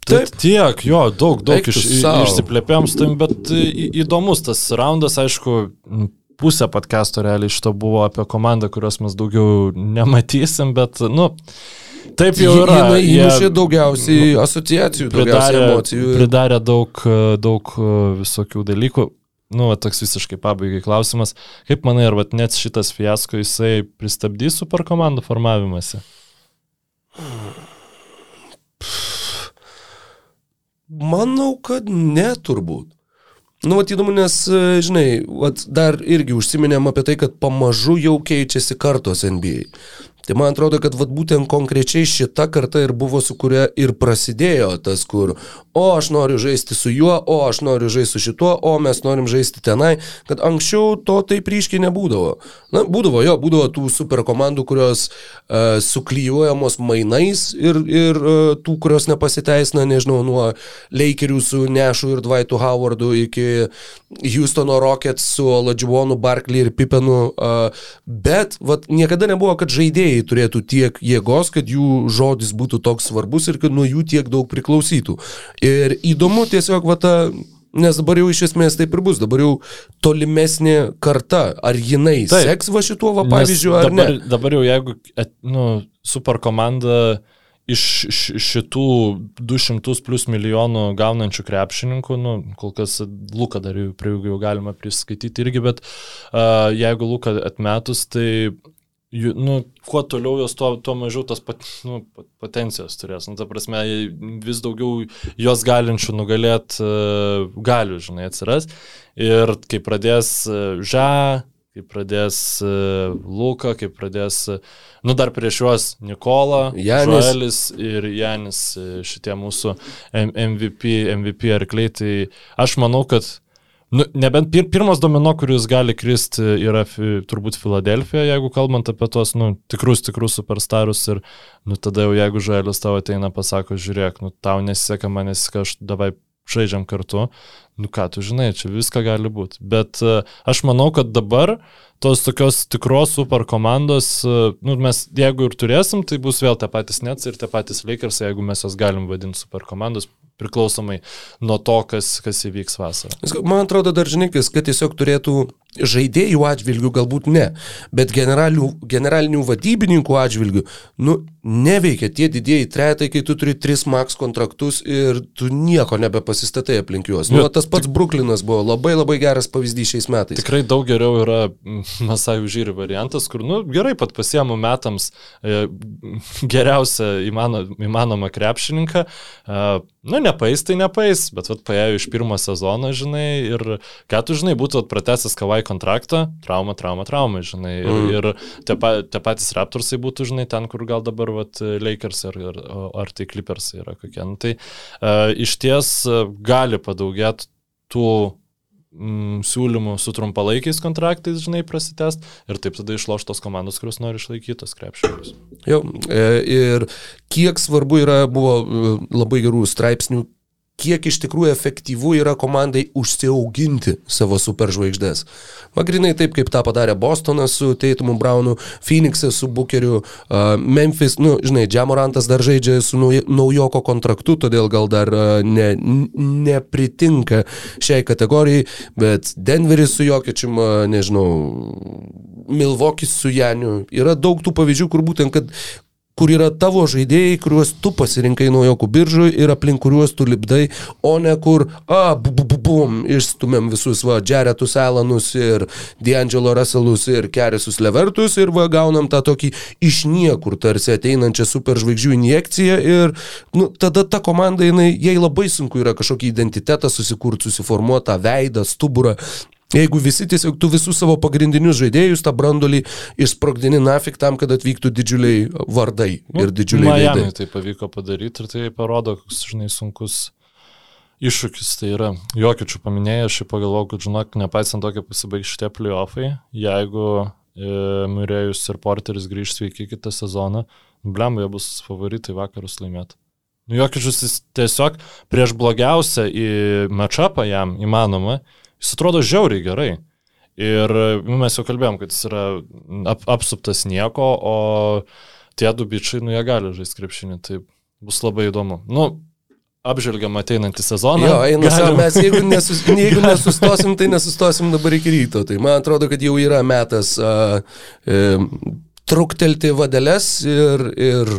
Speaker 4: Taip, tiek, jo, daug, daug iš, išsiplėpėm su tam, bet įdomus tas raundas, aišku, pusė podcast'o realiai šito buvo apie komandą, kurios mes daugiau nematysim, bet, nu, taip jau yra.
Speaker 3: Įmušė daugiausiai asociacijų, pridarė, emocijų.
Speaker 4: Pridarė daug, daug visokių dalykų. Nu, toks visiškai pabaigai klausimas. Kaip manai, ar net šitas fiasko jisai pristabdys super komandų formavimąsi?
Speaker 3: Manau, kad ne turbūt. Nu, vat įdomu, nes, e, žinai, vat, dar irgi užsiminėm apie tai, kad pamažu jau keičiasi kartos NBA. Tai man atrodo, kad vat, būtent konkrečiai šita karta ir buvo, su kuria ir prasidėjo tas, kur, o aš noriu žaisti su juo, o aš noriu žaisti su šituo, o mes norim žaisti tenai, kad anksčiau to taip ryškiai nebūdavo. Na, būdavo jo, būdavo tų super komandų, kurios uh, suklyjuojamos mainais ir, ir uh, tų, kurios nepasiteisina, nežinau, nuo Lakerių su Nešu ir Dwightu Howardu iki Houstono Rockets su Ladžiuonu, Barkley ir Pipenu, uh, bet vat, niekada nebuvo, kad žaidėjai turėtų tiek jėgos, kad jų žodis būtų toks svarbus ir kad nuo jų tiek daug priklausytų. Ir įdomu tiesiog va ta Nes dabar jau iš esmės taip ir bus, dabar jau tolimesnė karta, ar jinai taip. seks va šituo va pavyzdžiu, ar
Speaker 4: dabar,
Speaker 3: ne?
Speaker 4: Dabar jau jeigu nu, super komanda iš šitų 200 plus milijonų gaunančių krepšininkų, nu, kol kas Luką dar jau prie jų galima priskaityti irgi, bet uh, jeigu Luką atmetus, tai nu, kuo toliau jos, tuo, tuo mažiau tos pat, nu, potencijos turės. Nu, ta prasme, vis daugiau jos galinčių nugalėti uh, galių, žinai, atsiras. Ir kai pradės uh, Ža, kai pradės uh, Luka, kai pradės, uh, nu dar prieš juos Nikola, Joelis ir Janis, šitie mūsų MVP, MVP arkliai, tai aš manau, kad Nu, nebent pir, pirmas domino, kuris gali kristi, yra fi, turbūt Filadelfija, jeigu kalbant apie tos, nu, tikrus, tikrus superstarus ir, nu, tada jau jeigu Žuelis tavo ateina, pasako, žiūrėk, nu, tau nesiseka, man nesiseka, aš davai žaidžiam kartu, nu ką tu žinai, čia viską gali būti. Bet uh, aš manau, kad dabar tos tokios tikros super komandos, uh, nu, mes jeigu ir turėsim, tai bus vėl tie patys Nets ir tie patys Lakers, jeigu mes jas galim vadinti super komandos, priklausomai nuo to, kas, kas įvyks vasarą.
Speaker 3: Man atrodo dar žininkis, kad tiesiog turėtų žaidėjų atžvilgių galbūt ne, bet generalinių, generalinių vadybininkų atžvilgių, nu, neveikia tie didieji tretai, kai tu turi tris max kontraktus ir tu nieko nebepasistatai aplink juos. Nu, tas pats Bruklinas buvo labai labai geras pavyzdys šiais metais.
Speaker 4: Tikrai daug geriau yra Masajų žyri variantas, kur, nu, gerai pat pasiemu metams e, geriausią įmano, įmanomą krepšininką. E, nu, nepais tai nepais, bet vat paėjo iš pirmo sezono, žinai, ir ką tu žinai, būtų pratęsęs kavai kontraktą, trauma, trauma, trauma, žinai. Ir, mm. ir tie, pa, tie patys Raptorsai būtų, žinai, ten, kur gal dabar vat, Lakers ar, ar, ar tai Clippers yra kokie. Nu, tai uh, iš ties uh, gali padaugėti tų mm, siūlymų su trumpalaikiais kontraktais, žinai, prasitest ir taip tada išloš tos komandos, kurios nori išlaikyti tos krepšininkus.
Speaker 3: Jau, e, ir kiek svarbu yra, buvo labai gerų straipsnių kiek iš tikrųjų efektyvu yra komandai užsiauginti savo superžvaigždės. Magrinai taip, kaip tą padarė Bostonas su Teitumu Brownu, Phoenix'as su Bookeriu, uh, Memphis, nu, žinai, Džamorantas dar žaidžia su naujoko kontraktu, todėl gal dar uh, ne, nepritinka šiai kategorijai, bet Denveris su Jokičium, uh, nežinau, Milvokis su Janiu. Yra daug tų pavyzdžių, kur būtent, kad kur yra tavo žaidėjai, kuriuos tu pasirinkai naujokų biržui ir aplink kuriuos tu lipdai, o ne kur, a, bu, bu, bu, bum, išstumėm visus, va, Jaretus Elanus ir D'Angelo Russellus ir Kerisus Levertus ir va, gaunam tą tokį iš niekur tarsi ateinančią superžvaigždžių injekciją ir, nu, tada ta komanda, jinai, jai labai sunku yra kažkokį identitetą susikurti, susiformuoti tą veidą, stuburą Jeigu visi tiesiog tu visus savo pagrindinius žaidėjus, tą brandolį išsprogdini nafik tam, kad atvyktų didžiuliai vardai nu, ir didžiuliai
Speaker 4: Miami tai pavyko padaryti ir tai parodo, koks, žinai, sunkus iššūkis tai yra. Jokičių paminėjai, aš pagalvojau, kad, žinok, nepaisant to, kaip pasibaigs šitie playoffai, jeigu e, Murėjus ir Porteris grįž sveiki kitą sezoną, blemba, jie bus favoritai vakarus laimėti. Nu, Jokičius jis tiesiog prieš blogiausią į matchupą jam įmanoma, Jis atrodo žiauriai gerai. Ir nu, mes jau kalbėjom, kad jis yra ap, apsuptas nieko, o tie du bičiai, nu jie gali žaisti krepšinį, tai bus labai įdomu. Nu, apžvelgiam ateinantį sezoną.
Speaker 3: Jo, eina, galim... mes jeigu, nesus, [LAUGHS] jeigu nesustosim, tai nesustosim dabar iki ryto. Tai man atrodo, kad jau yra metas uh, uh, truktelti vadeles ir... Ir,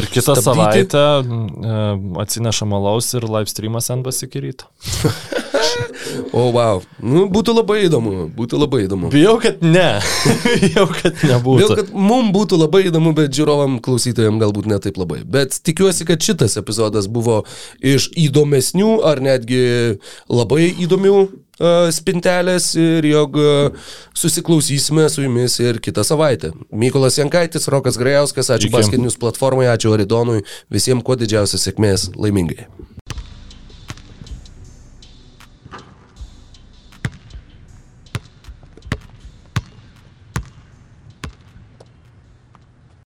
Speaker 4: ir kitą stabdyti. savaitę uh, atsineša malaus ir live streamas NBS iki ryto. [LAUGHS]
Speaker 3: O, wow. Nu, būtų labai įdomu, būtų labai įdomu.
Speaker 4: Bijau, kad ne. [LAUGHS] Bijau, kad nebūtų.
Speaker 3: Bijau, kad mums būtų labai įdomu, bet žiūrovam klausytojams galbūt ne taip labai. Bet tikiuosi, kad šitas epizodas buvo iš įdomesnių ar netgi labai įdomių uh, spintelės ir jog uh, susiklausysime su jumis ir kitą savaitę. Mykolas Jankaitis, Rokas Grajauskas, ačiū Basketinius platformai, ačiū Aridonui, visiems kuo didžiausios sėkmės, laimingai.